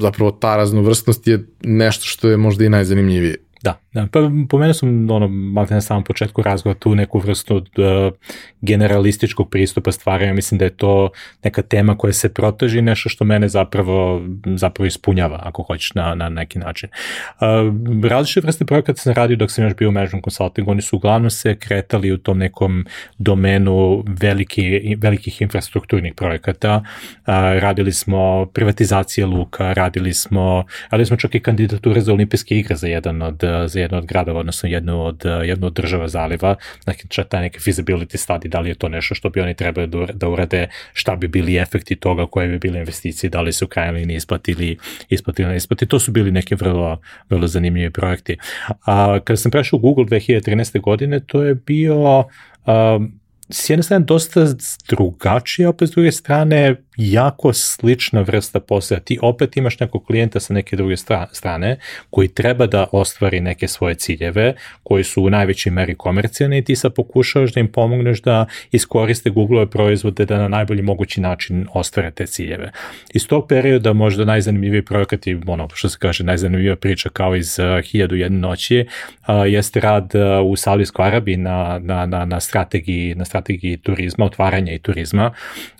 zapravo ta raznovrstnost je nešto što je možda i najzanimljivije. Da, da. Pa pomenuo sam ono, malo na samom početku razgovora tu neku vrstu uh, generalističkog pristupa stvaranja, mislim da je to neka tema koja se proteži nešto što mene zapravo, zapravo ispunjava, ako hoćeš, na, na neki način. Uh, različite vrste projekata sam radio dok sam još bio u management consulting, oni su uglavnom se kretali u tom nekom domenu veliki, velikih infrastrukturnih projekata, uh, radili smo privatizacije luka, radili smo, radili smo čak i kandidature za olimpijske igre za jedan od za jednu od gradova, odnosno jednu od, jednu od država zaliva, znači taj neki feasibility study, da li je to nešto što bi oni trebali da, da urade, šta bi bili efekti toga, koje bi bile investicije, da li su krajem linije isplatili, isplatili na isplati. To su bili neki vrlo, vrlo zanimljivi projekti. A, kada sam prešao u Google 2013. godine, to je bio a, s jedne strane dosta drugačije, opet s druge strane jako slična vrsta posla. Ti opet imaš nekog klijenta sa neke druge strane koji treba da ostvari neke svoje ciljeve koji su u najvećoj meri komercijalni i ti sad pokušavaš da im pomogneš da iskoriste Google proizvode da na najbolji mogući način ostvare te ciljeve. Iz tog perioda možda najzanimljiviji projekat i ono što se kaže najzanimljivija priča kao iz uh, Hiljadu jedne noći uh, jeste rad uh, u Saudijskoj Arabiji na, na, na, na, strategiji, na strategiji turizma, otvaranja i turizma.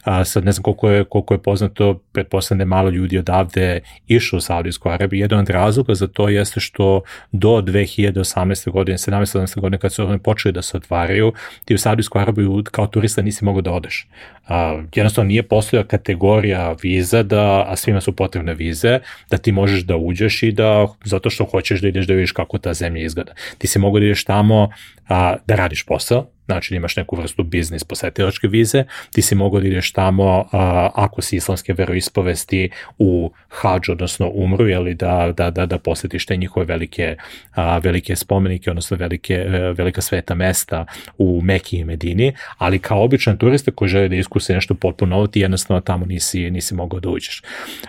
Uh, sad ne znam koliko je koliko je poznato, pretpostavljam da je malo ljudi odavde išlo u Saudijsku Arabiju. Jedan od razloga za to jeste što do 2018. godine, 17. 17. godine, kad su oni počeli da se otvaraju, ti u Saudijsku Arabiju kao turista nisi mogao da odeš. Jednostavno nije postojala kategorija viza, da, a svima su potrebne vize, da ti možeš da uđeš i da, zato što hoćeš da ideš da vidiš kako ta zemlja izgleda. Ti si mogu da ideš tamo a, da radiš posao, znači da imaš neku vrstu biznis posetilačke vize, ti si mogao da ideš tamo a, ako si islamske veroispovesti u hađu, odnosno umru, jeli, da, da, da, da posetiš te njihove velike, a, velike spomenike, odnosno velike, e, velika sveta mesta u Meki i Medini, ali kao običan turista koji žele da iskuse nešto potpuno novo, ti jednostavno tamo nisi, nisi mogao da uđeš.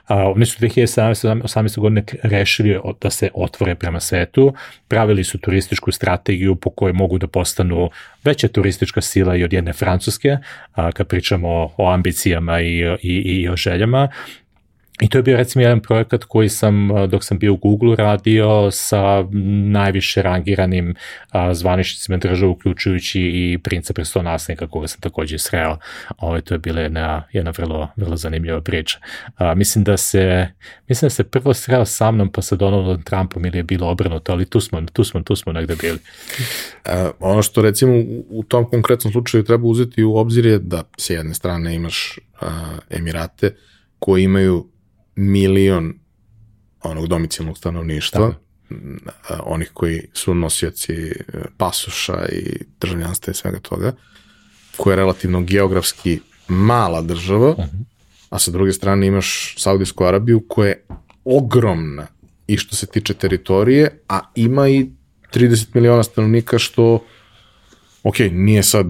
A, oni su 2018. godine rešili da se otvore prema svetu, pravili su turističku strategiju po kojoj mogu da postanu veća turistička sila i od jedne Francuske, a, kad pričamo o ambicijama i, i, i o željama, I to je bio recimo jedan projekat koji sam dok sam bio u Google radio sa najviše rangiranim a, zvaničnicima država uključujući i princa prestolnasnika koga sam takođe sreo. Ovo to je bila jedna, jedna vrlo, vrlo zanimljiva priča. A, mislim da se mislim da se prvo sreo sa mnom pa sa Donaldom Trumpom ili je bilo obrnuto, ali tu smo, tu smo, tu smo negde bili. A, ono što recimo u tom konkretnom slučaju treba uzeti u obzir je da s jedne strane imaš a, Emirate koji imaju milion onog domicilnog stanovništva, da. onih koji su nosioci e, pasoša i državljanstva i svega toga, koja je relativno geografski mala država, uh mhm. -huh. a sa druge strane imaš Saudijsku Arabiju koja je ogromna i što se tiče teritorije, a ima i 30 miliona stanovnika što ok, nije sad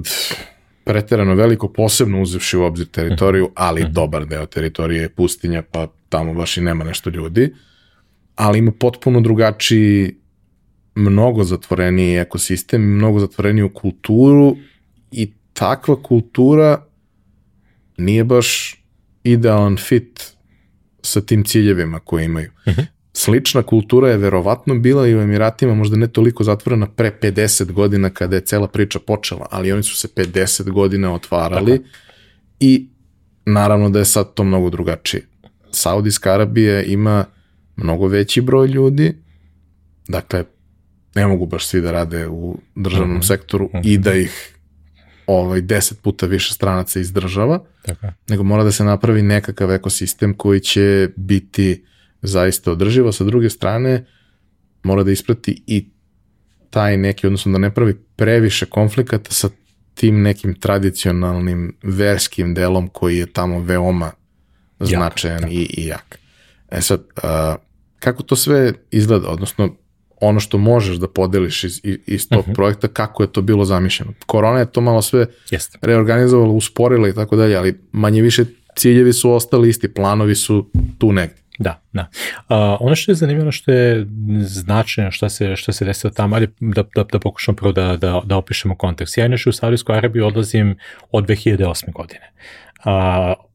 preterano veliko, posebno uzevši u obzir teritoriju, mhm. ali mhm. dobar deo teritorije je pustinja, pa tamo baš i nema nešto ljudi, ali ima potpuno drugačiji, mnogo zatvoreniji ekosistem, mnogo zatvoreniju kulturu i takva kultura nije baš idealan fit sa tim ciljevima koje imaju. Uh mhm. -huh. Slična kultura je verovatno bila i u Emiratima, možda ne toliko zatvorena pre 50 godina kada je cela priča počela, ali oni su se 50 godina otvarali Tako. i naravno da je sad to mnogo drugačije. Saudijska Arabija ima mnogo veći broj ljudi, dakle, ne mogu baš svi da rade u državnom mm -hmm. sektoru mm -hmm. i da ih ovaj, deset puta više stranaca izdržava, Tako. nego mora da se napravi nekakav ekosistem koji će biti zaista održivo. Sa druge strane, mora da isprati i taj neki, odnosno da ne pravi previše konflikata sa tim nekim tradicionalnim verskim delom koji je tamo veoma značajan jak, i, i jak. E sad, a, kako to sve izgleda, odnosno ono što možeš da podeliš iz, iz tog uh mhm. -huh. projekta, kako je to bilo zamišljeno. Korona je to malo sve Jest. reorganizovala, usporila i tako dalje, ali manje više ciljevi su ostali isti, planovi su tu negde. Da, da. Uh, ono što je zanimljivo, što je značajno što se, što se desilo tamo, ali da, da, da pokušamo prvo da, da, da opišemo kontekst. Ja inače u Saudijsku Arabiju odlazim od 2008. godine. Uh,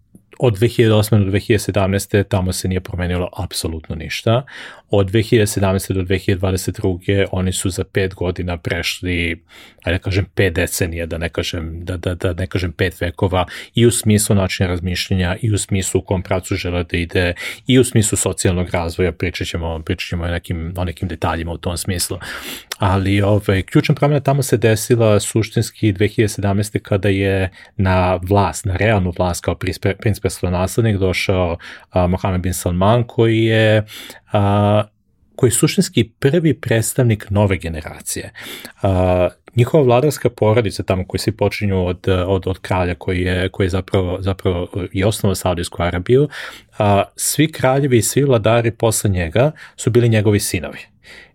od 2008. do 2017. tamo se nije promenilo apsolutno ništa. Od 2017. do 2022. oni su za pet godina prešli, ajde da kažem, pet decenija, da ne kažem, da, da, da ne kažem pet vekova, i u smislu načina razmišljenja, i u smislu u kom pracu žele da ide, i u smislu socijalnog razvoja, pričat ćemo, pričat ćemo o nekim, o nekim detaljima u tom smislu. Ali ovaj, ključna promjena tamo se desila suštinski 2017. kada je na vlast, na realnu vlast kao princ naslednik došao a, Mohamed bin Salman koji je a, koji je suštinski prvi predstavnik nove generacije. A, njihova vladarska porodica tamo koji se počinju od, od, od kralja koji je, koji je zapravo, zapravo i osnovao Saudijsku Arabiju, a, svi kraljevi i svi vladari posle njega su bili njegovi sinovi.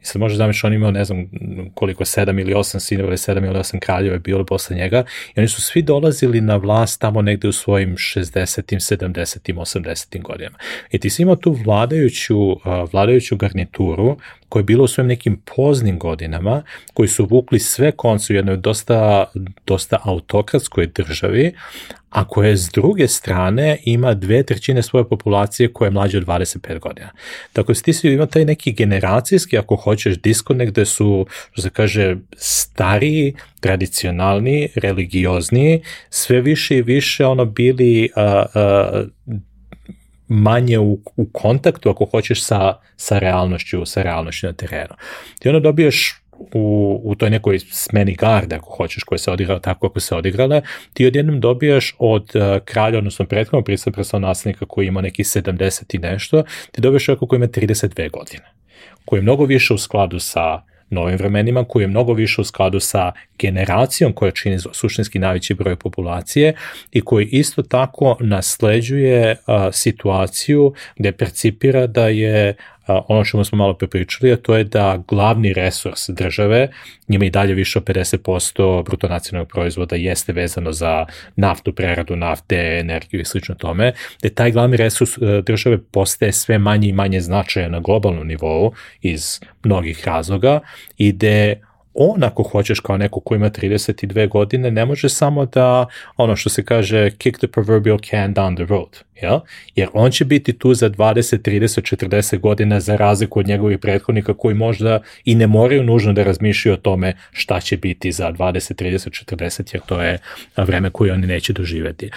I sad može zamišljati, on imao ne znam koliko, sedam ili osam sinova ili sedam ili osam kraljeva je bilo posle njega i oni su svi dolazili na vlast tamo negde u svojim 60. 70. 80. godinama. I ti si imao tu vladajuću, vladajuću garnituru koja je bila u svojim nekim poznim godinama, koji su vukli sve konce u jednoj dosta, dosta autokratskoj državi, a koje s druge strane ima dve trećine svoje populacije koja je mlađa od 25 godina. Tako da ti ima taj neki generacijski, ako hoćeš, diskonekt gde su, što se kaže, stariji, tradicionalni, religiozni, sve više i više ono bili a, a, manje u, u kontaktu, ako hoćeš, sa, sa realnošću, sa realnošću na terenu. Ti ono dobiješ u, u toj nekoj smeni garde, ako hoćeš, koja se odigrala tako kako se odigrala, ti odjednom dobijaš od uh, kralja, odnosno prethodnog prisa naslednika koji ima neki 70 i nešto, ti dobijaš čovjeka koji ima 32 godine, koji je mnogo više u skladu sa novim vremenima, koji je mnogo više u skladu sa generacijom koja čini suštinski najveći broj populacije i koji isto tako nasleđuje a, situaciju gde percipira da je ono što smo malo prepričali, a to je da glavni resurs države, njima i dalje više od 50% bruto nacionalnog proizvoda jeste vezano za naftu, preradu nafte, energiju i slično tome, da taj glavni resurs e, države postaje sve manje i manje značajan na globalnom nivou iz mnogih razloga i da on ako hoćeš kao neko ko ima 32 godine ne može samo da ono što se kaže kick the proverbial can down the road jel? jer on će biti tu za 20, 30, 40 godina za razliku od njegovih prethodnika koji možda i ne moraju nužno da razmišljaju o tome šta će biti za 20, 30, 40 jer to je vreme koje oni neće doživeti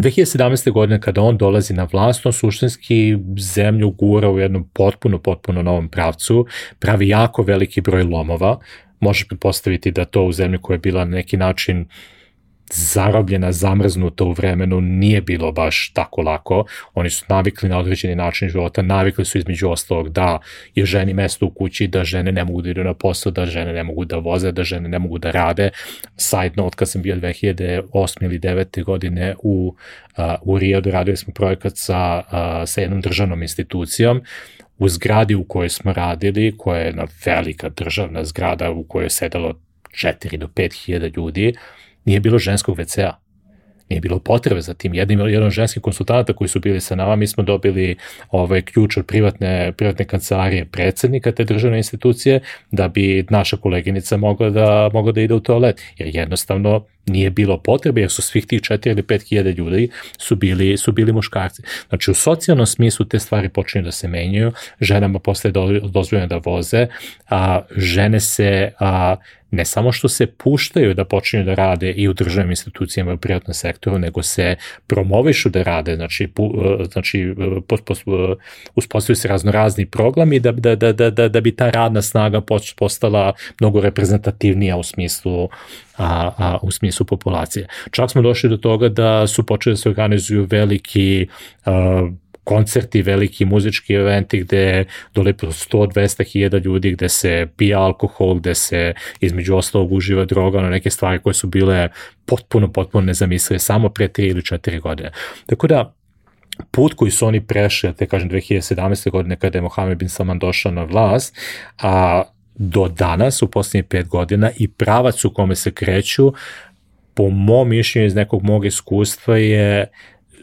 2017. godine kada on dolazi na vlast, on suštinski zemlju gura u jednom potpuno, potpuno novom pravcu, pravi jako veliki broj lomova, možeš pretpostaviti da to u zemlji koja je bila na neki način uh, zarobljena, zamrznuta u vremenu, nije bilo baš tako lako. Oni su navikli na određeni način života, navikli su između ostalog da je ženi mesto u kući, da žene ne mogu da idu na posao, da žene ne mogu da voze, da žene ne mogu da rade. Side note, kad sam bio 2008. ili 9. godine u, uh, u Rio, radili smo projekat sa, uh, sa jednom državnom institucijom, u zgradi u kojoj smo radili, koja je jedna velika državna zgrada u kojoj je sedalo 4 do 5 hiljada ljudi, nije bilo ženskog WC-a. Nije bilo potrebe za tim. Jednim jedan ženski konsultanta koji su bili sa nama, mi smo dobili ovaj ključ od privatne, privatne kancelarije predsednika te državne institucije da bi naša koleginica mogla da, mogla da ide u toalet. Jer jednostavno nije bilo potrebe jer su svih tih 4 ili 5 hiljada ljudi su bili, su bili muškarci. Znači u socijalnom smislu te stvari počinju da se menjaju, ženama posle dozvoljeno da voze, a žene se a, ne samo što se puštaju da počinju da rade i u državnim institucijama i u privatnom sektoru, nego se promovišu da rade, znači, pu, e, znači e, e, uspostavljaju se raznorazni programi da, da, da, da, da bi ta radna snaga postala mnogo reprezentativnija u smislu a, a, u smislu populacije. Čak smo došli do toga da su počeli da se organizuju veliki a, koncerti, veliki muzički eventi gde dole 100-200 hiljada ljudi, gde se pije alkohol, gde se između ostalog uživa droga, na neke stvari koje su bile potpuno, potpuno nezamislive samo pre 3 ili 4 godine. Tako da, put koji su oni prešli, te kažem 2017. godine kada je Mohamed bin Salman došao na vlast, a do danas, u posljednjih pet godina i pravac u kome se kreću, po mom mišljenju iz nekog mog iskustva je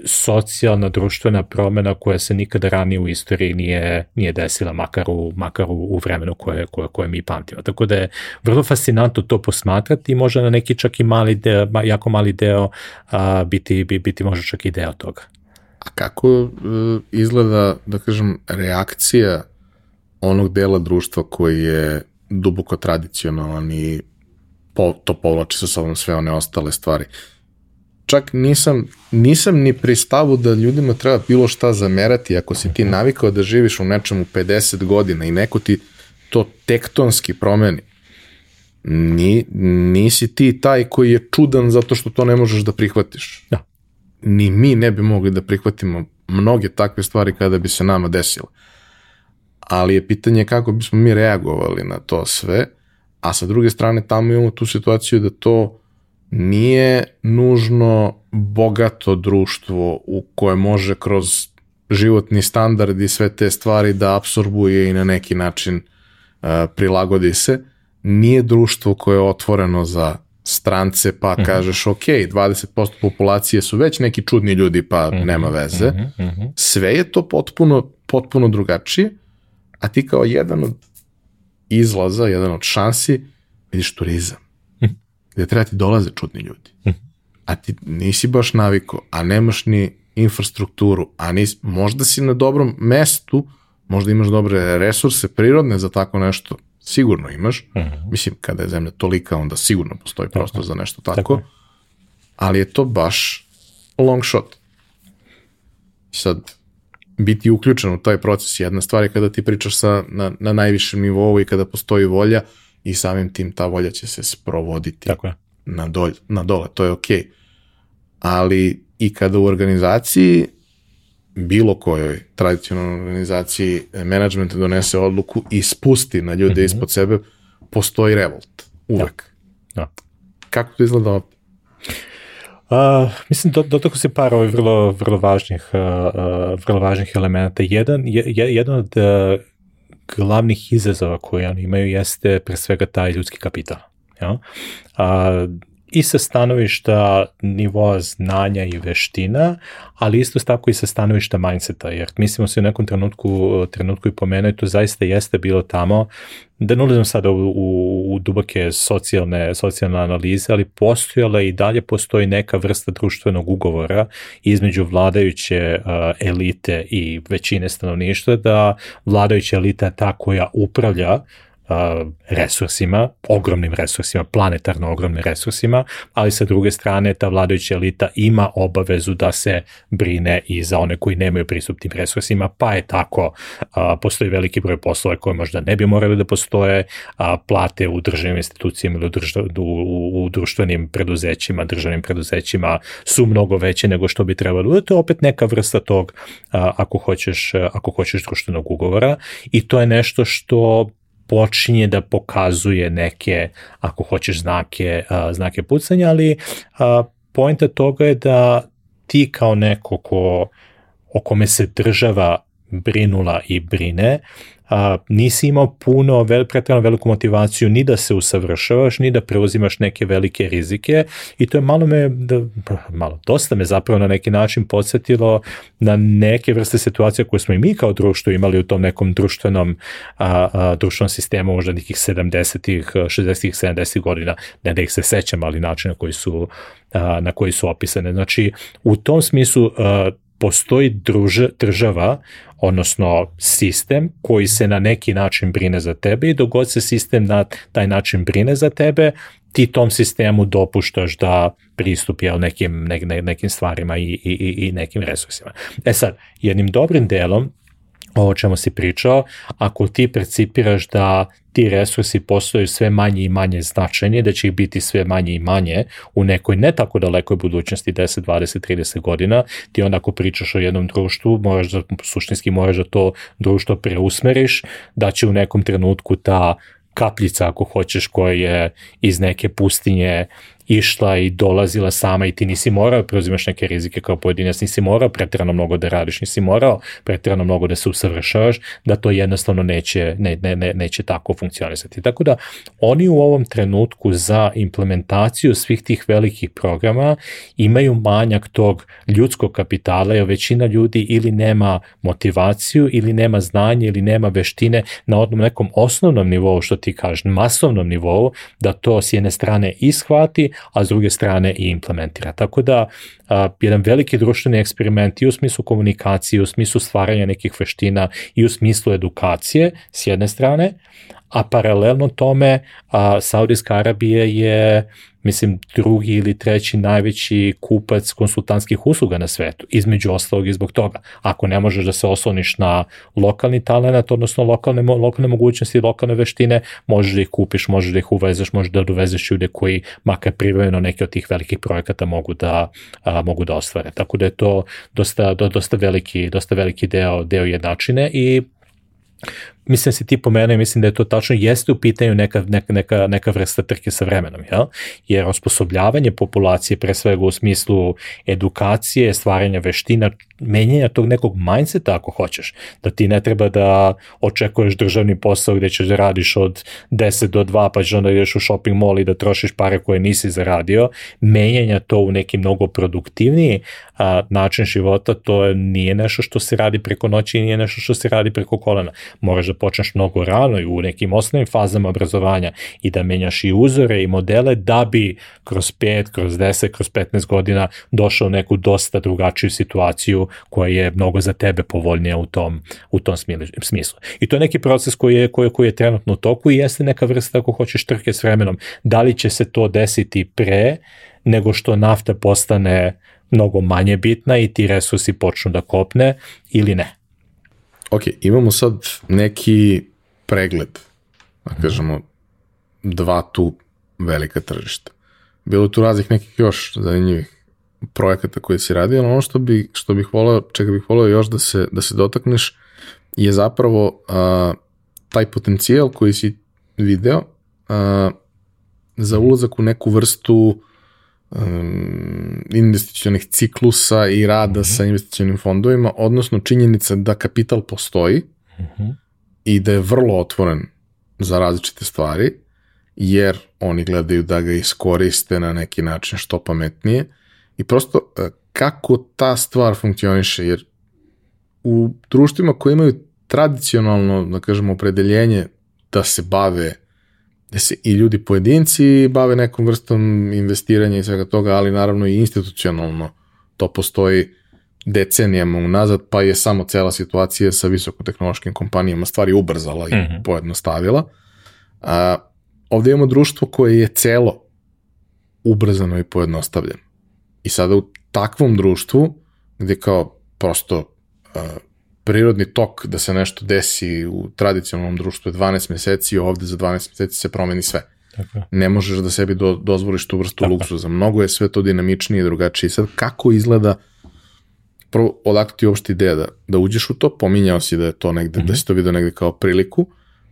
socijalna društvena promena koja se nikada ranije u istoriji nije, nije desila, makar u, makar u, vremenu koje, koje, koje mi pamtimo. Tako da je vrlo fascinantno to posmatrati i možda na neki čak i mali deo, jako mali deo a, biti, biti možda čak i deo toga. A kako uh, izgleda, da kažem, reakcija onog dela društva koji je duboko tradicionalan i po, to povlači sa sobom sve one ostale stvari. Čak nisam, nisam ni pri stavu da ljudima treba bilo šta zamerati ako si ti navikao da živiš u nečemu 50 godina i neko ti to tektonski promeni. Ni, nisi ti taj koji je čudan zato što to ne možeš da prihvatiš. Da. Ni mi ne bi mogli da prihvatimo mnoge takve stvari kada bi se nama desile ali je pitanje kako bismo mi reagovali na to sve, a sa druge strane tamo imamo tu situaciju da to nije nužno bogato društvo u koje može kroz životni standard i sve te stvari da absorbuje i na neki način uh, prilagodi se. Nije društvo koje je otvoreno za strance, pa mm -hmm. kažeš ok, 20% populacije su već neki čudni ljudi, pa mm -hmm. nema veze. Mm -hmm. Sve je to potpuno, potpuno drugačije a ti kao jedan od izlaza, jedan od šansi, vidiš turizam. Gde treba ti dolaze čudni ljudi. Hm. A ti nisi baš naviko, a nemaš ni infrastrukturu, a nis, možda si na dobrom mestu, možda imaš dobre resurse prirodne za tako nešto, sigurno imaš. Uh mhm. -huh. Mislim, kada je zemlja tolika, onda sigurno postoji prostor za nešto tako. tako. Ali je to baš long shot. Sad, biti uključen u taj proces. Jedna stvar je kada ti pričaš sa, na, na najvišem nivou i kada postoji volja i samim tim ta volja će se sprovoditi Tako je. Na, dolj, na dole, to je okej. Okay. Ali i kada u organizaciji bilo kojoj tradicionalnoj organizaciji menadžment donese odluku i spusti na ljude mm -hmm. ispod sebe, postoji revolt. Uvek. Da. da. Kako to izgleda ovde? Uh, mislim, do, dotako se par ovih vrlo, vrlo važnih, uh, vrlo važnih elemenata. Jedan, je, jedan od uh, glavnih izazova koje oni imaju jeste pre svega taj ljudski kapital. Ja? Uh, i sa stanovišta nivoa znanja i veština, ali isto tako i sa stanovišta mindseta, jer mislimo se u nekom trenutku, trenutku i pomenuo, to zaista jeste bilo tamo, da ne ulazim sada u, u, u dubake socijalne, socijalne analize, ali postojala i dalje postoji neka vrsta društvenog ugovora između vladajuće uh, elite i većine stanovništva, da vladajuća elita je ta koja upravlja uh, resursima, ogromnim resursima, planetarno ogromnim resursima, ali sa druge strane ta vladajuća elita ima obavezu da se brine i za one koji nemaju pristup tim resursima, pa je tako, a, postoji veliki broj poslova koje možda ne bi morali da postoje, a, plate u državnim institucijama ili u, držav, u, u društvenim preduzećima, državnim preduzećima su mnogo veće nego što bi trebalo. To je opet neka vrsta tog, a, ako hoćeš, ako hoćeš društvenog ugovora i to je nešto što počinje da pokazuje neke, ako hoćeš, znake, uh, znake pucanja, ali uh, pojenta toga je da ti kao neko ko, o kome se država brinula i brine, a, nisi imao puno, vel, pretredno veliku motivaciju ni da se usavršavaš, ni da preuzimaš neke velike rizike i to je malo me, da, malo, dosta me zapravo na neki način podsjetilo na neke vrste situacija koje smo i mi kao društvo imali u tom nekom društvenom, a, a, društvenom sistemu možda nekih 70-ih, 60-ih, 70-ih godina, ne da ih se sećam, ali način na koji su, a, na koji su opisane. Znači, u tom smislu a, postoji druž, država, odnosno sistem koji se na neki način brine za tebe i dogod se sistem na taj način brine za tebe, ti tom sistemu dopuštaš da pristup jel, nekim, ne, ne, nekim stvarima i, i, i nekim resursima. E sad, jednim dobrim delom ovo čemu si pričao, ako ti percipiraš da ti resursi postaju sve manje i manje značajni, da će ih biti sve manje i manje u nekoj ne tako dalekoj budućnosti, 10, 20, 30 godina, ti onda ako pričaš o jednom društvu, moraš da, suštinski moraš da to društvo preusmeriš, da će u nekom trenutku ta kapljica, ako hoćeš, koja je iz neke pustinje išla i dolazila sama i ti nisi morao da preuzimaš neke rizike kao pojedinac, nisi morao pretrano mnogo da radiš, nisi morao pretrano mnogo da se usavršavaš, da to jednostavno neće, ne, ne, ne, neće tako funkcionisati. Tako da oni u ovom trenutku za implementaciju svih tih velikih programa imaju manjak tog ljudskog kapitala, jer većina ljudi ili nema motivaciju, ili nema znanje, ili nema veštine na odnom nekom osnovnom nivou, što ti kažeš, masovnom nivou, da to s jedne strane ishvati, a s druge strane i implementira. Tako da a, jedan veliki društveni eksperiment i u smislu komunikacije, i u smislu stvaranja nekih veština i u smislu edukacije s jedne strane, a paralelno tome a, Saudijska Arabija je mislim, drugi ili treći najveći kupac konsultantskih usluga na svetu, između ostalog i zbog toga. Ako ne možeš da se osloniš na lokalni talent, odnosno lokalne, lokalne mogućnosti, lokalne veštine, možeš da ih kupiš, možeš da ih uvezeš, možeš da dovezeš ljude koji makar privremeno neke od tih velikih projekata mogu da, a, mogu da ostvare. Tako da je to dosta, do, dosta veliki, dosta veliki deo, deo jednačine i mislim da si ti pomenuo i mislim da je to tačno, jeste u pitanju neka, neka, neka, neka vrsta trke sa vremenom, jel? jer osposobljavanje populacije, pre svega u smislu edukacije, stvaranja veština, menjanja tog nekog mindseta ako hoćeš, da ti ne treba da očekuješ državni posao gde ćeš da radiš od 10 do 2 pa ćeš onda ideš u shopping mall i da trošiš pare koje nisi zaradio, menjanja to u neki mnogo produktivniji a, način života, to nije nešto što se radi preko noći i nije nešto što se radi preko kolena. Moraš da počneš mnogo rano i u nekim osnovnim fazama obrazovanja i da menjaš i uzore i modele da bi kroz 5, kroz 10, kroz 15 godina došao u neku dosta drugačiju situaciju koja je mnogo za tebe povoljnija u tom, u tom smislu. I to je neki proces koji je, koji, koji je trenutno u toku i jeste neka vrsta ako hoćeš trke s vremenom. Da li će se to desiti pre nego što nafta postane mnogo manje bitna i ti resursi počnu da kopne ili ne? Ok, imamo sad neki pregled, da kažemo, dva tu velika tržišta. Bilo tu raznih nekih još zanimljivih projekata koje si radio, ali ono što, bi, što bih voleo, čega bih voleo još da se, da se dotakneš je zapravo a, taj potencijal koji si video a, za ulazak u neku vrstu um, investicionih ciklusa i rada mm -hmm. sa investicionim fondovima, odnosno činjenica da kapital postoji mm -hmm. i da je vrlo otvoren za različite stvari, jer oni gledaju da ga iskoriste na neki način što pametnije i prosto e, kako ta stvar funkcioniše, jer u društvima koji imaju tradicionalno, da kažemo, opredeljenje da se bave gde se i ljudi pojedinci bave nekom vrstom investiranja i svega toga, ali naravno i institucionalno to postoji decenijama unazad, pa je samo cela situacija sa visokotehnološkim kompanijama stvari ubrzala i mm -hmm. pojednostavila. A, ovde imamo društvo koje je celo ubrzano i pojednostavljeno. I sada u takvom društvu, gde kao prosto a, prirodni tok da se nešto desi u tradicionalnom društvu je 12 meseci, ovde za 12 meseci se promeni sve. Tako. Ne možeš da sebi do, dozvoliš tu vrstu Tako. luksuza. Mnogo je sve to dinamičnije i drugačije. Sad, kako izgleda prvo, odakle ti uopšte ideja da, da uđeš u to, pominjao si da je to negde, mm -hmm. da si to vidio negde kao priliku,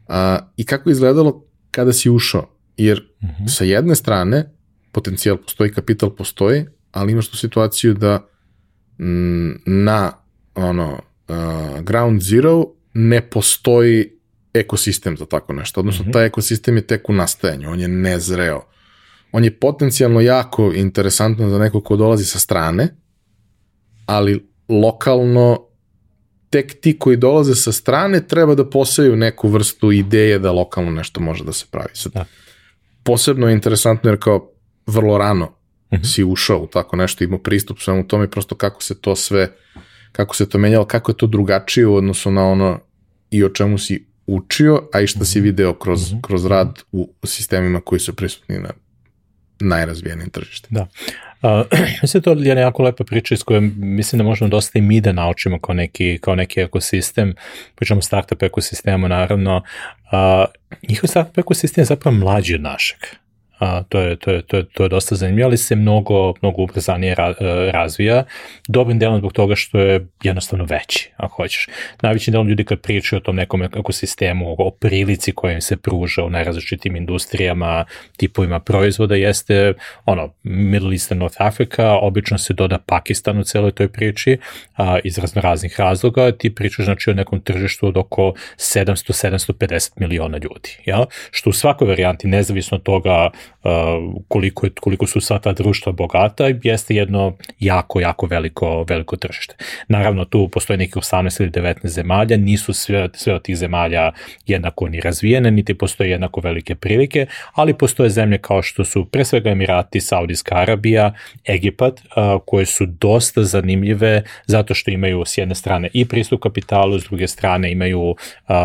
a, i kako je izgledalo kada si ušao, jer mm -hmm. sa jedne strane potencijal postoji, kapital postoji, ali imaš tu situaciju da m, na ono, uh, ground zero ne postoji ekosistem za tako nešto, odnosno mm -hmm. taj ekosistem je tek u nastajanju, on je nezreo. On je potencijalno jako interesantan za neko ko dolazi sa strane, ali lokalno tek ti koji dolaze sa strane treba da poseju neku vrstu ideje da lokalno nešto može da se pravi. Sad, da. Posebno je interesantno jer kao vrlo rano mm -hmm. si ušao u tako nešto, imao pristup svemu tome i prosto kako se to sve, kako se to menjalo, kako je to drugačije u odnosu na ono i o čemu si učio, a i šta mm -hmm. si mhm. video kroz, mm -hmm. kroz rad u sistemima koji su prisutni na najrazvijenim tržištima. Da. Uh, mislim da to je jako lepa priča iz koje mislim da možemo dosta i mi da naučimo kao neki, kao neki ekosistem, pričamo startup ekosistemu naravno, uh, njihov startup ekosistem je zapravo mlađi od našeg a, to, je, to, je, to, je, to je dosta zanimljivo, ali se mnogo, mnogo ubrzanije ra, e, razvija, dobrim delom zbog toga što je jednostavno veći, ako hoćeš. Najveći delom ljudi kad pričaju o tom nekom ekosistemu, o prilici koja im se pruža u najrazličitim industrijama, tipovima proizvoda, jeste ono, Middle East and North Africa, obično se doda Pakistan u celoj toj priči, a, iz razno raznih razloga, ti pričaš znači o nekom tržištu od oko 700-750 miliona ljudi, ja? što u svakoj varijanti, nezavisno od toga koliko, je, koliko su sva ta društva bogata, jeste jedno jako, jako veliko, veliko tržište. Naravno, tu postoje neki 18 ili 19 zemalja, nisu sve, sve od tih zemalja jednako ni razvijene, niti postoje jednako velike prilike, ali postoje zemlje kao što su pre svega Emirati, Saudijska Arabija, Egipat, koje su dosta zanimljive zato što imaju s jedne strane i pristup kapitalu, s druge strane imaju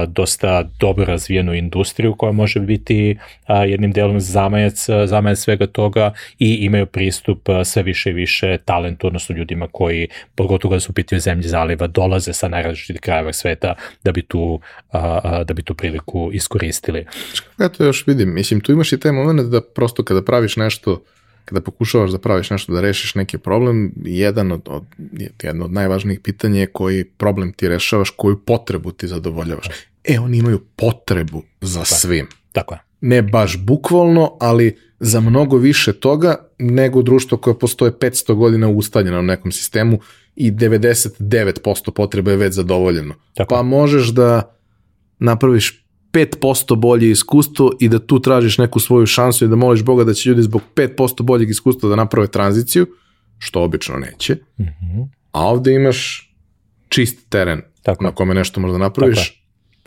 dosta dobro razvijenu industriju koja može biti jednim delom zamajac zamajac, zamajac svega toga i imaju pristup sve više i više talentu, odnosno ljudima koji, pogotovo da su pitaju zemlje zaliva, dolaze sa najrazličitih krajeva sveta da bi tu, da bi tu priliku iskoristili. Ja to još vidim, mislim, tu imaš i taj moment da prosto kada praviš nešto kada pokušavaš da praviš nešto, da rešiš neki problem, jedan od, od, jedno od najvažnijih pitanja je koji problem ti rešavaš, koju potrebu ti zadovoljavaš. E, oni imaju potrebu za Tako svim. Tako je ne baš bukvalno, ali za mnogo više toga nego društvo koje postoje 500 godina ustaljeno u nekom sistemu i 99% potreba je već zadovoljeno. Tako. Pa možeš da napraviš 5% bolje iskustvo i da tu tražiš neku svoju šansu i da moliš Boga da će ljudi zbog 5% boljeg iskustva da naprave tranziciju, što obično neće. Mm -hmm. A ovde imaš čist teren Tako. na kome nešto možda napraviš, Tako.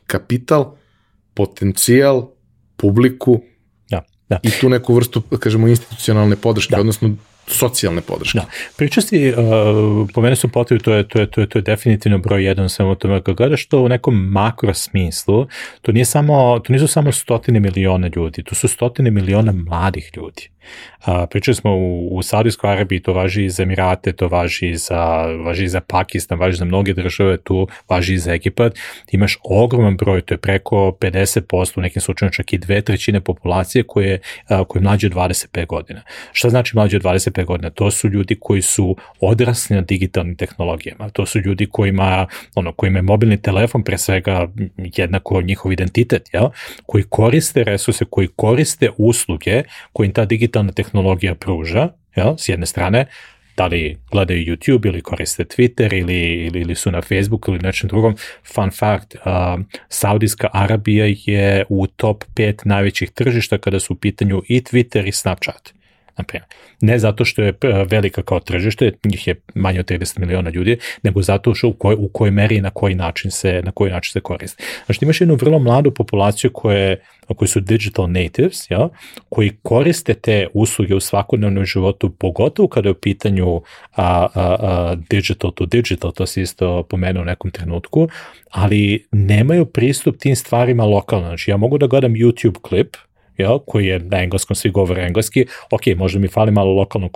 kapital, potencijal, publiku da, da. i tu neku vrstu, kažemo, institucionalne podrške, da. odnosno socijalne podrške. Da. Priča si, uh, po mene su potrebi, to je, to je, to je, to je definitivno broj jedan samo tome, kad gledaš to u nekom makro smislu, to, nije samo, to nisu samo stotine miliona ljudi, to su stotine miliona mladih ljudi. A, pričali smo u, u Saudijskoj Arabiji, to važi i za Emirate, to važi za, važi za Pakistan, važi za mnoge države, tu važi i za Egipat. Imaš ogroman broj, to je preko 50%, u nekim slučajima čak i dve trećine populacije koje, a, koje je mlađe od 25 godina. Šta znači mlađe od 25 godina? To su ljudi koji su odrasli na digitalnim tehnologijama. To su ljudi kojima, ono, kojima je mobilni telefon pre svega jednako njihov identitet, jel? koji koriste resurse, koji koriste usluge koje im ta digitalna digitalna tehnologija pruža, jel, s jedne strane, da li gledaju YouTube ili koriste Twitter ili, ili, ili su na Facebooku ili nečem drugom. Fun fact, uh, Saudijska Arabija je u top 5 najvećih tržišta kada su u pitanju i Twitter i Snapchat na primjer. Ne zato što je e, velika kao tržište, njih je manje od 30 miliona ljudi, nego zato što u koj, u kojoj meri i na koji način se, na koji način se koristi. Znači imaš jednu vrlo mladu populaciju koje, koji su digital natives, ja, koji koriste te usluge u svakodnevnom životu, pogotovo kada je u pitanju a, a, a, digital to digital, to se isto pomenuo u nekom trenutku, ali nemaju pristup tim stvarima lokalno. Znači ja mogu da gledam YouTube klip, jel, koji je na engleskom, svi govore engleski, ok, možda mi fali malo lokalnog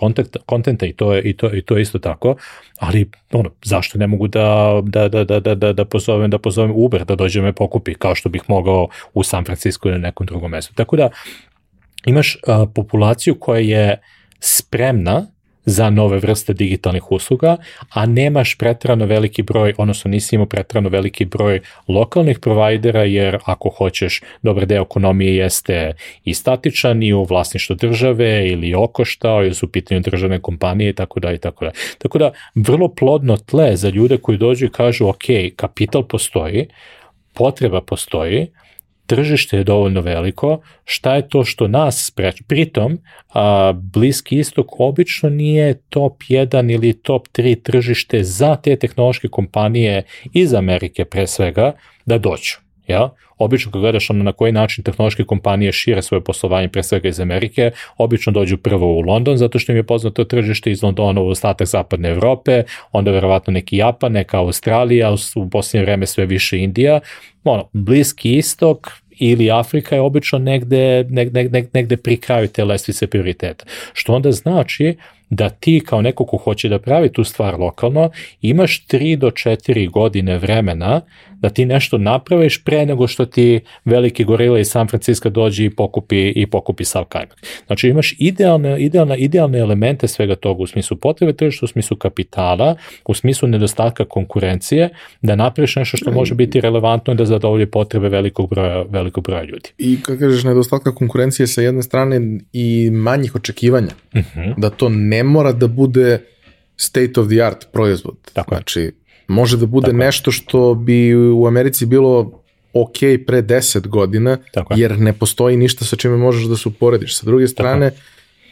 kontenta i to je, i to, i to je isto tako, ali ono, zašto ne mogu da, da, da, da, da, da, pozovem, da pozovem Uber da dođe me pokupi, kao što bih mogao u San Francisco ili nekom drugom mestu. Tako da imaš a, populaciju koja je spremna za nove vrste digitalnih usluga, a nemaš pretrano veliki broj, odnosno nisi imao pretrano veliki broj lokalnih provajdera, jer ako hoćeš, dobar deo ekonomije jeste i statičan i u vlasništvu države ili okoštao, ili su u pitanju državne kompanije i tako da i tako da. Tako da, vrlo plodno tle za ljude koji dođu i kažu, ok, kapital postoji, potreba postoji, tržište je dovoljno veliko, šta je to što nas spreča? Pritom, a, Bliski istok obično nije top 1 ili top 3 tržište za te tehnološke kompanije iz Amerike pre svega da dođu. Ja? Obično kad gledaš na koji način tehnološke kompanije šire svoje poslovanje pre svega iz Amerike, obično dođu prvo u London zato što im je poznato tržište iz Londona u ostatak zapadne Evrope, onda verovatno neki Japan, neka Australija, u posljednje vreme sve više Indija, ono, Bliski istok, ili Afrika je obično negde, negde, negde pri kraju te lestvice prioriteta. Što onda znači da ti kao neko ko hoće da pravi tu stvar lokalno, imaš 3 do 4 godine vremena da ti nešto napraviš pre nego što ti veliki gorila iz San Francisco dođe i pokupi, i pokupi sav kajmak. Znači imaš idealne, idealne, idealne elemente svega toga u smislu potrebe tržišta, u smislu kapitala, u smislu nedostatka konkurencije, da napraviš nešto što može biti relevantno i da zadovolji potrebe velikog broja, velikog broja ljudi. I kako kažeš, nedostatka konkurencije sa jedne strane i manjih očekivanja. Uh mhm. -huh. Da to ne mora da bude state of the art proizvod. Tako znači, može da bude Tako nešto što bi u Americi bilo ok pre 10 godina, Tako jer ne postoji ništa sa čime možeš da se uporediš. Sa druge strane, Tako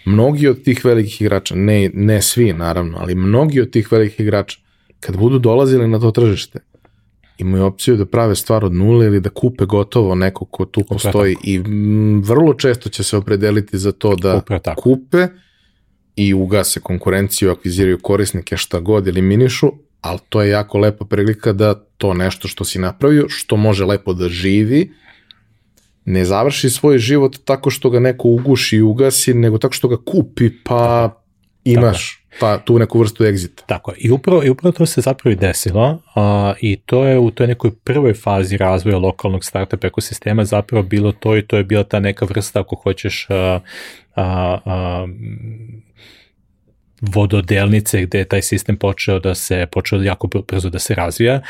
mnogi od tih velikih igrača, ne, ne svi naravno, ali mnogi od tih velikih igrača, kad budu dolazili na to tržište, imaju opciju da prave stvar od nule ili da kupe gotovo neko ko tu postoji. i vrlo često će se opredeliti za to da kupe i ugase konkurenciju, akviziraju korisnike šta god eliminišu, ali to je jako lepa prilika da to nešto što si napravio, što može lepo da živi, ne završi svoj život tako što ga neko uguši i ugasi, nego tako što ga kupi pa imaš ta, tu neku vrstu egzita. Tako je. I upravo, i upravo to se zapravo i desilo a, i to je u toj nekoj prvoj fazi razvoja lokalnog startup ekosistema zapravo bilo to i to je bila ta neka vrsta, ako hoćeš, a, a, a, vododelnice gde je taj sistem počeo da se počeo jako brzo da se razvija.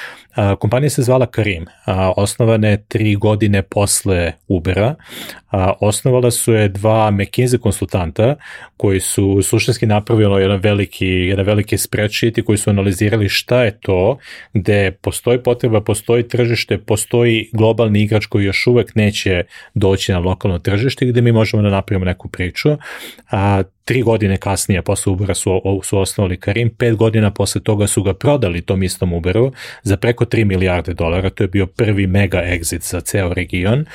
Kompanija se zvala Karim. A, osnovana je tri godine posle Ubera. A, osnovala su je dva McKinsey konsultanta koji su suštinski napravili jedan veliki, jedan veliki spreadsheet i koji su analizirali šta je to gde postoji potreba, postoji tržište, postoji globalni igrač koji još uvek neće doći na lokalno tržište gde mi možemo da napravimo neku priču. A, tri godine kasnije posle Ubera su, su osnovali Karim, pet godina posle toga su ga prodali tom istom Uberu za preko 3 milijarde dolara, to je bio prvi mega exit za ceo region.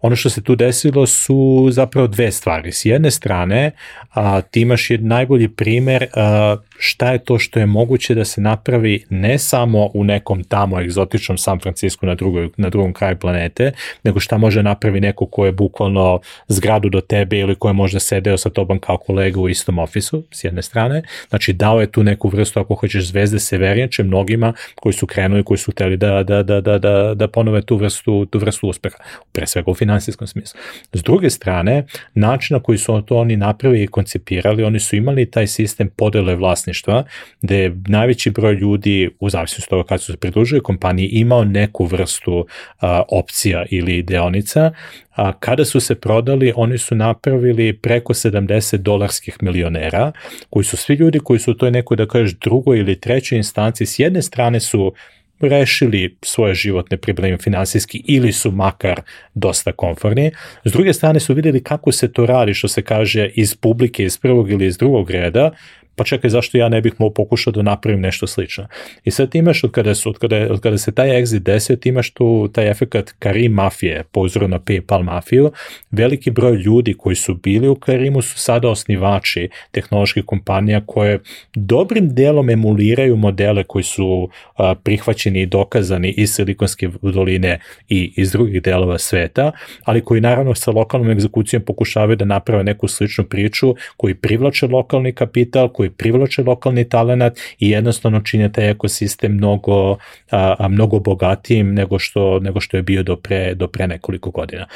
Ono što se tu desilo su zapravo dve stvari. S jedne strane, a, ti imaš jedan najbolji primer a, šta je to što je moguće da se napravi ne samo u nekom tamo egzotičnom San Francisco na, drugoj, na drugom kraju planete, nego šta može napravi neko ko je bukvalno zgradu do tebe ili ko je možda sedeo sa tobom kao kolega u istom ofisu, s jedne strane. Znači, dao je tu neku vrstu, ako hoćeš, zvezde severijanče mnogima koji su krenuli, koji su hteli da, da, da, da, da, da ponove tu vrstu, tu vrstu uspeha, pre svega u finansijskom smislu. S druge strane, način na koji su to oni napravili i koncipirali, oni su imali taj sistem podele vlasništva, gde je najveći broj ljudi, u zavisnosti od toga kad su se pridružili kompaniji, imao neku vrstu a, opcija ili deonica, a kada su se prodali, oni su napravili preko 70 dolarskih milionera, koji su svi ljudi koji su u toj nekoj, da kažeš, drugoj ili trećoj instanci, s jedne strane su rešili svoje životne probleme finansijski ili su makar dosta komforni. S druge strane su videli kako se to radi, što se kaže iz publike, iz prvog ili iz drugog reda, pa čekaj zašto ja ne bih mogao pokušao da napravim nešto slično. I sad ti imaš od kada, su, od kada, od kada se taj exit desio, ti imaš tu taj efekt Karim mafije, po uzoru na PayPal mafiju, veliki broj ljudi koji su bili u Karimu su sada osnivači tehnoloških kompanija koje dobrim delom emuliraju modele koji su a, prihvaćeni i dokazani iz Silikonske doline i iz drugih delova sveta, ali koji naravno sa lokalnom egzekucijom pokušavaju da naprave neku sličnu priču koji privlače lokalni kapital, koji privlače lokalni talenat i jednostavno čine taj ekosistem mnogo, a, a, mnogo bogatijim nego što, nego što je bio do pre, do pre nekoliko godina.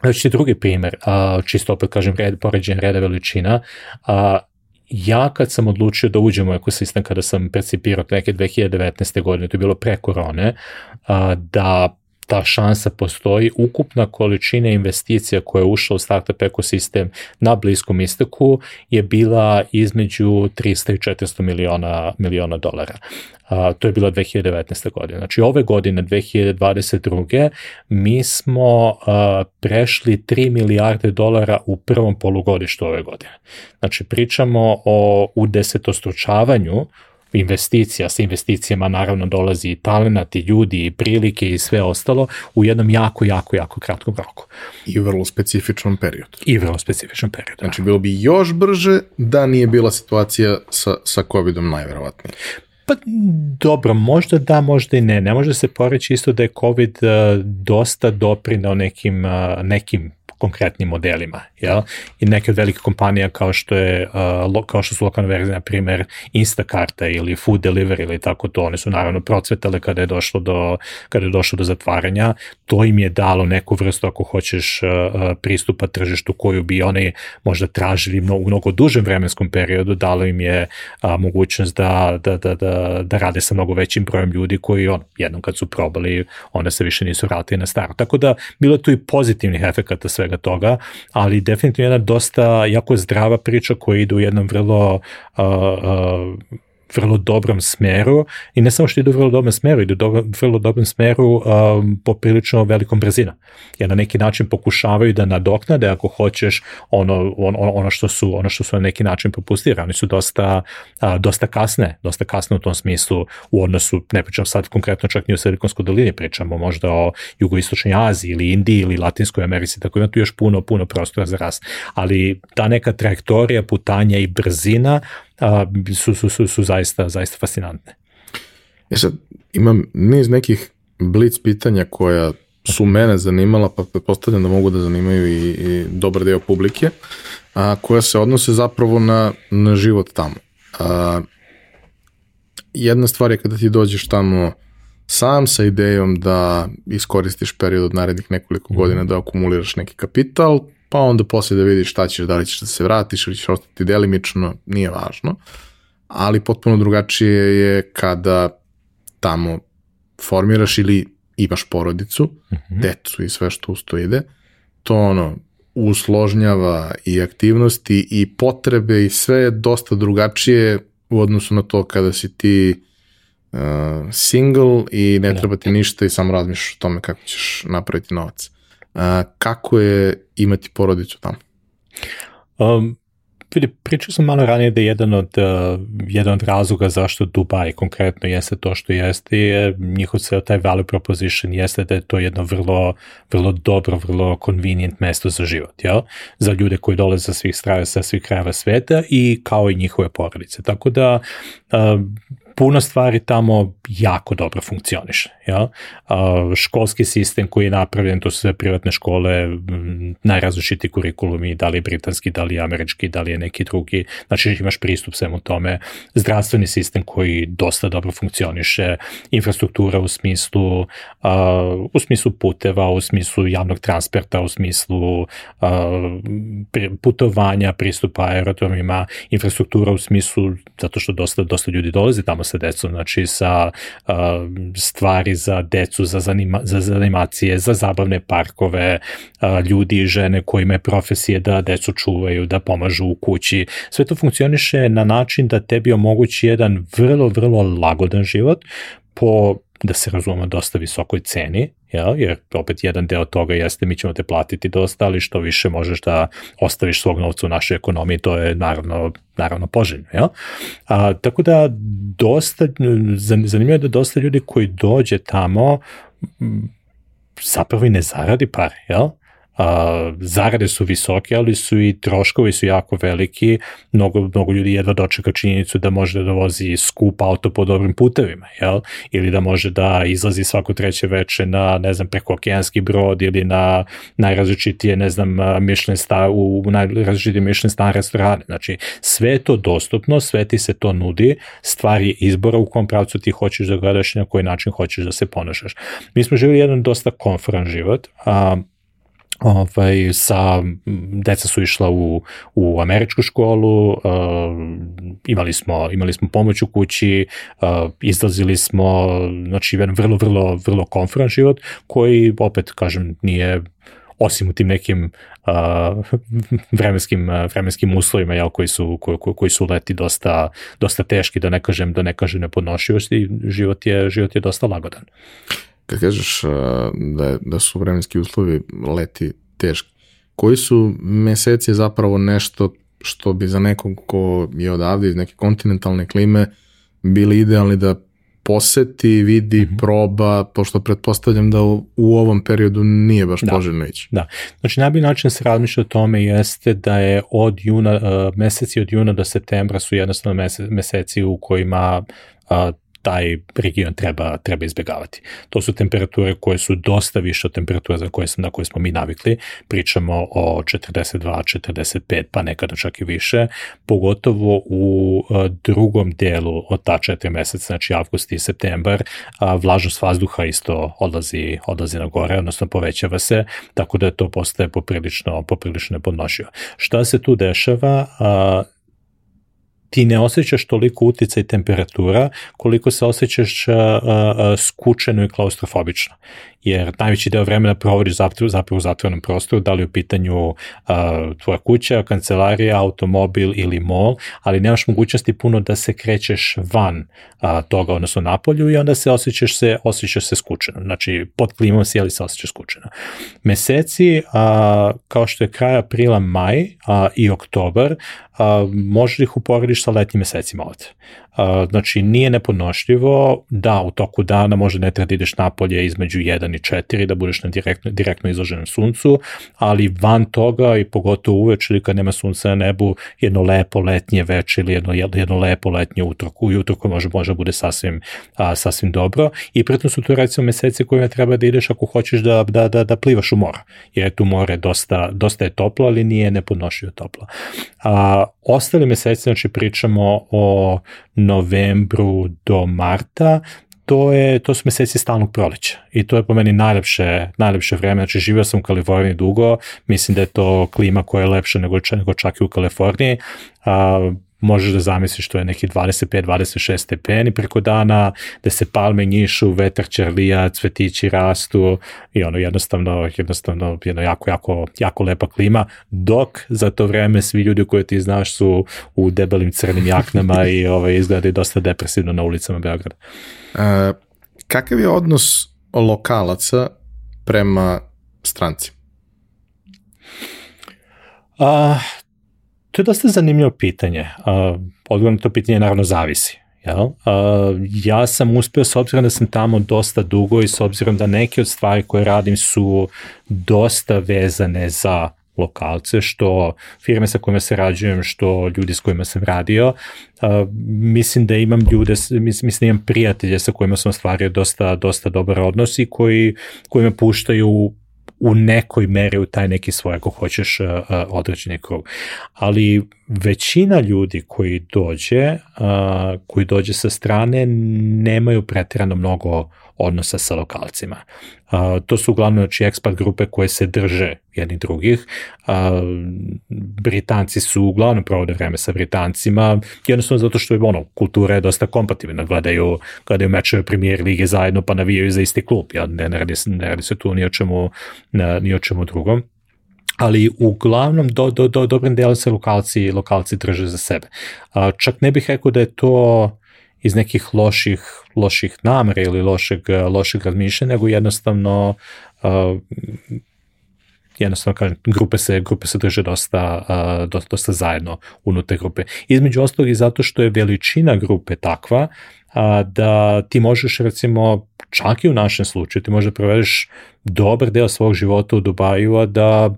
Znači, drugi primer, a, čisto opet kažem, red, poređen reda veličina, a, ja kad sam odlučio da uđem u ekosistem, kada sam percipirao neke 2019. godine, to je bilo pre korone, da ta šansa postoji, ukupna količina investicija koja je ušla u startup ekosistem na bliskom istoku je bila između 300 i 400 miliona, miliona dolara. A, to je bilo 2019. godine. Znači ove godine, 2022. mi smo a, prešli 3 milijarde dolara u prvom polugodištu ove godine. Znači pričamo o udesetostručavanju investicija, sa investicijama naravno dolazi i talenat i ljudi i prilike i sve ostalo u jednom jako, jako, jako kratkom roku. I u vrlo specifičnom periodu. I vrlo specifičnom periodu. Znači bilo bi još brže da nije bila situacija sa, sa COVID-om najverovatnije. Pa dobro, možda da, možda i ne. Ne može se poreći isto da je COVID uh, dosta doprinao nekim, uh, nekim konkretnim modelima. Jel? I neke od velikih kompanija kao što, je, kao što su lokalne verzije, na primer Instacarta ili Food Delivery ili tako to, one su naravno procvetale kada je došlo do, kada je došlo do zatvaranja. To im je dalo neku vrstu, ako hoćeš, pristupa tržištu koju bi oni možda tražili mnogo, mnogo dužem vremenskom periodu, dalo im je uh, mogućnost da, da, da, da, da rade sa mnogo većim brojem ljudi koji on, jednom kad su probali, onda se više nisu vratili na staro. Tako da, bilo tu i pozitivnih efekata sve svega toga, ali definitivno jedna dosta jako zdrava priča koja ide u jednom vrlo uh, uh, vrlo dobrom smeru i ne samo što ide u vrlo dobrom smeru, ide u do, vrlo dobrom smeru um, poprilično velikom brzinom. Jer na neki način pokušavaju da nadoknade ako hoćeš ono, ono, ono što su ono što su na neki način propustili. Oni su dosta, uh, dosta kasne, dosta kasne u tom smislu u odnosu, ne pričam sad konkretno čak ni o Silikonskoj dolini, pričamo možda o jugoistočnoj Aziji ili Indiji ili Latinskoj Americi, tako ima tu još puno, puno prostora za rast. Ali ta neka trajektorija putanja i brzina a, su, su, su, su zaista, zaista fascinantne. E sad, imam niz nekih blic pitanja koja su mene zanimala, pa pretpostavljam da mogu da zanimaju i, i dobar deo publike, a, koja se odnose zapravo na, na život tamo. A, jedna stvar je kada ti dođeš tamo sam sa idejom da iskoristiš period od narednih nekoliko mm. godina da akumuliraš neki kapital, pa onda posle da vidiš šta ćeš, da li ćeš da se vratiš ili ćeš ostati delimično, nije važno. Ali potpuno drugačije je kada tamo formiraš ili imaš porodicu, mm -hmm. decu i sve što usto ide, to ono usložnjava i aktivnosti i potrebe i sve je dosta drugačije u odnosu na to kada si ti uh, single i ne da. treba ti ništa i samo razmišljaš o tome kako ćeš napraviti novac a, kako je imati porodicu tamo? Um, vidi, pričao sam malo ranije da jedan od, uh, jedan od razloga zašto Dubai konkretno jeste to što jeste je njihov ceo taj value proposition jeste da je to jedno vrlo, vrlo dobro, vrlo convenient mesto za život, jel? Za ljude koji dolaze sa svih strava, sa svih krajeva sveta i kao i njihove porodice. Tako da uh, puno stvari tamo jako dobro funkcioniše. Ja? školski sistem koji je napravljen, to su sve privatne škole, najrazličiti kurikulumi, da li je britanski, da li je američki, da li je neki drugi, znači imaš pristup svemu tome. Zdravstveni sistem koji dosta dobro funkcioniše, infrastruktura u smislu, u smislu puteva, u smislu javnog transporta, u smislu putovanja, pristupa aerodromima, infrastruktura u smislu, zato što dosta, dosta ljudi dolazi tamo sa decom, znači sa uh, stvari za decu, za, zanima, za zanimacije, za zabavne parkove, uh, ljudi i žene koji imaju profesije da decu čuvaju, da pomažu u kući. Sve to funkcioniše na način da tebi omogući jedan vrlo, vrlo lagodan život po da se razuma dosta visokoj ceni, jel? jer opet jedan deo toga jeste mi ćemo te platiti dosta, ali što više možeš da ostaviš svog novca u našoj ekonomiji, to je naravno, naravno poželjno. Jel? A, tako da dosta, zanimljivo je da dosta ljudi koji dođe tamo zapravo i ne zaradi pare, jel? A, zarade su visoke, ali su i troškovi su jako veliki, mnogo, mnogo ljudi jedva dočeka činjenicu da može da vozi skup auto po dobrim putevima, jel? ili da može da izlazi svako treće veče na, ne znam, preko okeanski brod ili na najrazličitije, ne znam, Michelin star, u, u najrazličitije Michelin star restorane. Znači, sve je to dostupno, sve ti se to nudi, stvar je izbora u kom pravcu ti hoćeš da gledaš i na koji način hoćeš da se ponašaš. Mi smo živjeli jedan dosta konforan život, a, ovaj, sa, deca su išla u, u američku školu, uh, imali, smo, imali smo pomoć u kući, uh, izlazili smo, znači jedan vrlo, vrlo, vrlo konferan život, koji opet, kažem, nije osim u tim nekim uh, vremenskim, vremenskim uslovima jel, koji, su, koji, koji su leti dosta, dosta teški, da ne kažem, da ne kažem nepodnošivosti, život je, život je dosta lagodan. Kad kažeš da, da su vremenski uslovi leti teški, koji su meseci zapravo nešto što bi za nekog ko je odavde iz neke kontinentalne klime bili idealni da poseti, vidi, mm -hmm. proba, pošto pretpostavljam da u, u ovom periodu nije baš da. poželjno ići. Da, znači najbolji način da se razmišlja o tome jeste da je od juna, meseci od juna do septembra su jednostavno meseci u kojima taj region treba, treba izbjegavati. To su temperature koje su dosta više od temperatura za koje, na koje smo mi navikli. Pričamo o 42, 45, pa nekada čak i više, pogotovo u e, drugom delu od ta četiri meseca, znači avgust i septembar, vlažnost vazduha isto odlazi, odlazi na gore, odnosno povećava se, tako da to postaje poprilično, poprilično nepodnošivo. Šta se tu dešava? Ti ne osjećaš toliko uticaj temperatura koliko se osjećaš uh, uh, skučeno i klaustrofobično jer najveći deo vremena provodiš zapravo, zapravo u zatvornom prostoru, da li u pitanju uh, tvoja kuća, kancelarija, automobil ili mall, ali nemaš mogućnosti puno da se krećeš van uh, toga, odnosno napolju i onda se osjećaš se, osjećaš se skučeno. Znači, pod klimom si, ali se osjećaš skučeno. Meseci, uh, kao što je kraj aprila, maj uh, i oktobar, uh, možeš ih uporediš sa letnjim mesecima ovde. Uh, znači, nije nepodnošljivo da u toku dana može ne treba da ideš napolje između 1 i 4, da budeš na direktno, direktno izloženom suncu, ali van toga i pogotovo uveč ili kad nema sunca na nebu, jedno lepo letnje veče ili jedno, jedno lepo letnje utorku i utorku može, može bude sasvim, a, sasvim dobro i pritom su to recimo meseci kojima treba da ideš ako hoćeš da, da, da, da plivaš u mora, jer je tu more dosta, dosta je toplo, ali nije nepodnošljivo toplo. A, ostali meseci, znači pričamo o novembru do marta, to, je, to su meseci stalnog proleća i to je po meni najlepše, najlepše vreme, znači živio sam u Kaliforniji dugo, mislim da je to klima koja je lepša nego, nego čak i u Kaliforniji, a, možeš da zamisliš što je neki 25-26 stepeni preko dana, da se palme njišu, vetar ćerlija, cvetići rastu i ono jednostavno, jednostavno jedno jako, jako, jako lepa klima, dok za to vreme svi ljudi koje ti znaš su u debelim crnim jaknama i ovaj, izgledaju dosta depresivno na ulicama Beograda. E, kakav je odnos lokalaca prema stranci? A, To je dosta zanimljivo pitanje. Odgovor na to pitanje naravno zavisi. Jel? Ja sam uspeo, s obzirom da sam tamo dosta dugo i s obzirom da neke od stvari koje radim su dosta vezane za lokalce, što firme sa kojima se rađujem, što ljudi s kojima sam radio. Uh, mislim da imam ljude, mislim, mislim da imam prijatelje sa kojima sam stvario dosta, dosta dobar odnos i koji, koji me puštaju u nekoj meri u taj neki svoj, ako hoćeš, uh, uh, određeni krug. Ali većina ljudi koji dođe, koji dođe sa strane, nemaju pretirano mnogo odnosa sa lokalcima. Uh, to su uglavnom znači, ekspat grupe koje se drže jedni drugih. Uh, Britanci su uglavnom provode vreme sa Britancima, jednostavno zato što je ono, kultura je dosta kompatibilna, gledaju, gledaju mečeve premijer lige zajedno pa navijaju za isti klub, ja, ne, ne, radi, ne radi se tu ni o čemu, ne, ni o čemu drugom ali uglavnom do, do, do dobrim delom se lokalci, lokalci drže za sebe. Uh, čak ne bih rekao da je to iz nekih loših, loših namera ili lošeg, lošeg razmišljanja, nego jednostavno uh, jednostavno kažem, grupe se, grupe se drže dosta, uh, dosta, dosta zajedno unutar grupe. Između ostalog i zato što je veličina grupe takva uh, da ti možeš recimo čak i u našem slučaju ti možeš da provedeš dobar deo svog života u Dubaju, a da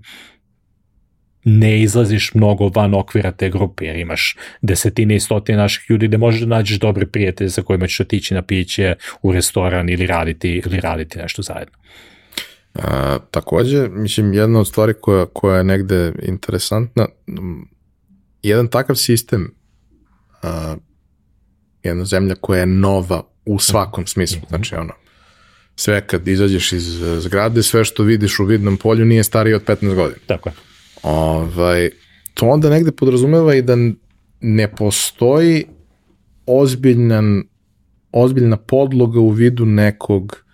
ne izlaziš mnogo van okvira te grupe, jer imaš desetine i stotine naših ljudi gde možeš da nađeš dobre prijatelje sa kojima ćeš otići na piće u restoran ili raditi, ili raditi nešto zajedno. A, takođe, mislim, jedna od stvari koja, koja je negde interesantna, jedan takav sistem, a, jedna zemlja koja je nova u svakom smislu, znači ono, sve kad izađeš iz e, zgrade, sve što vidiš u vidnom polju nije starije od 15 godina. Tako je. Ovaj, to onda negde podrazumeva i da ne postoji ozbiljan, ozbiljna podloga u vidu nekog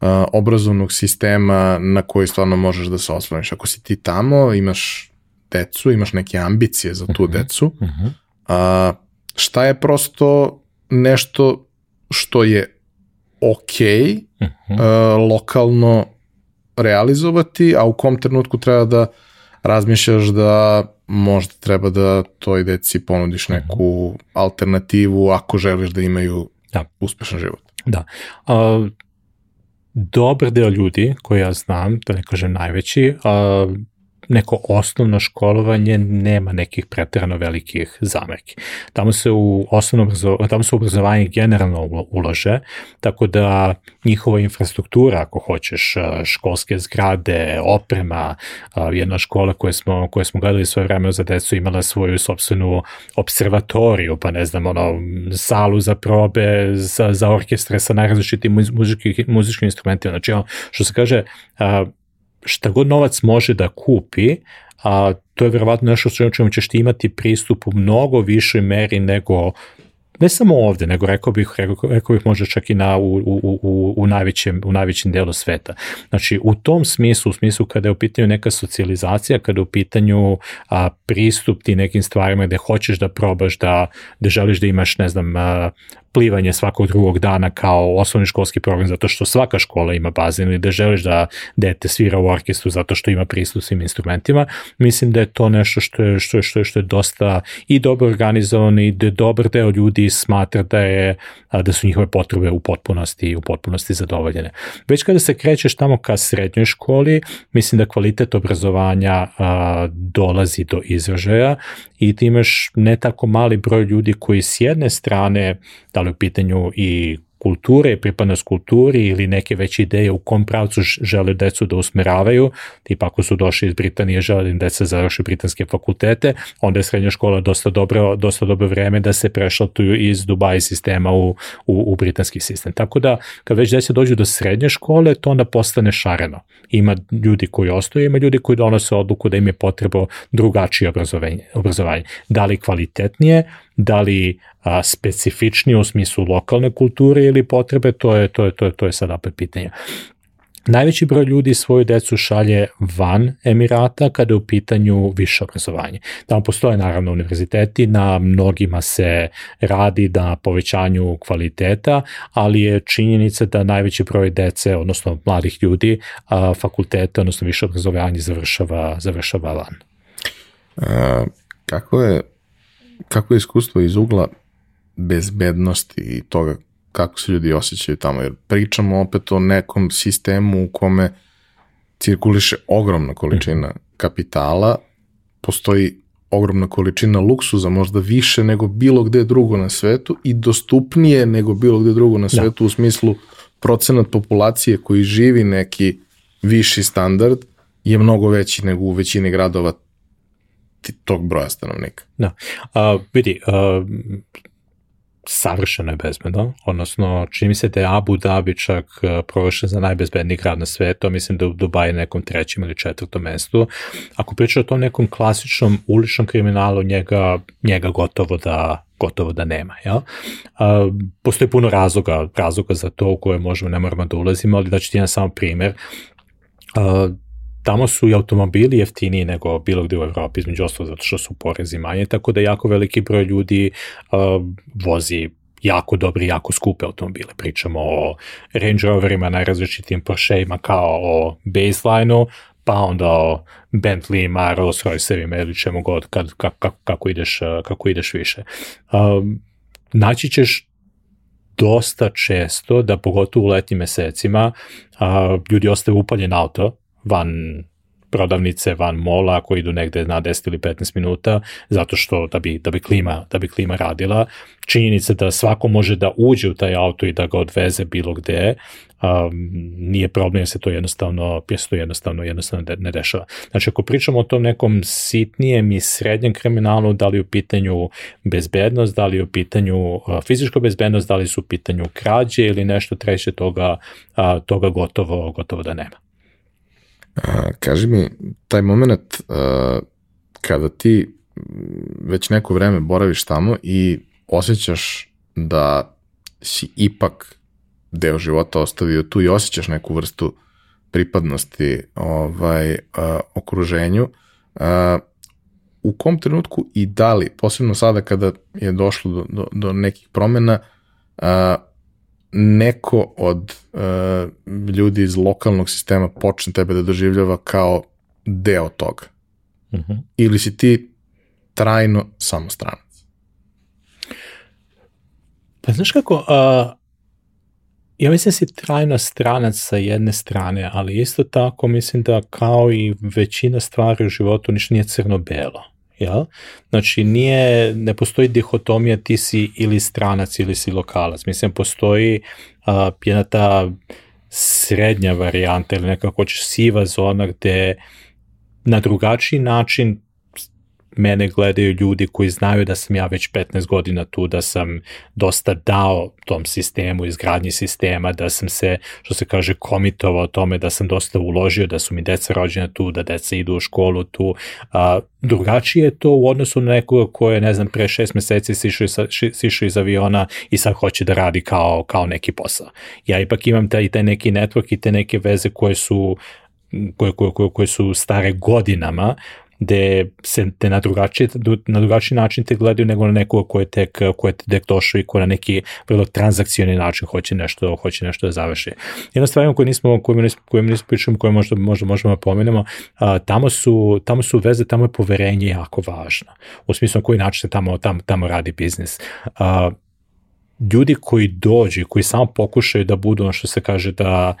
a, obrazovnog sistema na koji stvarno možeš da se osloniš. Ako si ti tamo, imaš decu, imaš neke ambicije za tu uh mhm, -huh, decu, uh mhm. -huh. a, šta je prosto nešto što je ok uh -huh. a, lokalno realizovati, a u kom trenutku treba da razmišljaš da možda treba da toj deci ponudiš mhm. neku alternativu ako želiš da imaju da. uspešan život. Da. Uh, dobar deo ljudi koje ja znam, da ne kažem najveći, uh, neko osnovno školovanje nema nekih preterano velikih zamerki. Tamo se u osnovno tamo se obrazovanje generalno ulože, tako da njihova infrastruktura, ako hoćeš, školske zgrade, oprema, jedna škola koje smo, koje smo gledali svoje vreme za decu imala svoju sobstvenu observatoriju, pa ne znam, ono, salu za probe, za, za orkestre sa najrazličitim muzičkim, muzičkim instrumentima. Znači, ono, što se kaže, šta god novac može da kupi, a to je verovatno nešto što čemu ćeš ti imati pristup u mnogo višoj meri nego ne samo ovde, nego rekao bih, rekao, rekao bih možda čak i na, u, u, u, u, najvećem, u najvećem delu sveta. Znači, u tom smislu, u smislu kada je u pitanju neka socijalizacija, kada je u pitanju a, pristup ti nekim stvarima gde hoćeš da probaš, da, da želiš da imaš, ne znam, a, plivanje svakog drugog dana kao osnovni školski program zato što svaka škola ima bazen ili da želiš da dete svira u orkestru zato što ima pristup svim instrumentima, mislim da je to nešto što je, što je, što je, što je dosta i dobro organizovano i da dobar deo ljudi smatra da je da su njihove potrebe u potpunosti u potpunosti zadovoljene. Već kada se krećeš tamo ka srednjoj školi, mislim da kvalitet obrazovanja a, dolazi do izražaja i ti imaš ne tako mali broj ljudi koji s jedne strane, da li u pitanju i kulture, pripadnost kulturi ili neke veće ideje u kom pravcu žele decu da usmeravaju, tipa ako su došli iz Britanije, žele da im deca završi britanske fakultete, onda je srednja škola dosta dobro, dosta dobro vreme da se prešlatuju iz Dubai sistema u, u, u britanski sistem. Tako da, kad već deca dođu do srednje škole, to onda postane šareno. Ima ljudi koji ostaju, ima ljudi koji donose odluku da im je potrebo drugačije obrazovanje. obrazovanje. Da li kvalitetnije, da li a, specifičnije u smislu lokalne kulture ili potrebe, to je, to je, to je, to je sad opet pitanje. Najveći broj ljudi svoju decu šalje van Emirata kada je u pitanju više obrazovanje. Tamo postoje naravno univerziteti, na mnogima se radi na povećanju kvaliteta, ali je činjenica da najveći broj dece, odnosno mladih ljudi, fakultete, odnosno više obrazovanje završava, završava van. A, kako je kako je iskustvo iz ugla bezbednosti i toga kako se ljudi osjećaju tamo, jer pričamo opet o nekom sistemu u kome cirkuliše ogromna količina kapitala, postoji ogromna količina luksuza, možda više nego bilo gde drugo na svetu i dostupnije nego bilo gde drugo na da. svetu da. u smislu procenat populacije koji živi neki viši standard je mnogo veći nego u većini gradova tog broja stanovnika. Da. A, vidi, a, savršeno je bezbedno, odnosno čini mi se da je Abu Dhabi čak prošle za najbezbedniji grad na svetu, mislim da je u nekom trećem ili četvrtom mestu. Ako priča o tom nekom klasičnom uličnom kriminalu, njega, njega gotovo da gotovo da nema. Ja? A, postoji puno razloga, razloga za to u koje možemo, ne moramo da ulazimo, ali da ću ti jedan samo primer. A, tamo su i automobili jeftiniji nego bilo gde u Evropi, između ostalo zato što su porezi manje, tako da jako veliki broj ljudi uh, vozi jako dobri, jako skupe automobile. Pričamo o Range Roverima, najrazličitim Porscheima kao o baseline-u, pa onda o Bentleyima, Rolls Royce-evima ili čemu god kad, kako, kako, ideš, kako ideš više. Um, naći ćeš dosta često da pogotovo u letnjim mesecima a, ljudi ostaju upaljen auto van prodavnice van mola koji idu negde na 10 ili 15 minuta zato što da bi, da bi, klima, da bi klima radila. Činjenica da svako može da uđe u taj auto i da ga odveze bilo gde, um, nije problem jer se to jednostavno, jer se to jednostavno, jednostavno ne dešava. Znači ako pričamo o tom nekom sitnijem i srednjem kriminalu, da li u pitanju bezbednost, da li u pitanju uh, fizička bezbednost, da li su u pitanju krađe ili nešto treće toga, uh, toga gotovo, gotovo da nema. A, kaži mi, taj moment a, kada ti već neko vreme boraviš tamo i osjećaš da si ipak deo života ostavio tu i osjećaš neku vrstu pripadnosti ovaj, a, okruženju, a, u kom trenutku i da li, posebno sada kada je došlo do, do, do nekih promena, a, neko od uh, ljudi iz lokalnog sistema počne tebe da doživljava kao deo toga. Uh mhm. -huh. Ili si ti trajno samostranac? Pa znaš kako, uh, ja mislim da si trajno stranac sa jedne strane, ali isto tako mislim da kao i većina stvari u životu ništa nije crno-belo. Jel? Znači, nije, ne postoji dihotomija ti si ili stranac ili si lokalac. Mislim, postoji uh, jedna ta srednja varijanta ili nekako hoćeš siva zona gde na drugačiji način mene gledaju ljudi koji znaju da sam ja već 15 godina tu, da sam dosta dao tom sistemu, izgradnji sistema, da sam se, što se kaže, komitovao tome, da sam dosta uložio, da su mi deca rođena tu, da deca idu u školu tu. A, drugačije je to u odnosu na nekoga ko je, ne znam, pre šest meseci sišao, sišao iz aviona i sad hoće da radi kao, kao neki posao. Ja ipak imam taj, taj neki network i te neke veze koje su koje, koje, koje, koje su stare godinama, gde se te na drugačiji, na drugačiji način te gledaju nego na nekoga ko je tek, ko je tek došao i ko na neki vrlo transakcijani način hoće nešto, hoće nešto da završi. Jedna stvar koju nismo, koju nismo, koju nismo pričamo, koju možda, možda možemo da pomenemo, a, tamo, su, tamo su veze, tamo je poverenje jako važno. U smislu na koji način se tamo, tamo, tamo radi biznis. A, ljudi koji dođu, koji samo pokušaju da budu ono što se kaže da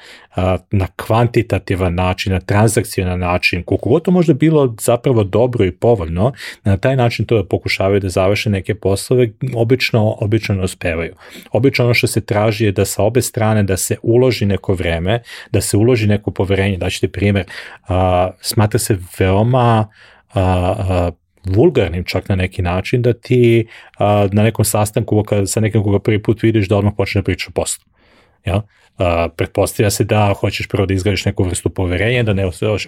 na kvantitativan način, na transakcijonan način, koliko god to možda bilo zapravo dobro i povoljno, da na taj način to da pokušavaju da završe neke poslove, obično, obično ne uspevaju. Obično ono što se traži je da sa obe strane da se uloži neko vreme, da se uloži neko poverenje, da ćete primjer, a, smatra se veoma a, a, vulgarnim čak na neki način da ti a, na nekom sastanku kada sa nekim koga prvi put vidiš da odmah počne da priča o poslu. Ja? Uh, pretpostavlja se da hoćeš prvo da izgradiš neku vrstu poverenja, da ne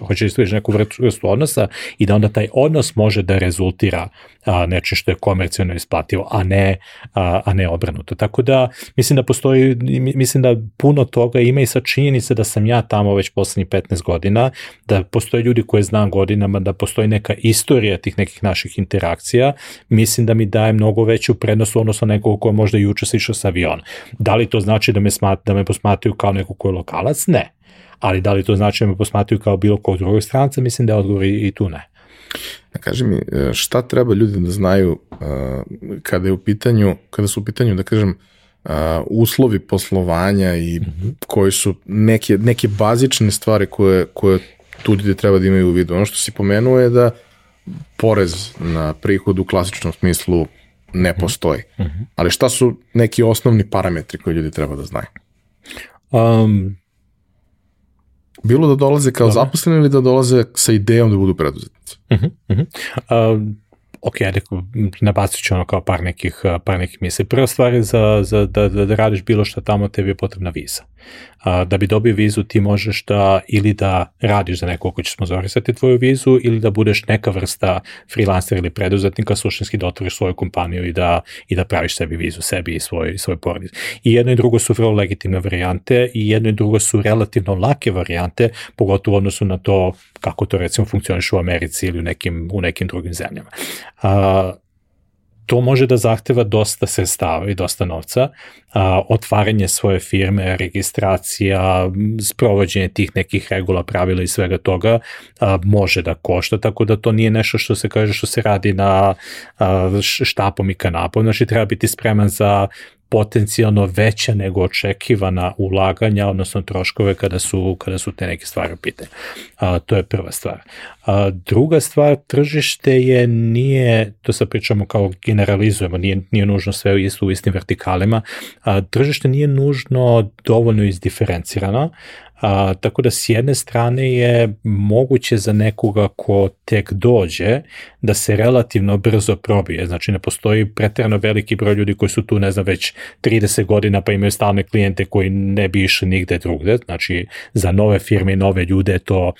hoćeš da izgradiš neku vrstu odnosa i da onda taj odnos može da rezultira a, nečim što je komercijalno isplativo, a ne, a, a ne obrnuto. Tako da mislim da postoji, mislim da puno toga ima i sa činjenice da sam ja tamo već poslednjih 15 godina, da postoje ljudi koje znam godinama, da postoji neka istorija tih nekih naših interakcija, mislim da mi daje mnogo veću prednost na nekog ko je možda juče se išao sa aviona. Da li to znači da me, smat, da me posmatraju kao neko ko je lokalac? Ne. Ali da li to znači da me posmatraju kao bilo kog drugog stranca? Mislim da je odgovor i tu ne. Kaži mi, e, šta treba ljudi da znaju uh, kada je u pitanju, kada su u pitanju, da kažem, uh, uslovi poslovanja i mm -hmm. koji su neke, neke bazične stvari koje, koje tu ljudi treba da imaju u vidu. Ono što si pomenuo je da porez na prihod u klasičnom smislu ne postoji. Mm -hmm. Ali šta su neki osnovni parametri koje ljudi treba da znaju? Um, Bilo da dolaze kao Dobre. zaposleni ili da dolaze sa idejom da budu preduzetnici? Uh -huh, uh -huh. Uh, ok, ajde, nabacit ću ono kao par nekih, par nekih misli. Prva stvar je za, za, da, da, da radiš bilo što tamo, tebi je potrebna viza. A, da bi dobio vizu ti možeš da ili da radiš za nekog ko će sponzorisati tvoju vizu ili da budeš neka vrsta freelancer ili preduzetnika, suštinski da otvoriš svoju kompaniju i da, i da praviš sebi vizu, sebi i svoj, svoj porodic. I jedno i drugo su vrlo legitimne varijante i jedno i drugo su relativno lake varijante, pogotovo u odnosu na to kako to recimo funkcioniš u Americi ili u nekim, u nekim drugim zemljama. A, to može da zahteva dosta sredstava i dosta novca, a, otvaranje svoje firme, registracija, sprovođenje tih nekih regula, pravila i svega toga a, može da košta, tako da to nije nešto što se kaže što se radi na a, štapom i kanapom, znači treba biti spreman za potencijalno veća nego očekivana ulaganja, odnosno troškove kada su, kada su te neke stvari u pitanju. A, to je prva stvar. A, druga stvar, tržište je nije, to sad pričamo kao generalizujemo, nije, nije nužno sve isto u istim vertikalima, a, tržište nije nužno dovoljno izdiferencirano, A, tako da s jedne strane je moguće za nekoga ko tek dođe da se relativno brzo probije. Znači ne postoji pretjerano veliki broj ljudi koji su tu ne znam već 30 godina pa imaju stalne klijente koji ne bi išli nigde drugde. Znači za nove firme i nove ljude je to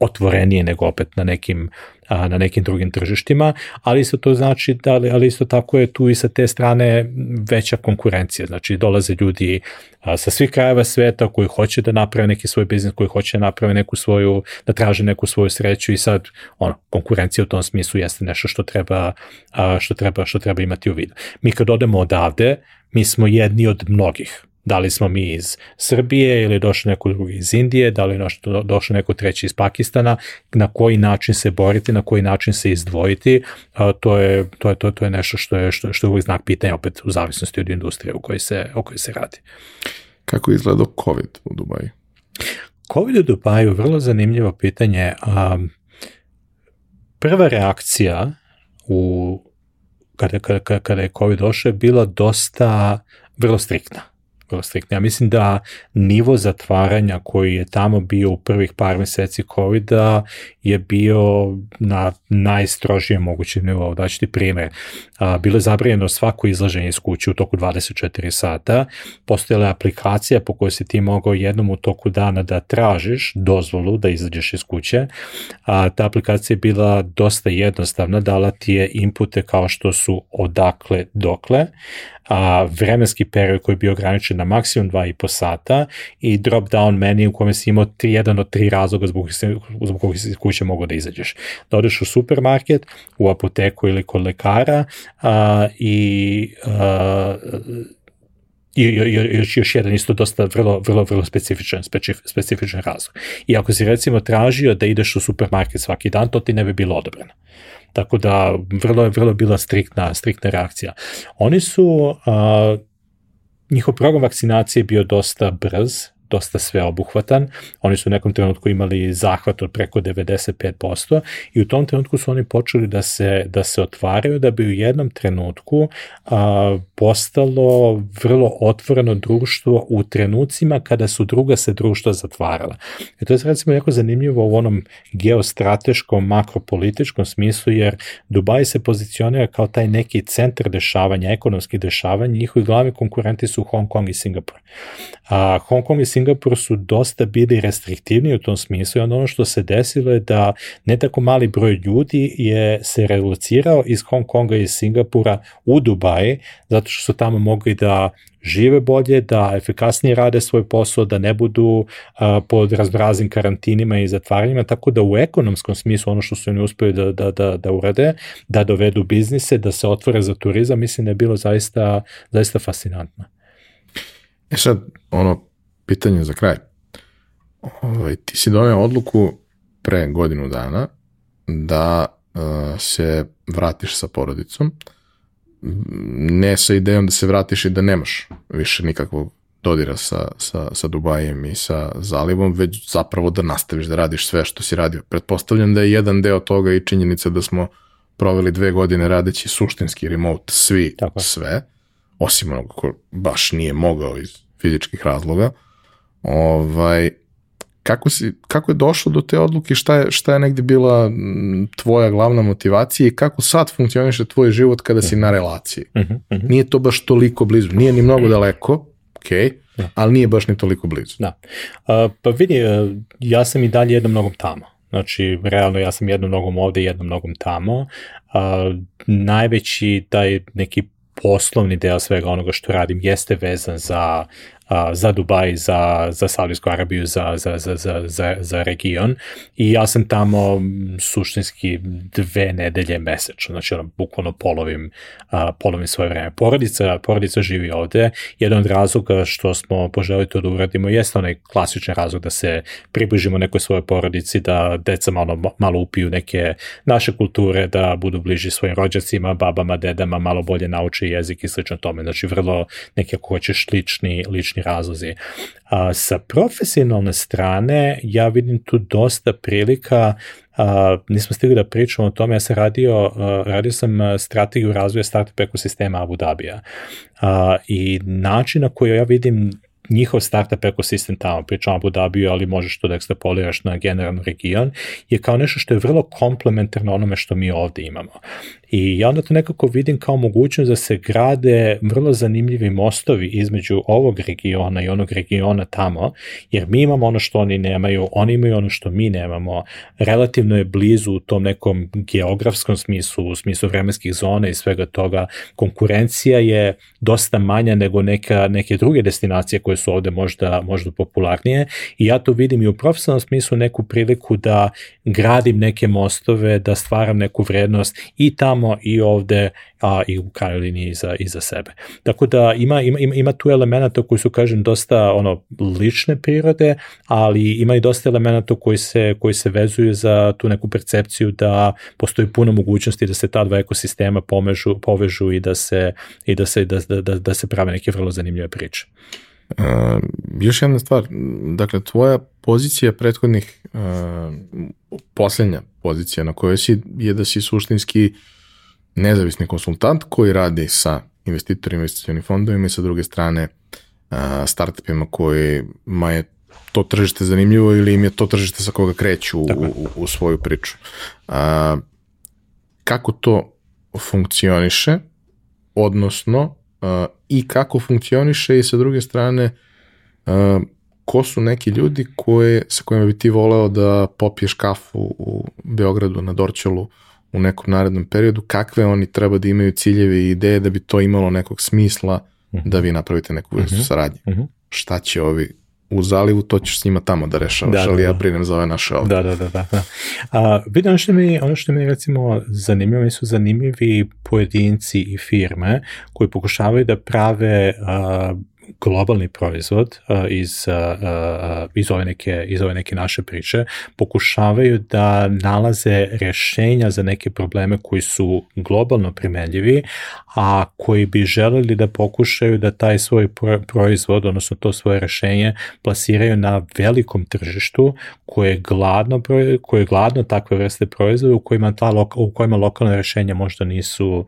otvorenije nego opet na nekim a, na nekim drugim tržištima, ali isto to znači da ali isto tako je tu i sa te strane veća konkurencija. Znači dolaze ljudi a, sa svih krajeva sveta koji hoće da naprave neki svoj biznis, koji hoće da naprave neku svoju da traže neku svoju sreću i sad ono konkurencija u tom smislu jeste nešto što treba a, što treba što treba imati u vidu. Mi kad odemo odavde, mi smo jedni od mnogih Da li smo mi iz Srbije ili je došao neko drugi iz Indije, da li je došao neko treći iz Pakistana, na koji način se boriti, na koji način se izdvojiti, to je, to je, to, to je nešto što je, što, što je uvijek znak pitanja opet u zavisnosti od industrije u kojoj se, o kojoj se radi. Kako je izgledao COVID u Dubaju? COVID u Dubaju, vrlo zanimljivo pitanje. prva reakcija u kada, kada, kada je COVID došao je bila dosta vrlo striktna striktni. Ja mislim da nivo zatvaranja koji je tamo bio u prvih par meseci covid je bio na najstrožijem mogućem nivou. Daću ti primjer. Bilo je zabranjeno svako izlaženje iz kuće u toku 24 sata. Postojala je aplikacija po kojoj si ti mogao jednom u toku dana da tražiš dozvolu da izađeš iz kuće. A, ta aplikacija je bila dosta jednostavna, dala ti je inpute kao što su odakle dokle a, vremenski period koji je bio ograničen na maksimum 2,5 sata i drop down meni u kome si imao tri, jedan od tri razloga zbog, zbog kojih si kuće mogu da izađeš. Da odeš u supermarket, u apoteku ili kod lekara a, i a, i još, još jedan isto dosta vrlo, vrlo, vrlo specifičan, specifičan razlog. I ako si recimo tražio da ideš u supermarket svaki dan, to ti ne bi bilo odobreno. Tako da vrlo je vrlo bila striktna, striktna reakcija. Oni su, a, njihov program vakcinacije bio dosta brz, dosta sveobuhvatan. Oni su u nekom trenutku imali zahvat od preko 95% i u tom trenutku su oni počeli da se, da se otvaraju da bi u jednom trenutku a, postalo vrlo otvoreno društvo u trenucima kada su druga se društva zatvarala. I to je recimo jako zanimljivo u onom geostrateškom, makropolitičkom smislu, jer Dubaj se pozicionira kao taj neki centar dešavanja, ekonomskih dešavanja, njihovi glavni konkurenti su Hong Kong i Singapur. A, Hong Kong i Singapur su dosta bili restriktivni u tom smislu i ono što se desilo je da ne tako mali broj ljudi je se relocirao iz Hong Konga i Singapura u Dubaji, zato što su tamo mogli da žive bolje, da efikasnije rade svoj posao, da ne budu a, pod razbrazim karantinima i zatvaranjima, tako da u ekonomskom smislu ono što su oni uspeli da, da, da, da urade, da dovedu biznise, da se otvore za turizam, mislim da je bilo zaista, zaista fascinantno. E sad, ono, pitanje za kraj. Ovaj, ti si donio odluku pre godinu dana da uh, se vratiš sa porodicom, ne sa idejom da se vratiš i da nemaš više nikakvog dodira sa, sa, sa Dubajem i sa zalivom, već zapravo da nastaviš da radiš sve što si radio. Pretpostavljam da je jedan deo toga i činjenica da smo proveli dve godine radeći suštinski remote, svi, Tako. sve, osim onoga ko baš nije mogao iz fizičkih razloga. Ovaj, kako, si, kako je došlo do te odluke, šta je, šta je negde bila tvoja glavna motivacija i kako sad funkcioniše tvoj život kada si na relaciji? Uh -huh, uh -huh. Nije to baš toliko blizu, nije ni mnogo daleko, ok, da. ali nije baš ni toliko blizu. Da. Uh, pa vidi, uh, ja sam i dalje jednom nogom tamo. Znači, realno ja sam jednom nogom ovde i jednom nogom tamo. Uh, najveći taj neki poslovni deo svega onoga što radim jeste vezan za a, za Dubaj, za, za Saudijsku Arabiju, za, za, za, za, za, za region i ja sam tamo suštinski dve nedelje mesečno, znači ono, bukvalno polovim, a, polovim svoje vreme. Porodica, porodica živi ovde, jedan od razloga što smo poželi to da uradimo jeste onaj klasični razlog da se približimo nekoj svojoj porodici, da deca malo, malo upiju neke naše kulture, da budu bliži svojim rođacima, babama, dedama, malo bolje nauče jezik i slično tome. Znači vrlo neke ako hoćeš lični, lični razlozi. A, sa profesionalne strane ja vidim tu dosta prilika Uh, nismo stigli da pričamo o tome, ja sam radio, uh, radio sam strategiju razvoja startup ekosistema Abu Dhabija uh, i način na koji ja vidim njihov startup ekosistem tamo, pričam Abu Dhabiju, ali možeš to da ekstrapoliraš na generalno region, je kao nešto što je vrlo komplementarno onome što mi ovde imamo. I ja onda to nekako vidim kao mogućnost da se grade vrlo zanimljivi mostovi između ovog regiona i onog regiona tamo, jer mi imamo ono što oni nemaju, oni imaju ono što mi nemamo, relativno je blizu u tom nekom geografskom smislu, u smislu vremenskih zona i svega toga, konkurencija je dosta manja nego neka, neke druge destinacije koje su ovde možda, možda popularnije i ja to vidim i u profesionalnom smislu neku priliku da gradim neke mostove, da stvaram neku vrednost i tamo i ovde, a i u krajnjoj liniji za, i za sebe. Tako da ima, ima, ima tu elemenata koji su, kažem, dosta ono, lične prirode, ali ima i dosta elemenata koji se, koji se vezuju za tu neku percepciju da postoji puno mogućnosti da se ta dva ekosistema pomežu, povežu i da se, i da se, da, da, da, da se prave neke vrlo zanimljive priče. Uh, još jedna stvar, dakle, tvoja pozicija prethodnih, uh, posljednja pozicija na kojoj si je da si suštinski nezavisni konsultant koji radi sa investitorima, investicijalnim fondovima i sa druge strane uh, startupima kojima je to tržište zanimljivo ili im je to tržište sa koga kreću u, u, u svoju priču. Uh, kako to funkcioniše, odnosno i kako funkcioniše i sa druge strane uh, ko su neki ljudi koje, sa kojima bi ti voleo da popiješ kafu u Beogradu na Dorčelu u nekom narednom periodu, kakve oni treba da imaju ciljeve i ideje da bi to imalo nekog smisla -huh. da vi napravite neku vrstu uh -huh. saradnje. Uh -huh. Šta će ovi u zalivu, to ćeš s njima tamo da rešavaš, da, da, ali ja da. brinem za ove naše ovde. Da, da, da. da, da. A, vidim, ono što mi, ono što mi recimo zanimljivo, mi su zanimljivi pojedinci i firme koji pokušavaju da prave a, globalni proizvod iz, iz, ove neke, iz ove neke naše priče pokušavaju da nalaze rešenja za neke probleme koji su globalno primenljivi, a koji bi želeli da pokušaju da taj svoj proizvod, odnosno to svoje rešenje plasiraju na velikom tržištu koje je gladno, koje je gladno takve vrste proizvoda u kojima, ta, u kojima lokalne rešenja možda nisu,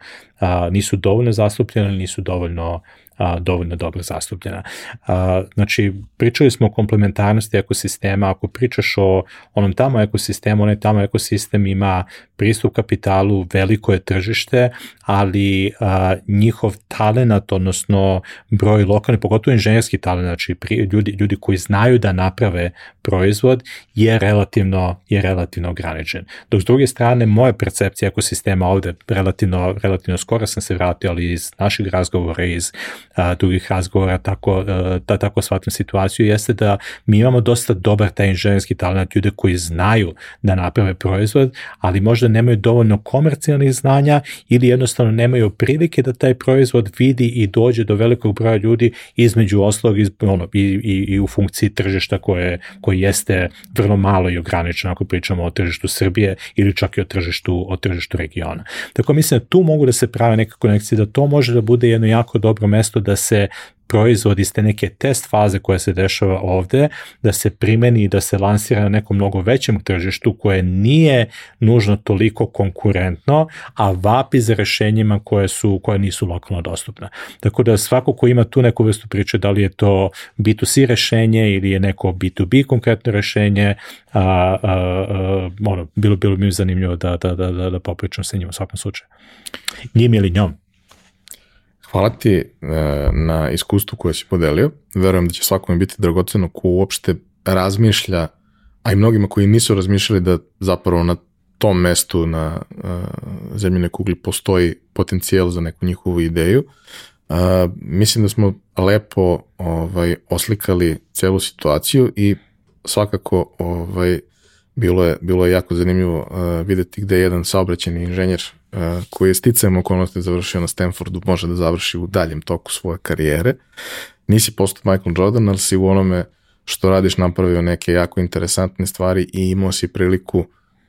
nisu dovoljno zastupljene, nisu dovoljno a, dovoljno dobro zastupljena. A, znači, pričali smo o komplementarnosti ekosistema, ako pričaš o onom tamo ekosistemu, onaj tamo ekosistem ima pristup kapitalu, veliko je tržište, ali a, njihov talenat, odnosno broj lokalni, pogotovo inženjerski talent, znači pri, ljudi, ljudi koji znaju da naprave proizvod, je relativno, je relativno ograničen. Dok s druge strane, moja percepcija ekosistema ovde, relativno, relativno skoro sam se vratio, ali iz naših razgovora, iz a, drugih razgovora, tako, a, da tako shvatim situaciju, jeste da mi imamo dosta dobar taj inženjerski talent, ljude koji znaju da naprave proizvod, ali možda nemaju dovoljno komercijalnih znanja ili jednostavno nemaju prilike da taj proizvod vidi i dođe do velikog broja ljudi između oslog iz, ono, i, i, i u funkciji tržišta koje, koje jeste vrlo malo i ograničeno ako pričamo o tržištu Srbije ili čak i o tržištu, o tržištu regiona. Tako mislim da tu mogu da se prave neke konekcije, da to može da bude jedno jako dobro mesto da se proizvod iz te neke test faze koja se dešava ovde, da se primeni i da se lansira na nekom mnogo većem tržištu koje nije nužno toliko konkurentno, a vapi za rešenjima koje, su, koje nisu lokalno dostupne. Tako da svako ko ima tu neku vrstu priče, da li je to B2C rešenje ili je neko B2B konkretno rešenje, a, a, a, ono, bilo, bilo mi zanimljivo da, da, da, da, da popričam sa njim u svakom slučaju. Njim ili njom. Hvala ti e, na iskustvu koje si podelio. Verujem da će svakome biti dragoceno ko uopšte razmišlja, a i mnogima koji nisu razmišljali da zapravo na tom mestu na uh, zemljine kugli postoji potencijal za neku njihovu ideju. Uh, mislim da smo lepo ovaj, oslikali celu situaciju i svakako ovaj, bilo, je, bilo je jako zanimljivo uh, videti gde jedan saobraćeni inženjer uh, koji je sticajem okolnosti završio na Stanfordu može da završi u daljem toku svoje karijere. Nisi postao Michael Jordan, ali si u onome što radiš napravio neke jako interesantne stvari i imao si priliku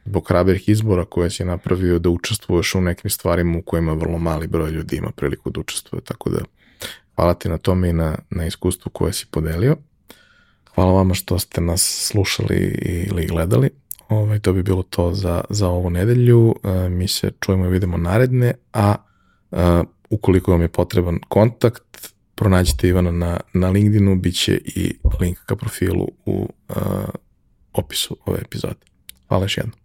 zbog hrabrih izbora koje si napravio da učestvuješ u nekim stvarima u kojima vrlo mali broj ljudi ima priliku da učestvuje, tako da hvala ti na tome i na, na iskustvu koje si podelio. Hvala vama što ste nas slušali ili gledali. Ovaj, to bi bilo to za, za ovu nedelju. E, mi se čujemo i vidimo naredne, a e, ukoliko vam je potreban kontakt, pronađite Ivana na, na LinkedInu, bit će i link ka profilu u uh, opisu ove epizode. Hvala još jednom.